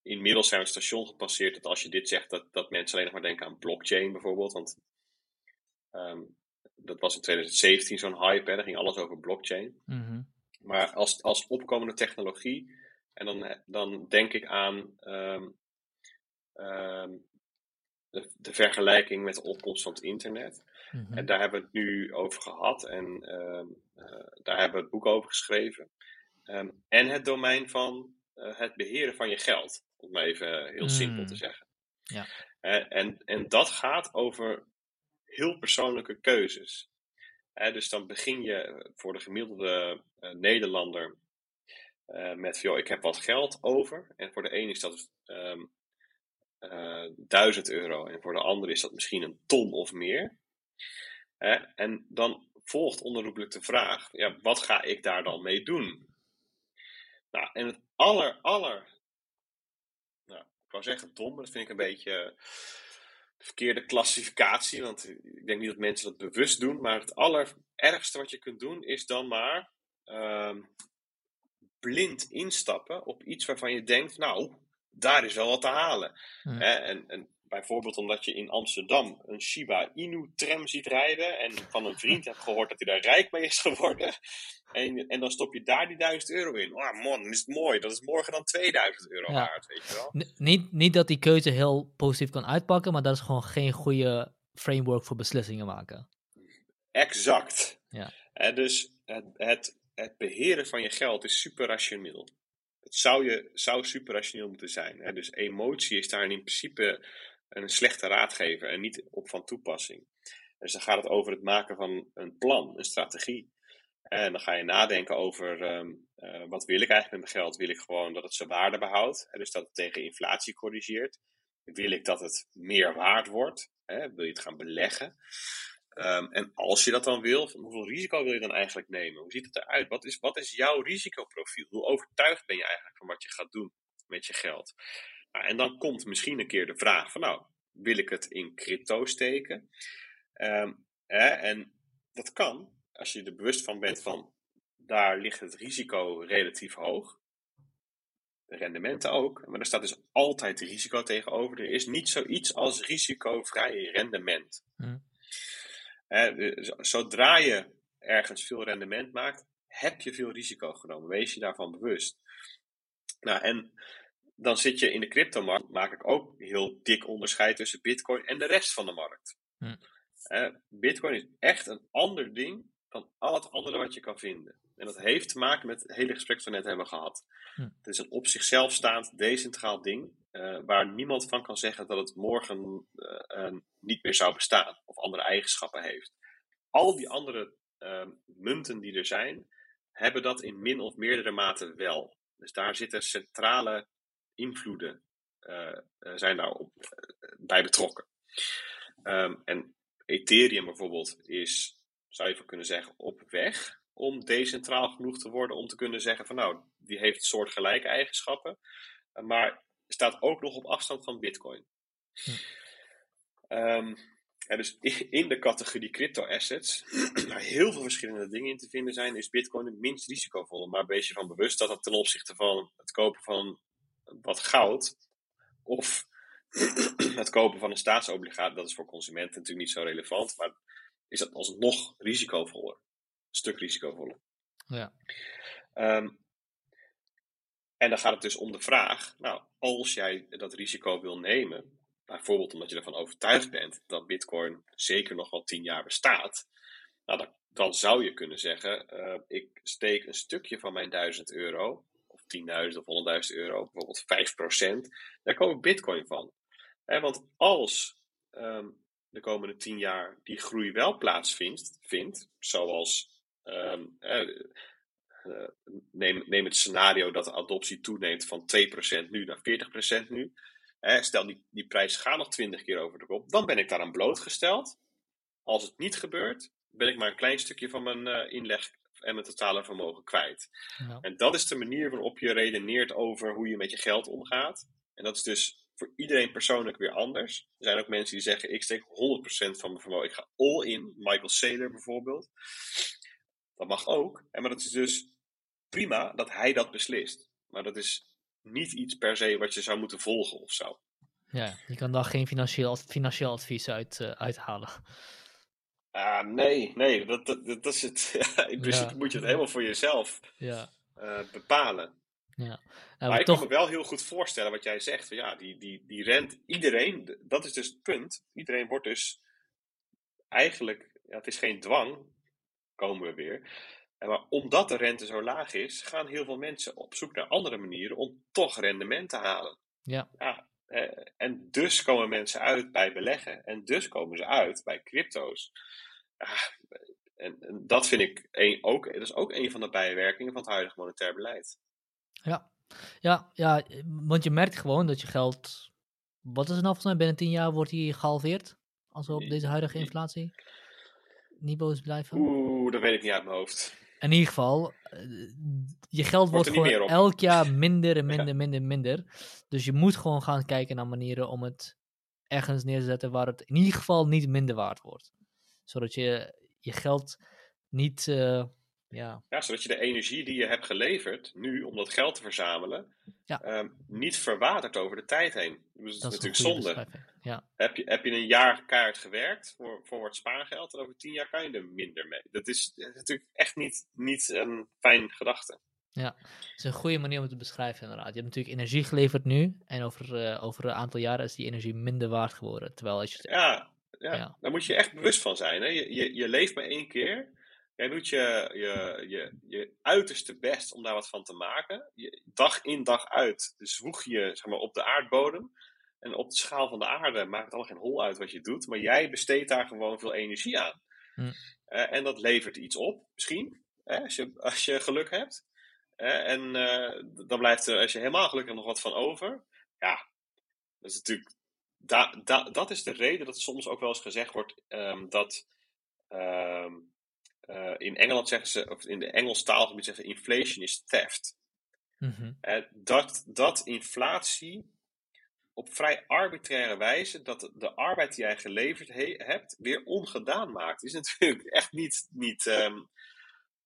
inmiddels zijn we het station gepasseerd dat als je dit zegt, dat, dat mensen alleen nog maar denken aan blockchain bijvoorbeeld. Want ehm, dat was in 2017 zo'n hype, hè, daar ging alles over blockchain. Mhm. Maar als, als opkomende technologie, en dan, dan denk ik aan ehm, ehm, de, de vergelijking met de opkomst van het internet. Mhm. En daar hebben we het nu over gehad en eh, daar hebben we het boek over geschreven. En het domein van het beheren van je geld, om even heel simpel Mm. te zeggen. Ja. Eh, en, en dat gaat over heel persoonlijke keuzes. Dus dan begin je voor de gemiddelde eh, Nederlander eh, met, joh, ik heb wat geld over. En voor de een is dat ehm eh, 1000 euro. En voor de ander is dat misschien een ton of meer. En dan volgt onherroepelijk de vraag, ja, wat ga ik daar dan mee doen? Nou, en het aller, aller, nou, ik wou zeggen dom, maar dat vind ik een beetje de verkeerde klassificatie. Want ik denk niet dat mensen dat bewust doen. Maar het allerergste wat je kunt doen is dan maar ehm, blind instappen op iets waarvan je denkt, nou, daar is wel wat te halen. Hè, en, en bijvoorbeeld omdat je in Amsterdam een Shiba Inu tram ziet rijden en van een vriend hebt gehoord dat hij daar rijk mee is geworden. En, en dan stop je daar die 1000 euro in. Oh man, is het mooi. Dat is morgen dan 2000 euro Ja. waard, weet je wel. N- niet, niet dat die keuze heel positief kan uitpakken, maar dat is gewoon geen goede framework voor beslissingen maken. Exact. Ja. Hè, dus het, het, het beheren van je geld is super rationeel. Het zou, je, zou super rationeel moeten zijn. Hè? Dus emotie is daar in principe een slechte raadgever en niet op van toepassing. Dus dan gaat het over het maken van een plan, een strategie. En dan ga je nadenken over ehm, eh, wat wil ik eigenlijk met mijn geld? Wil ik gewoon dat het zijn waarde behoudt? Hè? Dus dat het tegen inflatie corrigeert? Wil ik dat het meer waard wordt? Hè? Wil je het gaan beleggen? Ehm, en als je dat dan wil, hoeveel risico wil je dan eigenlijk nemen? Hoe ziet het eruit? Wat is, wat is jouw risicoprofiel? Hoe overtuigd ben je eigenlijk van wat je gaat doen met je geld? Nou, en dan komt misschien een keer de vraag van nou, wil ik het in crypto steken? Ehm, en dat kan als je er bewust van bent van daar ligt het risico relatief hoog. De rendementen ook, maar er staat dus altijd risico tegenover. Er is niet zoiets als risicovrij rendement. Hm. zodra je ergens veel rendement maakt, heb je veel risico genomen. Wees je daarvan bewust. Nou, en dan zit je in de cryptomarkt, maak ik ook heel dik onderscheid tussen Bitcoin en de rest van de markt. Hm. Bitcoin is echt een ander ding dan al het andere wat je kan vinden. En dat heeft te maken met het hele gesprek dat we net hebben gehad. Hm. Het is een op zichzelf staand, decentraal ding, uh, waar niemand van kan zeggen dat het morgen uh, niet meer zou bestaan of andere eigenschappen heeft. Al die andere uh, munten die er zijn, hebben dat in min of meerdere mate wel. Dus daar zitten centrale invloeden uh, zijn daar op, bij betrokken. Um, en Ethereum bijvoorbeeld is, zou je van kunnen zeggen, op weg om decentraal genoeg te worden om te kunnen zeggen van nou, die heeft soortgelijke eigenschappen, maar staat ook nog op afstand van Bitcoin. Hm. Um, dus in de categorie crypto-assets, waar heel veel verschillende dingen in te vinden zijn, is Bitcoin het minst risicovolle. Maar wees je van bewust dat het ten opzichte van het kopen van wat goud of het kopen van een staatsobligatie, dat is voor consumenten natuurlijk niet zo relevant, maar is dat alsnog risicovoller. Een stuk risicovoller. Ja. Um, en dan gaat het dus om de vraag, nou, als jij dat risico wil nemen, bijvoorbeeld omdat je ervan overtuigd bent dat Bitcoin zeker nog wel tien jaar bestaat, nou, dan, dan zou je kunnen zeggen: uh, ik steek een stukje van mijn 1000 euro, 10.000 of 100.000 euro, bijvoorbeeld 5%, daar ik Bitcoin van. want als um, de komende 10 jaar die groei wel plaatsvindt, vindt, zoals um, uh, neem, neem het scenario dat de adoptie toeneemt van 2% nu naar 40% nu stel die, die prijs gaat nog twintig keer over de kop, dan ben ik daaraan blootgesteld. Als het niet gebeurt, ben ik maar een klein stukje van mijn uh, inleg en mijn totale vermogen kwijt. Ja. En dat is de manier waarop je redeneert over hoe je met je geld omgaat. En dat is dus voor iedereen persoonlijk weer anders. Er zijn ook mensen die zeggen: ik steek 100% van mijn vermogen. Ik ga all in. Michael Saylor bijvoorbeeld. Dat mag ook. En maar dat is dus prima dat hij dat beslist. Maar dat is niet iets per se wat je zou moeten volgen of zo. Ja, je kan daar geen financieel, financieel advies uit uh, uithalen. Nee, nee, dat, dat, dat is het. in principe moet je het helemaal voor jezelf ja. uh, bepalen. Ja. Nou, maar ik toch... kan me wel heel goed voorstellen wat jij zegt. Ja, die, die, die rent, iedereen, dat is dus het punt. Iedereen wordt dus eigenlijk, ja, het is geen dwang, komen we weer. Maar omdat de rente zo laag is, gaan heel veel mensen op zoek naar andere manieren om toch rendement te halen. Ja. ja eh, en dus komen mensen uit bij beleggen. En dus komen ze uit bij crypto's. En, en, dat vind ik een, ook, dat is ook een van de bijwerkingen van het huidige monetair beleid. Ja. Ja, ja, want je merkt gewoon dat je geld. Wat is er nou volgens mij? Binnen tien jaar wordt die gehalveerd? Als we op deze huidige inflatie niveaus blijven? Oeh, dat weet ik niet uit mijn hoofd in ieder geval, eh, je geld wordt, gewoon elk jaar minder en minder, minder, minder. Dus je moet gewoon gaan kijken naar manieren om het ergens neer te zetten waar het in ieder geval niet minder waard wordt. Zodat je je geld niet, uh, ja... Ja, zodat je de energie die je hebt geleverd, nu, om dat geld te verzamelen, ja. um, niet verwatert over de tijd heen. Dus dat is natuurlijk zonde. Ja. Heb, je, heb je een jaar kaart gewerkt voor, voor het spaargeld en over tien jaar kan je er minder mee. Dat is, natuurlijk echt niet, niet een fijn gedachte. Ja, het is een goede manier om het te beschrijven inderdaad. Je hebt natuurlijk energie geleverd nu en over, uh, over een aantal jaren is die energie minder waard geworden. Terwijl als je... ja, ja, ja, daar moet je echt bewust van zijn. Hè? Je, je, je leeft maar één keer. Jij doet je, je, je, je uiterste best om daar wat van te maken. Je, dag in dag uit zwoeg je zeg maar, op de aardbodem. En op de schaal van de aarde maakt het allemaal geen hol uit wat je doet. Maar jij besteedt daar gewoon veel energie aan. Hm. Uh, en dat levert iets op, misschien. Hè, als, je, als je geluk hebt. Uh, en uh, dan blijft er, als je helemaal gelukkig nog wat van over. Ja, dat is natuurlijk. Da, da, dat is de reden dat soms ook wel eens gezegd wordt um, dat. Um, in Engeland zeggen ze, of in de Engels taalgebied zeggen inflation is theft. Mm -hmm. dat, dat inflatie op vrij arbitraire wijze dat de arbeid die jij geleverd hebt weer ongedaan maakt. is natuurlijk echt niet, niet ehm,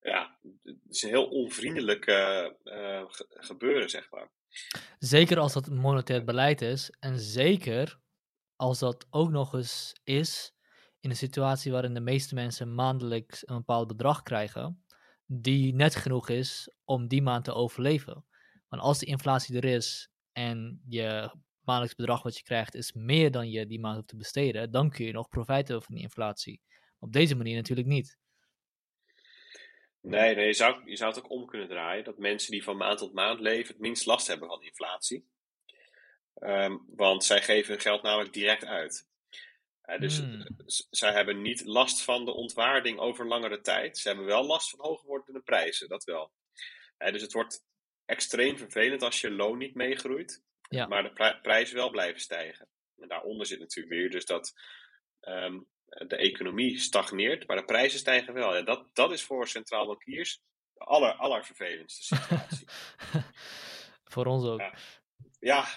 ja, het is een heel onvriendelijk uh, gebeuren, zeg maar. Zeker als dat monetair beleid is en zeker als dat ook nog eens is in een situatie waarin de meeste mensen maandelijks een bepaald bedrag krijgen, die net genoeg is om die maand te overleven. Want als de inflatie er is en je maandelijks bedrag wat je krijgt is meer dan je die maand hoeft te besteden, dan kun je nog profijt hebben van die inflatie. Op deze manier natuurlijk niet. Nee, nee je, zou, je zou het ook om kunnen draaien. Dat mensen die van maand tot maand leven het minst last hebben van inflatie. Ehm, want zij geven hun geld namelijk direct uit. Dus hmm. zij hebben niet last van de ontwaarding over langere tijd. Ze hebben wel last van hoger wordende prijzen, dat wel. dus het wordt extreem vervelend als je loon niet meegroeit. Ja. Maar de prijzen wel blijven stijgen. En daaronder zit natuurlijk weer dus dat ehm, de economie stagneert, maar de prijzen stijgen wel. Ja, dat, dat is voor centraal bankiers de aller, allervervelendste situatie. voor ons ook. Ja, ja,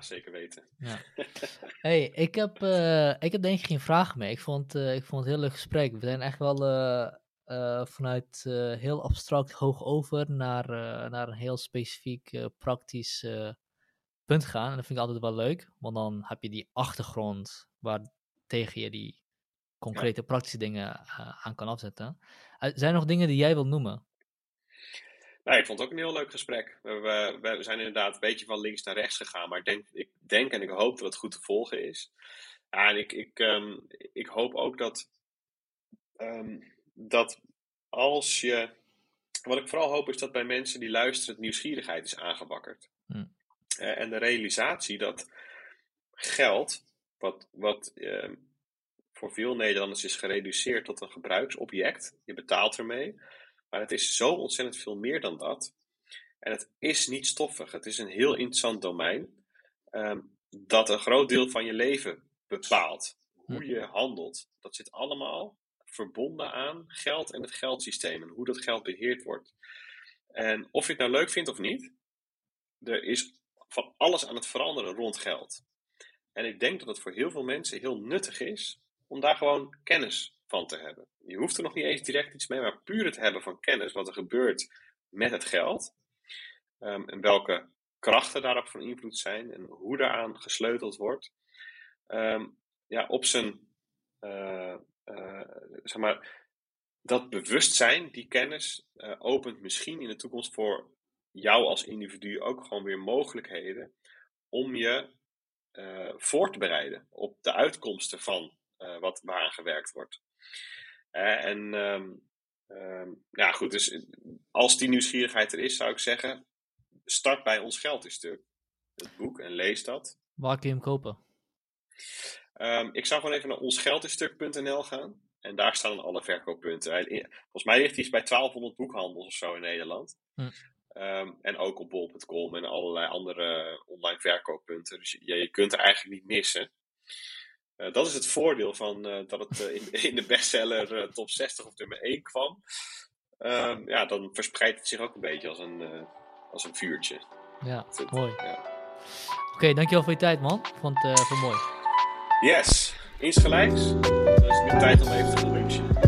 zeker weten. Ja. hey, ik heb, uh, ik heb denk ik geen vragen meer. Ik vond, uh, ik vond het een heel leuk gesprek. We zijn echt wel uh, vanuit heel abstract hoog over naar, naar een heel specifiek praktisch punt gaan. En dat vind ik altijd wel leuk, want dan heb je die achtergrond waar tegen je die concrete praktische dingen aan kan afzetten. Zijn er nog dingen die jij wilt noemen? Nou, ik vond het ook een heel leuk gesprek. We, we, we, zijn inderdaad een beetje van links naar rechts gegaan, maar ik denk, ik denk en ik hoop dat het goed te volgen is. en ik, ik, um, ik hoop ook dat, um, dat als je. Wat ik vooral hoop is dat bij mensen die luisteren, het nieuwsgierigheid is aangewakkerd. Hm. Uh, en de realisatie dat geld, wat, wat uh, voor veel Nederlanders is gereduceerd tot een gebruiksobject, je betaalt ermee, maar het is zo ontzettend veel meer dan dat. En het is niet stoffig. Het is een heel interessant domein um, dat een groot deel van je leven bepaalt. Hoe hm. je handelt. Dat zit allemaal verbonden aan geld en het geldsysteem en hoe dat geld beheerd wordt. En of je het nou leuk vindt of niet, er is van alles aan het veranderen rond geld. En ik denk dat het voor heel veel mensen heel nuttig is om daar gewoon kennis van te hebben. Je hoeft er nog niet eens direct iets mee, maar puur het hebben van kennis wat er gebeurt met het geld. Um, en welke krachten daarop van invloed zijn en hoe daaraan gesleuteld wordt. Um, ja, op zijn, uh, uh, zeg maar, dat bewustzijn, die kennis, uh, opent misschien in de toekomst voor jou als individu ook gewoon weer mogelijkheden om je voor te bereiden op de uitkomsten van wat waaraan gewerkt wordt. Uh, en um, um, ja, goed, dus als die nieuwsgierigheid er is, zou ik zeggen, start bij Ons Geld is stuk, het boek, en lees dat. Waar kun je hem kopen? Um, ik zou gewoon even naar onsgeldisstuk.nl gaan. En daar staan dan alle verkooppunten. Volgens mij ligt hij bij 1200 boekhandels of zo in Nederland. Hm. Um, en ook op bol.com en allerlei andere online verkooppunten. Dus je, je kunt er eigenlijk niet missen. Uh, dat is het voordeel van uh, dat het uh, in, in, de bestseller top 60 of nummer 1 kwam. Um, ja, dan verspreidt het zich ook een beetje als een, als een vuurtje. Ja, mooi. Ja. Oké, okay, dankjewel voor je tijd man. Ik vond het mooi. Yes, insgelijks. Dan is het nu tijd om even te lunchen.